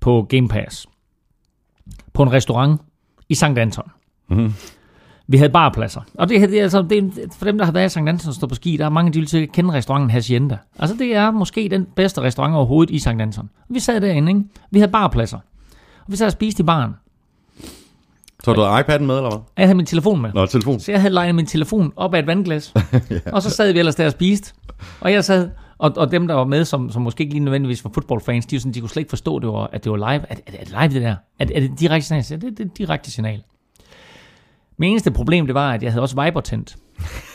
på Game Pass på en restaurant i St. Anton. Mhm. Vi havde barpladser. Og det, det, er altså, det, for dem, der har været i St. Anton og stået på ski, der er mange, de vil sikkert kende restauranten Hacienda. Altså, det er måske den bedste restaurant overhovedet i St. Anton. Vi sad derinde, ikke? Vi havde barpladser. Og vi sad og spiste i baren. Så du havde iPad'en med, eller hvad? Jeg havde min telefon med. Nå, telefon. Så jeg havde legnet min telefon op af et vandglas. [LAUGHS] ja. Og så sad vi ellers der og spiste. Og jeg sad, og, og dem, der var med, som, som måske ikke lige nødvendigvis var fodboldfans, de, sådan, de kunne slet ikke forstå, det var, at det var live. Er, er, er det live, det der? Er, er det direkte signal? Ja, det, det er direkte signal. Min eneste problem, det var, at jeg havde også Viber tændt. [LAUGHS]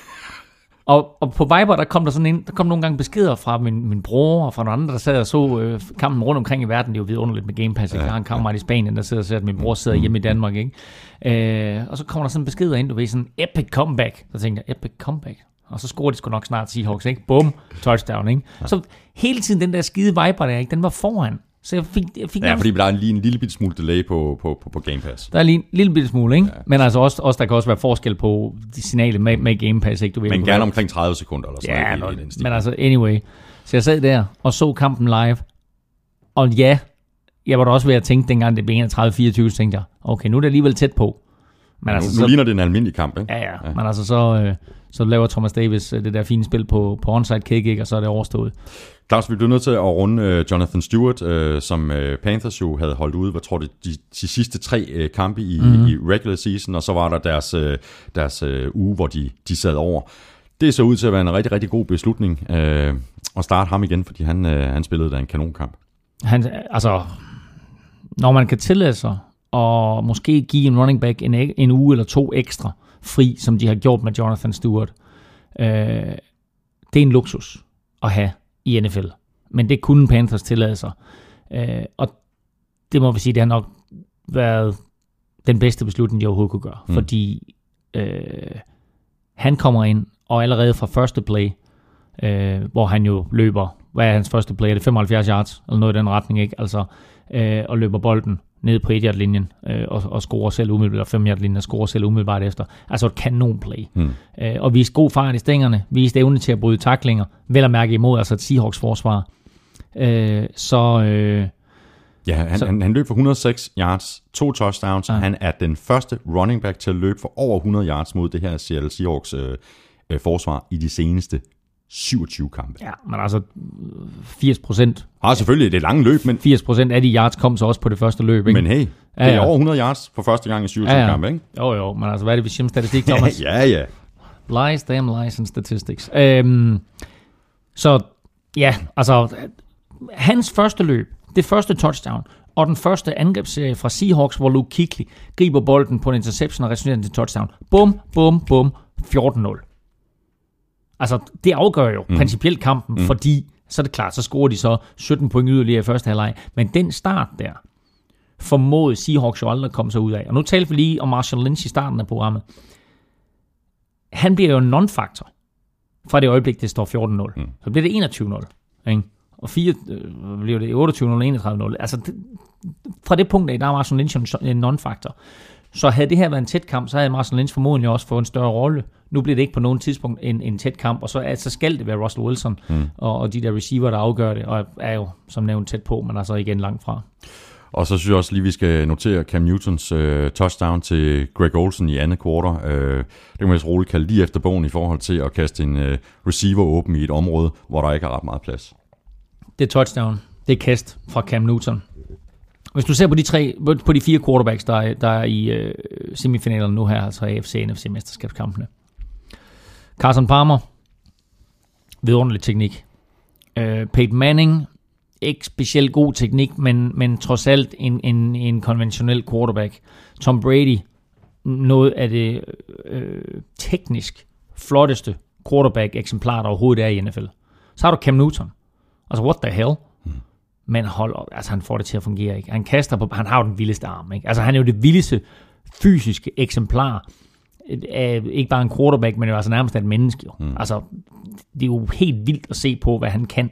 Og, og på Viber, der kom der sådan en, der kom nogle gange beskeder fra min, min bror og fra nogle andre, der sad og så øh, kampen rundt omkring i verden. Det er jo vidunderligt med Game Pass. Ja, jeg har en kammerat i Spanien, der sidder og ser, at min bror sidder hjemme i Danmark. Ikke? Øh, og så kommer der sådan beskeder ind, du ved, sådan epic comeback. Så tænkte jeg, epic comeback. Og så scorer de sgu nok snart Seahawks, ikke? Bum, touchdown, ikke? Så hele tiden den der skide Viber der, ikke? Den var foran. Så jeg fik, jeg fik Ja, nærmest- fordi der er lige en lille bit smule delay på, på, på, på Game Pass. der er lige en lille smule, ikke? Ja. Men altså også, også, der kan også være forskel på de signaler med, med Game Pass, ikke? Du ved, Men gerne kan- omkring 30 sekunder eller sådan Ja, noget. stil. men altså, anyway. Så jeg sad der og så kampen live. Og ja, jeg var da også ved at tænke, dengang det blev 31-24, så tænkte jeg, okay, nu er det alligevel tæt på. Men nu, altså, nu så, ligner det en almindelig kamp, ikke? ja, ja, ja, men altså så, øh, så laver Thomas Davis øh, det der fine spil på, på onside kick, ikke? og så er det overstået. Claus, vi blev nødt til at runde øh, Jonathan Stewart, øh, som øh, Panthers jo havde holdt ude, hvad tror du, de, de sidste tre øh, kampe i, Mhm. mm-hmm. i regular season, og så var der deres, øh, deres øh, uge, hvor de, de sad over. Det så ud til at være en rigtig, rigtig god beslutning øh, at starte ham igen, fordi han, øh, han spillede da en kanonkamp. Han, altså, når man kan tillade sig og måske give en running back en, en uge eller to ekstra fri, som de har gjort med Jonathan Stewart, øh, det er en luksus at have i NFL. Men det kunne Panthers tillade sig. Øh, og det må vi sige, det har nok været den bedste beslutning, de overhovedet kunne gøre. Mm. Fordi øh, han kommer ind, og allerede fra første play, øh, hvor han jo løber, hvad er hans første play? Er det 75 yards? Eller noget i den retning, ikke? Altså, øh, og løber bolden ned på 1 linjen øh, og, og scorer selv umiddelbart, eller 5 linjen og scorer selv umiddelbart efter. Altså et kanonplay. Hmm. Øh, og viste god fart i stængerne, viste evne til at bryde taklinger, vel at mærke imod altså et Seahawks forsvar. Øh, så øh, Ja, han, Så- han, han løb for 106 yards, to touchdowns. Ja. Han er den første running back til at løbe for over 100 yards mod det her Seattle Seahawks øh, øh, forsvar i de seneste 27 kampe. ja, men altså 80 procent Har selvfølgelig det er lange løb, men, 80 procent af de yards kom så også på det første løb, ikke? men hey, det Ja, er ja. over 100 yards for første gang i 27 Ja, ja. kampe, ikke? Jo, jo, men altså, hvad er det, vi siger om statistik, [LAUGHS] Thomas? ja, ja. Lies, damn lies and statistics. Øhm, så ja, altså hans første løb, det første touchdown, og den første angrebsserie fra Seahawks, hvor Luke Kuechly griber bolden på en interception og returnerer den til touchdown. Bum, bum, bum, 14-0. Altså, det afgør jo mm. principielt kampen, mm. fordi så er det klart, så scorer de så 17 point yderligere i første halvleg. Men den start der, formåede Seahawks jo aldrig at komme sig ud af. Og nu talte vi lige om Marshall Lynch i starten af programmet han bliver jo en non-faktor fra det øjeblik, det står 14-0. Mm. Så bliver det 21-0. Ikke? Og 4, øh, bliver det 28-0 31-0. Altså, det, fra det punkt af, der er Marshall Lynch en non-faktor. Så havde det her været en tæt kamp, så havde Marshall Lynch formodentlig også fået en større rolle. Nu bliver det ikke på nogen tidspunkt en, en tæt kamp, og så, altså, skal det være Russell Wilson mm. og, og de der receiver, der afgør det, og er jo som nævnt tæt på, men altså igen langt fra. Og så synes jeg også lige, vi skal notere Cam Newtons øh, touchdown til Greg Olsen i andet kvartal. Øh, det kan man vist roligt kalde lige efter bogen i forhold til at kaste en øh, receiver åben i et område, hvor der ikke er ret meget plads. Det er touchdown. Det er kast fra Cam Newton. Hvis du ser på de, tre, på de fire quarterbacks, der er, der er i øh, semifinalerne nu her, altså AFC og NFC mesterskabskampene. Carson Palmer, vidunderlig teknik. Øh, Peyton Manning, ikke specielt god teknik, men, men trods alt en, en, en konventionel quarterback. Tom Brady, noget af det øh, teknisk flotteste quarterback-eksemplar, der overhovedet er i NFL. Så har du Cam Newton. Altså, what the hell? Men hold op, altså han får det til at fungere, ikke? Han kaster på, han har jo den vildeste arm, ikke? Altså han er jo det vildeste fysiske eksemplar af ikke bare en quarterback, men jo altså nærmest et menneske. Jo. Mm. Altså, det er jo helt vildt at se på, hvad han kan.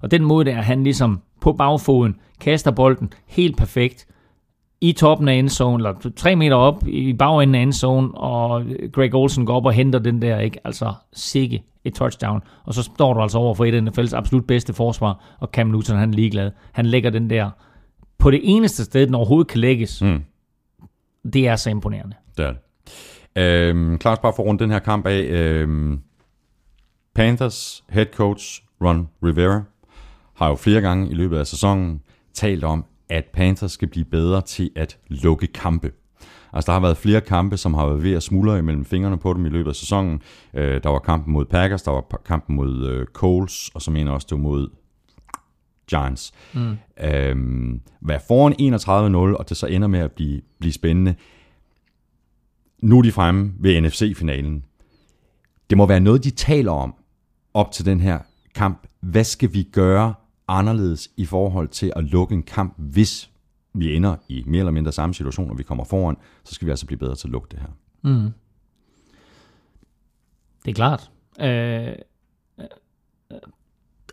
Og den måde, der han ligesom på bagfoden kaster bolden helt perfekt, i toppen af endzone, eller tre meter op i bagenden af endzone, og Greg Olsen går op og henter den der, ikke? Altså, sikke et touchdown. Og så står du altså over for et af NFL's absolut bedste forsvar, og Cam Newton, han er ligeglad. Han lægger den der på det eneste sted, den overhovedet kan lægges. Mm. Det er så imponerende. Det er det. Øhm, Klaus, bare for rundt den her kamp af. Øhm, Panthers head coach Ron Rivera har jo flere gange i løbet af sæsonen talt om, at Panthers skal blive bedre til at lukke kampe. Altså, der har været flere kampe, som har været ved at smuldre imellem fingrene på dem i løbet af sæsonen. Øh, der var kampen mod Packers, der var kampen mod øh, Coles, og så mener også, det var mod Giants. Mm. Øhm, være foran 31-0, og det så ender med at blive, blive spændende. Nu er de fremme ved NFC-finalen. Det må være noget, de taler om op til den her kamp. Hvad skal vi gøre anderledes i forhold til at lukke en kamp, hvis vi ender i mere eller mindre samme situation, og vi kommer foran, så skal vi altså blive bedre til at lukke det her. Mm. Det er klart. Øh,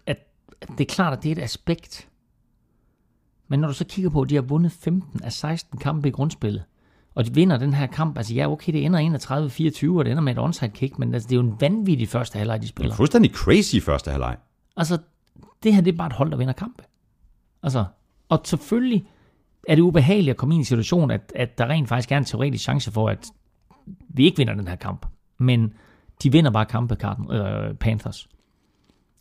at, at det er klart, at det er et aspekt. Men når du så kigger på, at de har vundet 15 af 16 kampe i grundspillet, og de vinder den her kamp, altså ja, okay, det ender 31-24, og det ender med et onside kick, men altså, det er jo en vanvittig første halvleg, de spiller. Det er fuldstændig crazy første halvleg. Altså, det her det er bare et hold, der vinder kampe. Altså, og selvfølgelig er det ubehageligt at komme i en situation, at, at der rent faktisk er en teoretisk chance for, at vi ikke vinder den her kamp. Men de vinder bare kampe, øh, Panthers.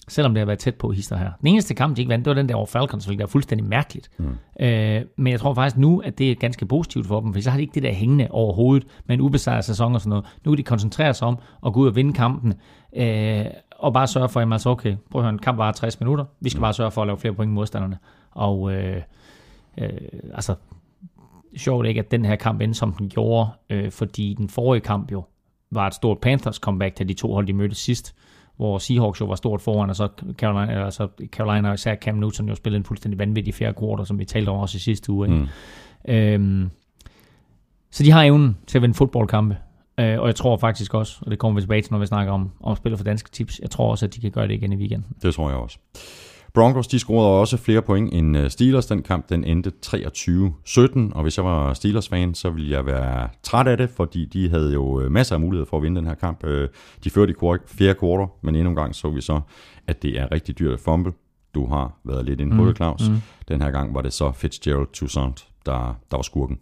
Selvom det har været tæt på hister her. Den eneste kamp, de ikke vandt, det var den der over Falcons, hvilket er fuldstændig mærkeligt. Mm. Øh, men jeg tror faktisk nu, at det er ganske positivt for dem, for så har de ikke det der hængende over hovedet med en ubesejret sæson og sådan noget. Nu kan de koncentrere sig om at gå ud og vinde kampen, øh, og bare sørge for, at altså okay, prøv at høre, en kamp var 60 minutter, vi skal mm. bare sørge for at lave flere point i modstanderne. Og øh, øh, altså, sjovt ikke, at den her kamp endte, som den gjorde, øh, fordi den forrige kamp jo var et stort Panthers comeback, da de to hold, de mødtes sidst hvor Seahawks jo var stort foran, og så Carolina, altså Carolina og især Cam Newton jo spillede en fuldstændig vanvittig fjerde quarter, som vi talte om også i sidste uge. Mm. Øhm, så de har evnen til at vinde fodboldkampe, øh, og jeg tror faktisk også, og det kommer vi tilbage til, når vi snakker om, om spiller for danske tips, jeg tror også, at de kan gøre det igen i weekenden. Det tror jeg også. Broncos de scorede også flere point end øh, Steelers. Den kamp den endte 23-17, og hvis jeg var Steelers-fan, så ville jeg være træt af det, fordi de havde jo øh, masser af muligheder for at vinde den her kamp. Øh, de førte i fjerde kvartal, men endnu en gang så vi så, at det er rigtig dyrt at fumble. Du har været lidt inde på mm, det, Claus. Mm. Den her gang var det så Fitzgerald Toussaint, der, der var skurken.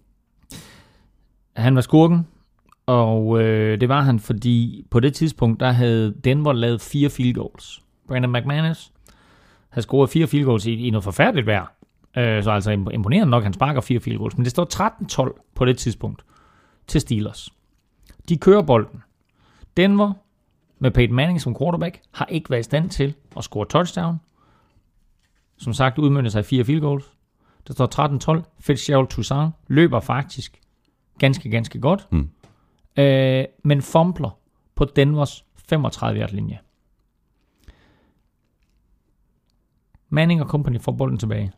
Han var skurken, og øh, det var han, fordi på det tidspunkt, der havde Denver lavet fire field goals. Brandon McManus havde scoret fire field goals i, i noget forfærdeligt vejr. Øh, så altså imponerende nok, han sparker fire field goals. Men det står 13-12 på det tidspunkt til Steelers. De kører bolden. Denver med Peyton Manning som quarterback har ikke været i stand til at score touchdown. Som sagt udmyndte sig i fire field goals. Der står 13-12. Fitzgerald Toussaint løber faktisk ganske, ganske godt. Mm. Øh, men fumbler på Denvers 35 linje. Manning og company får bolden tilbage.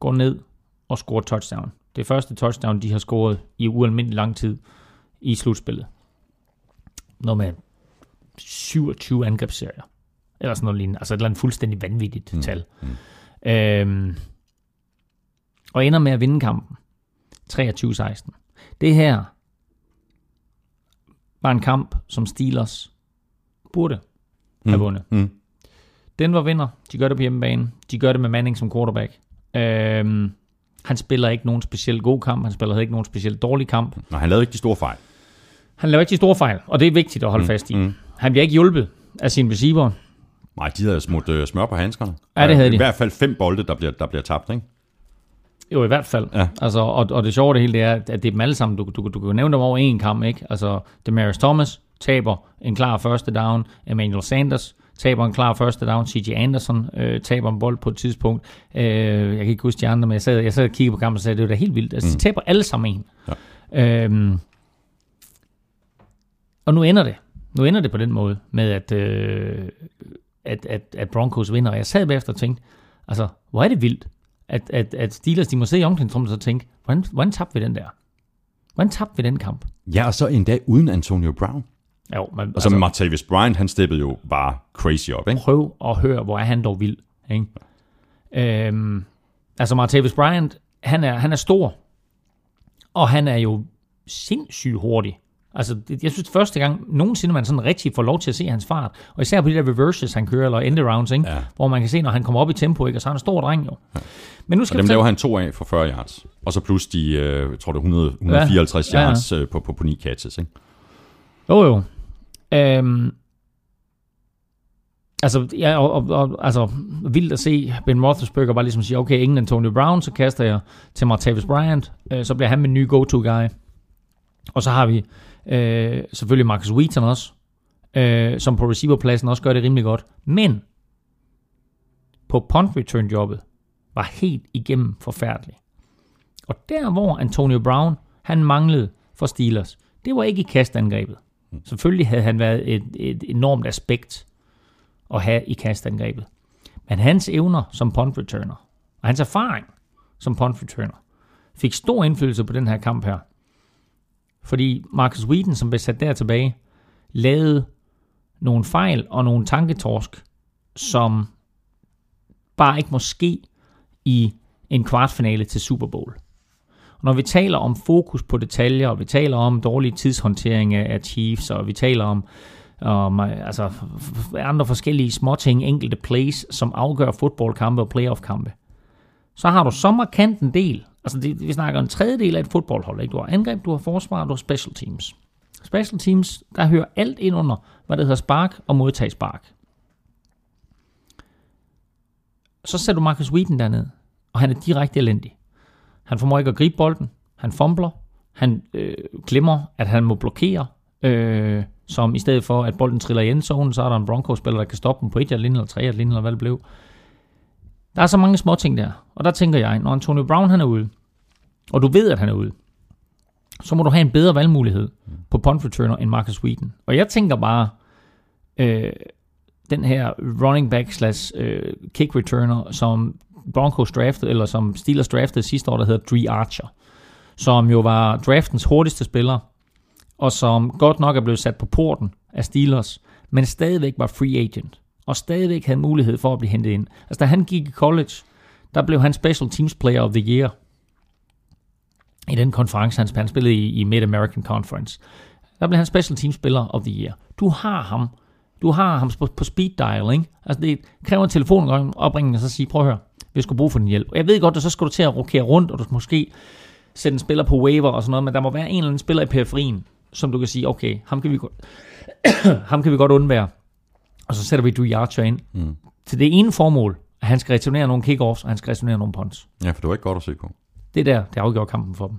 Går ned og scorer touchdown. Det er første touchdown, de har scoret i ualmindelig lang tid i slutspillet. Noget med 27 angrebsserier. Eller sådan noget lignende. Altså et eller andet fuldstændig vanvittigt mm. tal. Mm. Øhm, og ender med at vinde kampen. 23-16. Det her var en kamp, som Steelers burde have mm. vundet. Mm. Denver vinder. De gør det på hjemmebane. De gør det med Manning som quarterback. Øhm, han spiller ikke nogen specielt god kamp. Han spiller ikke nogen specielt dårlig kamp. Nej, han lavede ikke de store fejl. Han lavede ikke de store fejl, og det er vigtigt at holde mm, fast i. Mm. Han bliver ikke hjulpet af sin receiver. Nej, de havde smurt øh, smør på handskerne. Ja, det havde de. I hvert fald fem bolde, der bliver, der bliver tabt, ikke? Jo, i hvert fald. Ja. Altså, og, og det sjove det hele, det er, at det er dem alle sammen. Du, du, du kan nævne dem over en kamp, ikke? Altså, Demarius Thomas taber en klar første down. Emmanuel Sanders taber en klar første down. C.J. Anderson øh, taber en bold på et tidspunkt. Øh, jeg kan ikke huske de andre, men jeg sad, jeg sad og kiggede på kampen og sagde, det var da helt vildt. Altså, mm. de taber alle sammen en. Ja. Øhm, og nu ender det. Nu ender det på den måde, med at, øh, at, at, at Broncos vinder. Og jeg sad bagefter og tænkte, altså, hvor er det vildt, at, at, at Steelers, de må se i omklædningsrummet og tænke, hvordan, hvordan tabte vi den der? Hvordan tabte vi den kamp? Ja, og så endda uden Antonio Brown. Jo, men Altså, altså Martavis Bryant, han steppede jo bare crazy op, ikke? prøv at høre, hvor er han dog vild. Ikke? Øhm, altså Martavis Bryant, han er, han er stor, og han er jo sindssygt hurtig. Altså, jeg synes, første gang nogensinde, man sådan rigtig får lov til at se hans fart, og især på de der reverses, han kører, eller end rounds, ikke? Ja. hvor man kan se, når han kommer op i tempo, ikke? og så er han en stor dreng jo. Men nu skal Og dem fortælle- laver han to af for 40 yards. Og så plus de, øh, jeg tror det er 100, 154 Ja, ja, ja. yards øh, på, på, på 9 catches, ikke? Jo, jo. Øhm, altså, ja, og, og, og, altså, vildt at se Ben Roethlisberger bare ligesom sige, okay, ingen Antonio Brown, så kaster jeg til Martavis Bryant, øh, så bliver han min nye go-to-guy. Og så har vi øh, selvfølgelig Marcus Wheaton også, øh, som på receiverpladsen også gør det rimelig godt. Men på punt return jobbet var helt igennem forfærdelig. Og der hvor Antonio Brown, han manglede for Steelers, det var ikke i kastangrebet. Selvfølgelig havde han været et, et enormt aspekt at have i kastangrebet. Men hans evner som punt returner, og hans erfaring som punt returner, fik stor indflydelse på den her kamp her. Fordi Marcus Whedon, som blev sat der tilbage, lavede nogle fejl og nogle tanketorsk, som bare ikke må ske i en kvartfinale til Super Bowl. Og når vi taler om fokus på detaljer, og vi taler om dårlig tidshåndtering af Chiefs, og vi taler om, om altså, andre forskellige småting, enkelte plays, som afgør fodboldkampe og playoff-kampe, så har du så markant en del. Altså det, vi snakker en tredjedel af et fodboldhold. Ikke? Du har angreb, du har forsvar, du har special teams. Special teams, der hører alt ind under, hvad det hedder spark og modtage spark. Så sætter du Marcus Wheaton derned, og han er direkte elendig. Han formår ikke at gribe bolden. Han fumbler. Han øh, glemmer, at han må blokere. Øh, som i stedet for, at bolden triller i endzonen, så er der en Broncos-spiller, der kan stoppe den på et linje eller tre linje, eller hvad det blev. Der er så mange små ting der. Og der tænker jeg, når Antonio Brown han er ude, og du ved, at han er ude, så må du have en bedre valgmulighed på punt returner end Marcus Wheaton. Og jeg tænker bare, øh, den her running back slash øh, kick returner, som Broncos draftede, eller som Steelers draftede sidste år, der hedder Dree Archer, som jo var draftens hurtigste spiller, og som godt nok er blevet sat på porten af Steelers, men stadigvæk var free agent, og stadigvæk havde mulighed for at blive hentet ind. Altså da han gik i college, der blev han Special Teams Player of the Year i den konference, han, han spillede i, i Mid-American Conference. Der blev han Special Teams Spiller of the Year. Du har ham. Du har ham på, på speed dial, ikke? Altså det kræver en telefonopringning, og så sige, prøv at høre, vi skulle bruge for din hjælp. Jeg ved godt, at så skal du til at rokere rundt, og du skal måske sætte en spiller på waiver og sådan noget, men der må være en eller anden spiller i periferien, som du kan sige, okay, ham kan vi godt, [COUGHS] ham kan vi godt undvære. Og så sætter vi Dewey Archer ind. Mm. Til det ene formål, at han skal returnere nogle kickoffs, og han skal returnere nogle punts. Ja, for det var ikke godt at se på. Det er der, det afgjorde kampen for dem.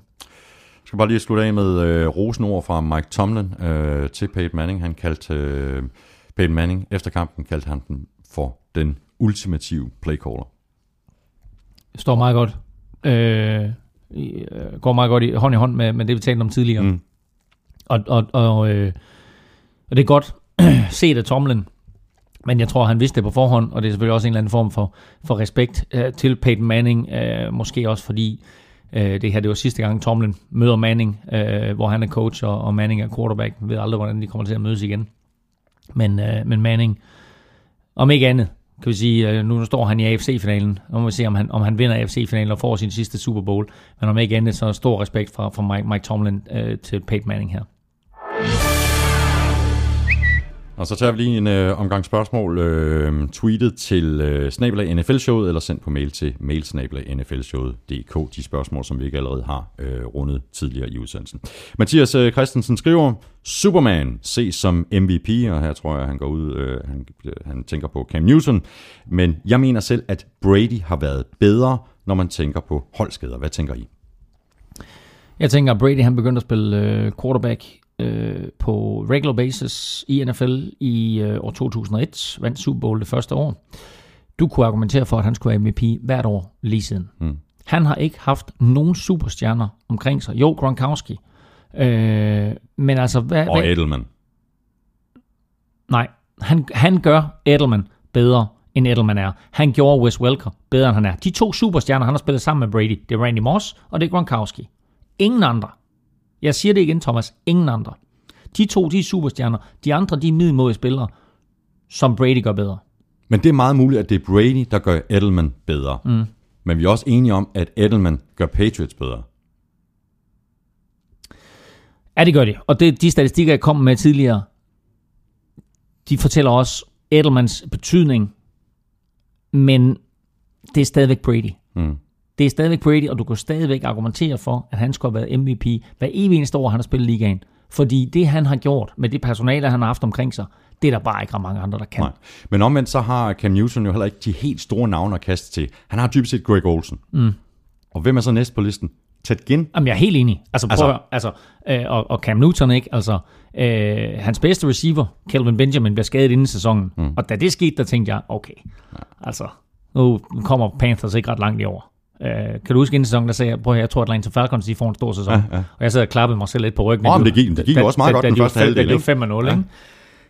Jeg skal bare lige slutte af med øh, rosenord fra Mike Tomlin øh, til Peyton Manning. Han kaldte øh, Peyton Manning, efter kampen kaldte han den for den ultimative playcaller. står meget godt. Øh, øh, går meget godt i, hånd i hånd med, med det, vi talte om tidligere. Mm. Og, og, og, øh, og det er godt [CLEARS THROAT] set af Tomlin, men jeg tror, han vidste det på forhånd, og det er selvfølgelig også en eller anden form for, for respekt øh, til Peyton Manning, øh, måske også fordi øh, det her det var sidste gang Tomlin møder Manning, øh, hvor han er coach, og, og Manning er quarterback. Jeg ved aldrig, hvordan de kommer til at mødes igen. Men, øh, men Manning, om ikke andet, kan vi sige, øh, nu står han i AFC-finalen. og må vi se, om han, om han vinder AFC-finalen og får sin sidste Super Bowl. Men om ikke andet, så stor respekt fra, fra Mike, Mike Tomlin øh, til Peyton Manning her. Og så tager vi lige en øh, omgang spørgsmål øh, tweetet til øh, snabelag NFL-showet, eller sendt på mail til mailsnabelag De spørgsmål, som vi ikke allerede har øh, rundet tidligere i udsendelsen. Mathias øh, Christensen skriver, Superman ses som MVP, og her tror jeg, han går ud, øh, han, han tænker på Cam Newton. Men jeg mener selv, at Brady har været bedre, når man tænker på holdskader. Hvad tænker I? Jeg tænker, at Brady han begyndte at spille øh, quarterback øh, på regular basis i NFL i øh, år 2001. Vandt Super Bowl det første år. Du kunne argumentere for, at han skulle være MVP hvert år lige siden. Mm. Han har ikke haft nogen superstjerner omkring sig. Jo, Gronkowski. Øh, men altså, hvad, Og hvad, Edelman. nej, han, han gør Edelman bedre, end Edelman er. Han gjorde Wes Welker bedre, end han er. De to superstjerner, han har spillet sammen med Brady, det er Randy Moss, og det er Gronkowski. Ingen andre. Jeg siger det igen, Thomas. Ingen andre. De to, de er superstjerner. De andre, de er middelmådige spillere, som Brady gør bedre. Men det er meget muligt, at det er Brady, der gør Edelman bedre. Mm. Men vi er også enige om, at Edelman gør Patriots bedre. Ja, det gør de. Og det, de statistikker, jeg kom med tidligere, de fortæller også Edelmans betydning, men det er stadigvæk Brady. Mm. Det er stadigvæk Brady, og du kan stadigvæk argumentere for, at han skulle have været MVP hver evig eneste år, han har spillet ligaen. Fordi det, han har gjort med det personale, han har haft omkring sig, det er der bare ikke ret mange andre, der kan. Nej. Men omvendt så har Cam Newton jo heller ikke de helt store navne at kaste til. Han har typisk set Greg Olsen. Mm. Og hvem er så næst på listen? Ted Ginn? Jamen, jeg er helt enig. Altså, prøv altså, Altså- altså øh, og, og Cam Newton, ikke? Altså, øh, hans bedste receiver, Kelvin Benjamin, bliver skadet inden sæsonen. Mm. Og da det skete, der tænkte jeg, okay, ja. altså, nu kommer Panthers ikke ret langt i år. Øh, kan du huske inden sæsonen, der sagde jeg, prøv at jeg tror, Atlanta Falcons de får en stor sæson. Ja, ja. Og jeg sad og klappede mig selv lidt på ryggen. Åh, men det gik- det gik jo også meget godt den de var første halvdel, Da de ikke? var 5 0,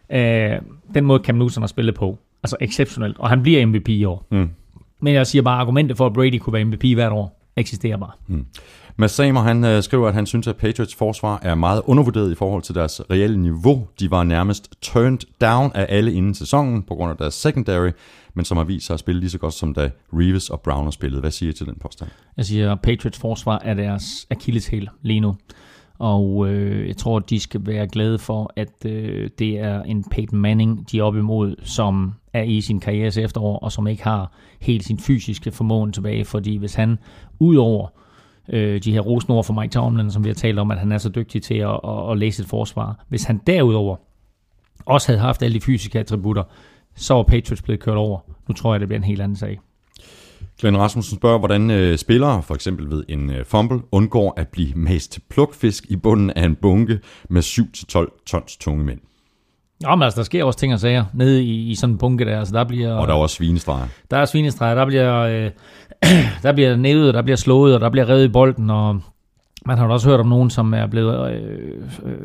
ikke? Øh, den måde Cam Newton har spillet på, altså exceptionelt. Og han bliver MVP i år. Mm. Men jeg siger bare, argumentet for, at Brady kunne være MVP hvert år, eksisterer bare. Mads Samer, han øh, skriver, at han synes, at Patriots forsvar er meget undervurderet i forhold til deres reelle niveau. De var nærmest turned down af alle inden sæsonen på grund af deres secondary, men som har vist sig at spille lige så godt som da Reeves og Brown spillede. Hvad siger I til den påstand? Jeg siger, at Patriots forsvar er deres akilleshæl lige nu. Og øh, jeg tror, at de skal være glade for, at øh, det er en Peyton Manning, de er op imod, som er i sin karrieres efterår, og som ikke har helt sin fysiske formåen tilbage. Fordi hvis han, udover øh, de her rosenord for Mike Tomlin, som vi har talt om, at han er så dygtig til at, at, at læse et forsvar, hvis han derudover også havde haft alle de fysiske attributter, så var Patriots blevet kørt over. Nu tror jeg, det bliver en helt anden sag. Glenn Rasmussen spørger, hvordan øh, spillere, for eksempel ved en øh, fumble, undgår at blive mast til plukfisk i bunden af en bunke med 7-12 tons tunge mænd. Nå, men altså, der sker også ting og sager nede i, i sådan en bunke der. Altså, der bliver, Og der er også svinestreger. der er svinestreger, der bliver, øh, [CLEARS THROAT] der bliver nævet, der bliver slået, og der bliver revet i bolden, og man har også hørt om nogen, som er blevet øh, øh,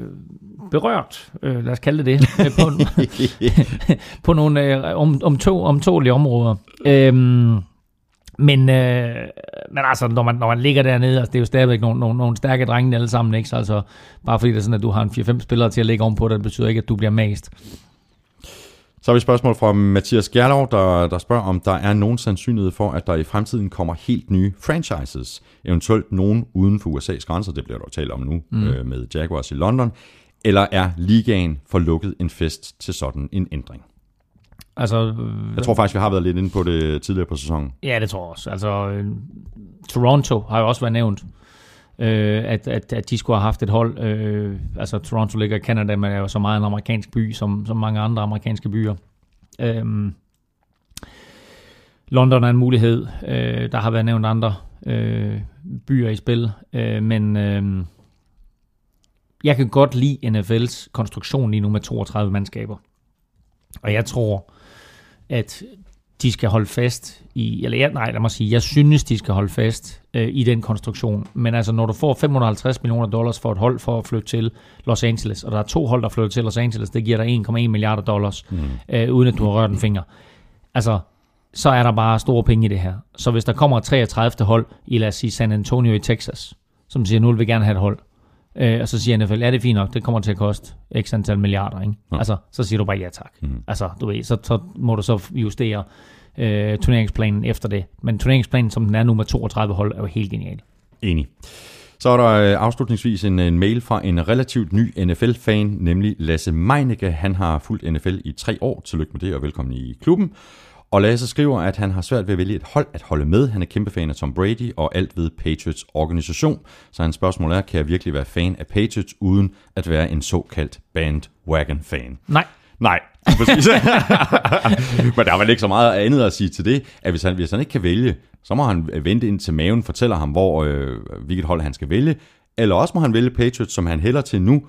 berørt, øh, lad os kalde det det, øh, på, [LAUGHS] [LAUGHS] på nogle øh, om, om to, omtålige områder. Øhm, men, øh, men altså, når man, når man ligger dernede, altså, det er jo stadigvæk nogle, nogle, nogle stærke drenge alle sammen, ikke? Så altså, bare fordi det er sådan, at du har en 4-5 spillere til at ligge ovenpå dig, det betyder ikke, at du bliver mast. Så har vi et spørgsmål fra Mathias Gerlov, der, der spørger, om der er nogen sandsynlighed for, at der i fremtiden kommer helt nye franchises, eventuelt nogen uden for USA's grænser, det bliver der jo talt om nu mm. øh, med Jaguars i London, eller er ligaen for lukket en fest til sådan en ændring? Altså, øh, Jeg tror faktisk, vi har været lidt inde på det tidligere på sæsonen. Ja, det tror jeg også. Altså, øh, Toronto har jo også været nævnt, øh, at, at, at de skulle have haft et hold. Øh, altså, Toronto ligger i Canada, men er jo så meget en amerikansk by, som, som mange andre amerikanske byer. Øh, London er en mulighed. Øh, der har været nævnt andre øh, byer i spil, øh, men øh, jeg kan godt lide NFL's konstruktion lige nu med 32 mandskaber. Og jeg tror, at de skal holde fast i, eller jeg, nej, lad mig sige, jeg synes, de skal holde fast øh, i den konstruktion. Men altså, når du får 550 millioner dollars for et hold for at flytte til Los Angeles, og der er to hold, der flytter til Los Angeles, det giver dig 1,1 milliarder dollars, mm. øh, uden at du har rørt en finger. Altså, så er der bare store penge i det her. Så hvis der kommer et 33. hold i, lad os sige, San Antonio i Texas, som siger, nu vil vi gerne have et hold, øh, og så siger NFL, ja, det er fint nok, det kommer til at koste x antal milliarder, ikke? Ja. Altså, så siger du bare ja tak. Mm. Altså, du ved, så, så må du så justere øh, turneringsplanen efter det. Men turneringsplanen, som den er nu med 32 hold, er jo helt genial. Enig. Så er der øh, afslutningsvis en, en mail fra en relativt ny NFL-fan, nemlig Lasse Meinicke. Han har fulgt NFL i tre år. Tillykke med det, og velkommen i klubben. Og Lasse skriver, at han har svært ved at vælge et hold at holde med. Han er kæmpe fan af Tom Brady og alt ved Patriots organisation. Så hans spørgsmål er, kan jeg virkelig være fan af Patriots uden at være en såkaldt bandwagon-fan? Nej, Nej, præcis. [LAUGHS] Men der er vel ikke så meget andet at sige til det, at hvis han, hvis han ikke kan vælge, så må han vente ind til maven fortæller ham, hvor, øh, hvilket hold han skal vælge. Eller også må han vælge Patriots, som han hælder til nu,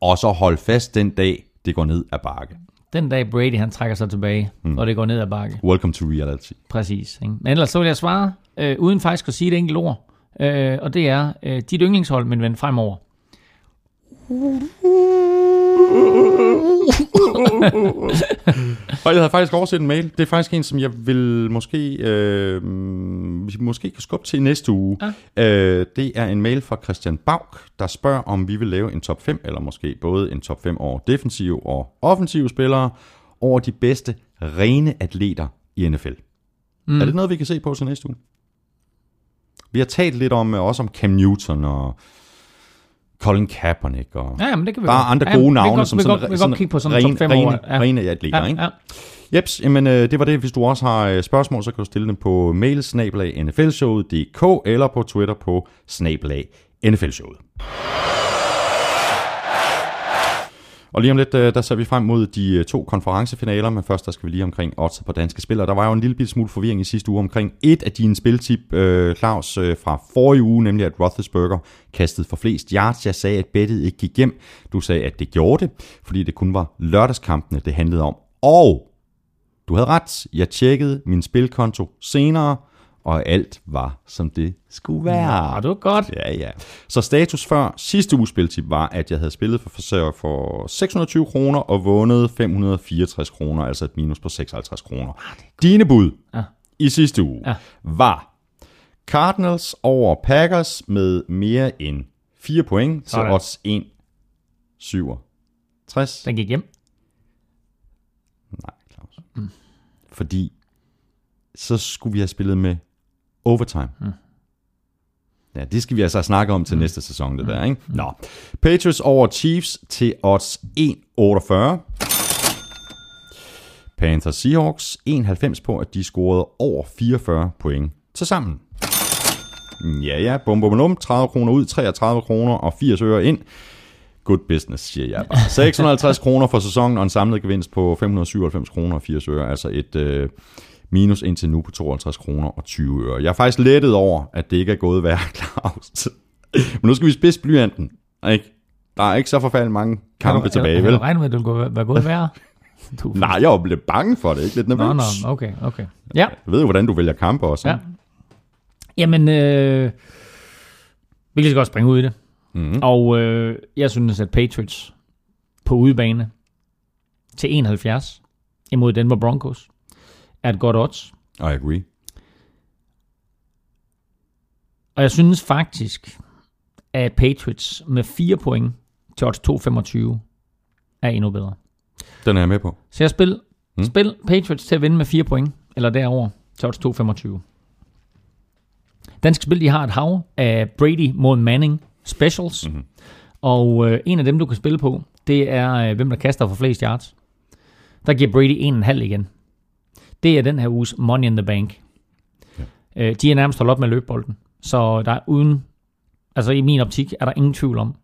og så holde fast den dag, det går ned ad bakke. Den dag Brady han trækker sig tilbage, mm. og det går ned ad bakke. Welcome to reality. Præcis. Ikke? Men ellers så vil jeg svare, øh, uden faktisk at sige et enkelt ord. Øh, og det er, øh, dit yndlingshold, men vend fremover. Og jeg havde faktisk overset en mail. Det er faktisk en, som jeg vil måske, øh, vi måske kan skubbe til næste uge. Ja. Øh, det er en mail fra Christian Bauk, der spørger, om vi vil lave en top 5, eller måske både en top 5 over defensive og offensive spillere, over de bedste rene atleter i NFL. Mm. Er det noget, vi kan se på til næste uge? Vi har talt lidt om, også om Cam Newton og Colin Kaepernick og Ja, men det kan vi bare godt. andre Ja, gode kan navne. godt- som sådan, godt- godt kigge på sådan en rene, top rene, ja. rene atleter, Ja, ikke? ja. Jeps, jamen øh, det var det. Hvis du også har øh, spørgsmål, så kan du stille dem på mail snabelag nflshowet.dk eller på Twitter på snabelag nflshowet. Og lige om lidt, øh, der ser vi frem mod de øh, to konferencefinaler, men først der skal vi lige omkring odds på danske spillere. Der var jo en lille smule forvirring i sidste uge omkring et af dine spiltip, øh, Claus, fra forrige uge, nemlig at Roethlisberger kastede for flest yards. Jeg sagde, at bettet ikke gik hjem. Du sagde, at det gjorde det, fordi det kun var lørdagskampene, det handlede om. Og du havde ret. Jeg tjekkede min spilkonto senere, og alt var, som det skulle være. Ja, det var godt. Ja, ja. Så status før sidste uges spiltip var, at jeg havde spillet for forsøger for 620 kroner og vundet 564 kroner, altså et minus på 56 kroner. Dine bud Ja. i sidste uge Ja. var Cardinals over Packers med mere end 4 point til Sådan. odds 1,67. Den gik hjem. Nej, Claus. Mm. Fordi så skulle vi have spillet med overtime. Mm. Ja, det skal vi altså snakke om til mm. næste sæson, det der, ikke? Nå. Patriots over Chiefs til odds 1,48. Panthers Seahawks 91 på, at de scorede over 44 point til sammen. Ja, ja, bum, bum, bum, 30 kroner ud, 33 kroner og 80 øre ind. Good business, siger jeg bare. [LAUGHS] 650 kroner for sæsonen og en samlet gevinst på 597 kroner og 80 øre. Altså et øh, minus indtil nu på 52 kroner og 20 øre. Jeg er faktisk lettet over, at det ikke er gået værre, [LAUGHS] Claus. Men nu skal vi spidse blyanten. Ikke? Der er ikke så forfærdeligt mange kampe tilbage, Jeg vel? regner med, at det vil være gået værre. Du, [LAUGHS] Nej, jeg lidt bange for det. Ikke? Lidt Nå, nervøs. nå, okay, okay. Ja, Jeg ved jo, hvordan du vælger kampe også. ja. Jamen, øh, vi kan så godt springe ud i det. Mhm. Og øh, jeg synes, at Patriots på udebane til 71 imod Denver Broncos er et godt odds. I agree. Og jeg synes faktisk, at Patriots med 4 point til odds 2,25 er endnu bedre. Den er jeg med på. Så jeg spil, Mm. spil Patriots til at vinde med 4 point, eller derover til odds 2,25. Danske Spil, de har et hav af Brady mod Manning specials, Mhm. mm-hmm. og øh, en af dem, du kan spille på, det er, øh, hvem der kaster for flest yards. Der giver Brady 1,5 igen. Det er den her uges Money in the Bank. Ja. Ja. Øh, de er nærmest holdt op med at løbe bolden, så der er uden, altså i min optik, er der ingen tvivl om,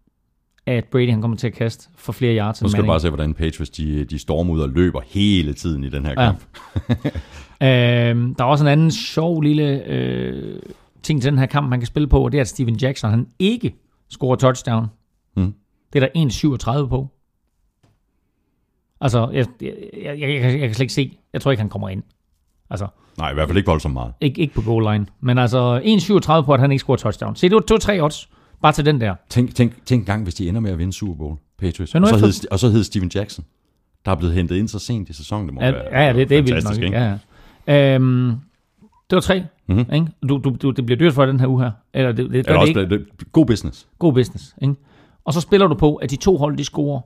at Brady han kommer til at kaste for flere yards Nu skal du bare se, hvordan Patriots de, de stormer ud og løber hele tiden i den her Ja. kamp. [LAUGHS] Øh, der er også en anden sjov lille øh, ting til den her kamp, man kan spille på, og det er, at Steven Jackson han ikke scorer touchdown. Mm. Det er der 1,37 på. Altså, jeg, jeg, jeg, jeg, jeg, kan slet ikke se. Jeg tror ikke, han kommer ind. Altså, Nej, i hvert fald ikke voldsomt meget. ikke, ikke på goal line. Men altså, 1,37 på, at han ikke scorer touchdown. Se, det var to-tre odds. Bare til den der. Tænk, tænk, tænk gang, hvis de ender med at vinde Super Bowl, Patriots. Og så, hed, og så hed Steven Jackson, der er blevet hentet ind så sent i sæsonen. Det må Ja, være ja, ja det, det er vildt nok. Ikke? ikke? Ja, ja. Øhm, det var tre. Mhm. Mm-hmm. Ikke? Du, du, du, det bliver dyrt for den her uge her. Eller det, det Eller det også, ikke. det, det, god business. God business. Ikke? Og så spiller du på, at de to hold, de scorer.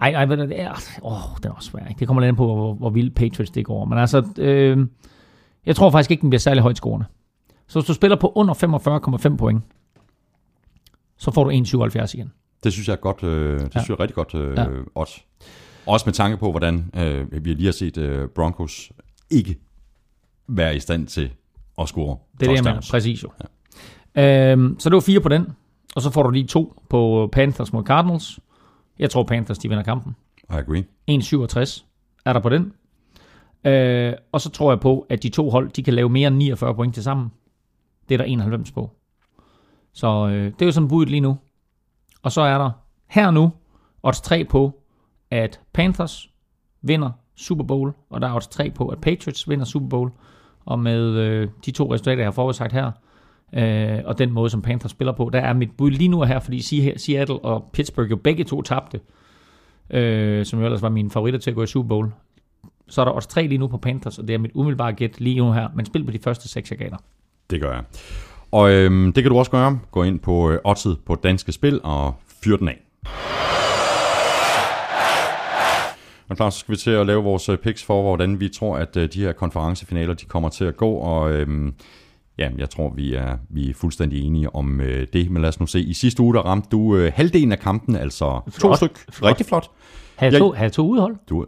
Ej, ej, det? er? Åh, det er også svært. Ikke? Det kommer lidt an på, hvor, hvor vildt Patriots det går. Men altså, øh, jeg tror faktisk ikke, den bliver særlig højt scorende. Så hvis du spiller på under 45,5 point, så får du 1,77 igen. Det synes jeg er godt. Øh, det Ja. synes jeg er rigtig godt øh, Ja. odds. Også med tanke på, hvordan øh, vi lige har set øh, Broncos ikke være i stand til at score Det er det, jeg mener. Præcis jo. Ja. Øhm, så det var fire på den. Og så får du lige to på Panthers mod Cardinals. Jeg tror, Panthers de vinder kampen. I agree. 1,67 er der på den. Øh, og så tror jeg på, at de to hold, de kan lave mere end 49 point til sammen. Det er der 91 på. Så øh, det er jo sådan budet lige nu. Og så er der her nu odds 3 på, at Panthers vinder Super Bowl, og der er odds 3 på, at Patriots vinder Super Bowl. Og med øh, de to resultater, jeg har forudsagt her, øh, og den måde, som Panthers spiller på, der er mit bud lige nu her, fordi Seattle og Pittsburgh jo begge to tabte øh, som jo ellers var mine favoritter til at gå i Super Bowl. Så er der også tre lige nu på Panthers, og det er mit umiddelbare gæt lige nu her. Men spil på de første seks, jeg gav dig. Det gør jeg. Og øhm, det kan du også gøre. Gå ind på øh, oddset på Danske Spil og fyr den af. Og klar, så skal vi til at lave vores øh, picks for, hvordan vi tror, at øh, de her konferencefinaler de kommer til at gå. Og øhm, ja, jeg tror, vi er, vi er fuldstændig enige om øh, det. Men lad os nu se. I sidste uge, der ramte du øh, halvdelen af kampen, altså to Flot. styk. Flot. Rigtig flot. Havde jeg to, havde to udhold? Du,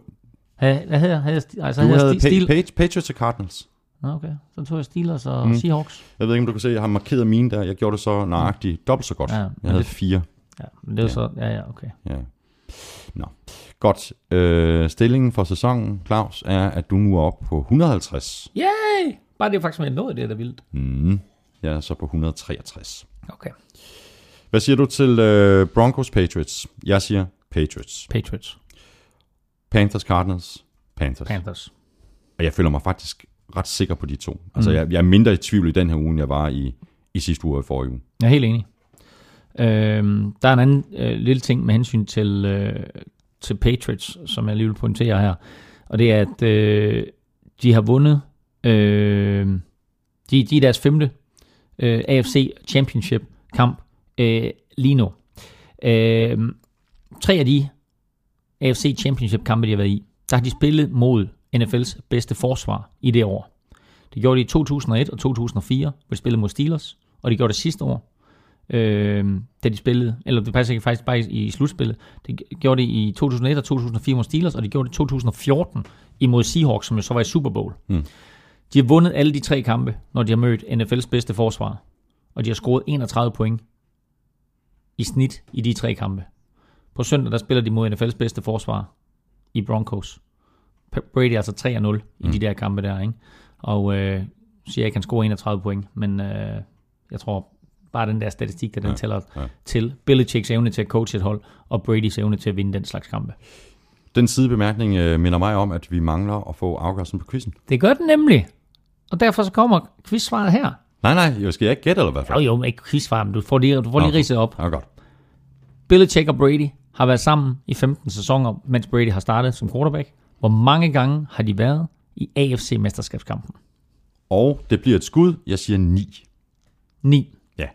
Havde, hvad havde jeg? Havde jeg, sti- altså, du havde havde stil? pa- pa- Patriots og Cardinals. Okay. Så tog jeg Steelers og mm. Seahawks. Jeg ved ikke, om du kan se, jeg har markeret mine der. Jeg gjorde det så nøjagtigt dobbelt så godt. Ja, jeg havde det- fire. Ja, men det er jo så... Ja, ja, okay. Ja. Nå. Godt. Øh, stillingen for sæsonen, Claus, er, at du nu er oppe på 150. Yay! Bare det faktisk med noget, det er da vildt. Mm. Jeg er så på 163. Okay. Hvad siger du til øh, Broncos Patriots? Jeg siger Patriots. Patriots. Panthers Cardinals. Panthers. Panthers. Og jeg føler mig faktisk ret sikker på de to. Altså, Mm. jeg, jeg er mindre i tvivl i den her uge, end jeg var i, i sidste uge og i forrige uge. Jeg er helt enig. Øhm, der er en anden øh, lille ting med hensyn til, øh, til Patriots, som jeg lige vil pointere her. Og det er, at øh, de har vundet... Øh, de, de er deres femte øh, AFC Championship kamp øh, lige nu. Øh, tre af de AFC Championship kampe, de har været i, der har de spillet mod NFL's bedste forsvar i det år. Det gjorde de i 2001 og 2004, hvor de spillede mod Steelers, og de gjorde det sidste år, øh, da de spillede, eller det passer ikke faktisk bare i, i slutspillet, det gjorde de i 2001 og 2004 mod Steelers, og de gjorde det i 2014 imod Seahawks, som jo så var i Super Bowl. Mm. De har vundet alle de tre kampe, når de har mødt NFL's bedste forsvar, og de har scoret 31 point i snit i de tre kampe. På søndag, der spiller de mod NFL's bedste forsvar i Broncos. Brady er altså 3-0 i Mm. de der kampe der, ikke? Og øh, siger ikke, han scorer 31 point, men øh, jeg tror bare den der statistik, der den Ja, tæller ja. til Belichicks evne til at coache et hold, og Brady's evne til at vinde den slags kampe. Den sidebemærkning øh, minder mig om, at vi mangler at få afgørelsen på quizzen. Det gør den nemlig. Og derfor så kommer quizsvaret her. Nej, nej, jo, skal jeg ikke gætte, eller hvad? Jo, jo, men ikke quizsvaret, men du får lige, du får lige Okay. ridset op. Ja, godt. Belichick og Brady har været sammen i 15 sæsoner, mens Brady har startet som quarterback. Hvor mange gange har de været i AFC-mesterskabskampen? Og det bliver et skud. Jeg siger 9. 9. Ja.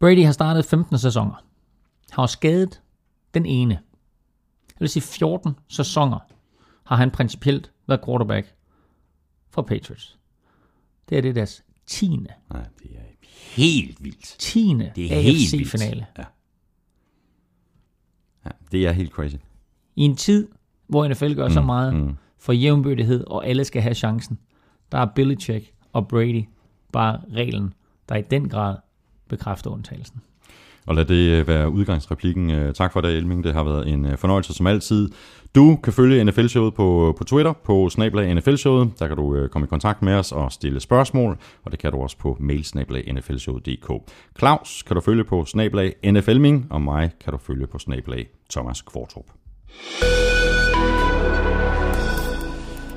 Brady har startet 15 sæsoner. Har skadet den ene. Det vil sige 14 sæsoner har han principielt været quarterback for Patriots. Det er det deres 10. Nej, det er helt vildt. 10. Det er. AFC-finale. Ja. ja, det er helt crazy. I en tid, hvor NFL gør mm, så meget mm. for jævnbyrdighed, og alle skal have chancen, der er Belichick og Brady bare reglen, der i den grad bekræfter undtagelsen. Og lad det øh, være udgangsreplikken. Øh, tak for det, Elming. Det har været en øh, fornøjelse som altid. Du kan følge NFL-showet på, på Twitter, på snablag NFL-showet. Der kan du øh, komme i kontakt med os og stille spørgsmål, og det kan du også på mail snablag nflshowet.dk. Claus kan du følge på snablag NFLming, og mig kan du følge på snablag Thomas Kvartrup.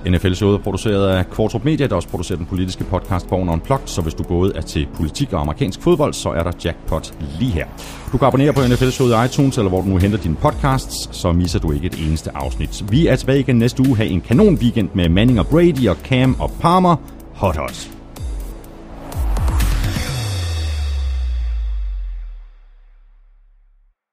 NFL-showet er produceret af Kvartrup Media, der også producerer den politiske podcast Born Unplugged, så hvis du både er til politik og amerikansk fodbold, så er der jackpot lige her. Du kan abonnere på NFL-showet i iTunes, eller hvor du nu henter dine podcasts, så misser du ikke et eneste afsnit. Vi er tilbage igen næste uge, Ha' en kanon weekend med Manning og Brady og Cam og Palmer. Hot hot!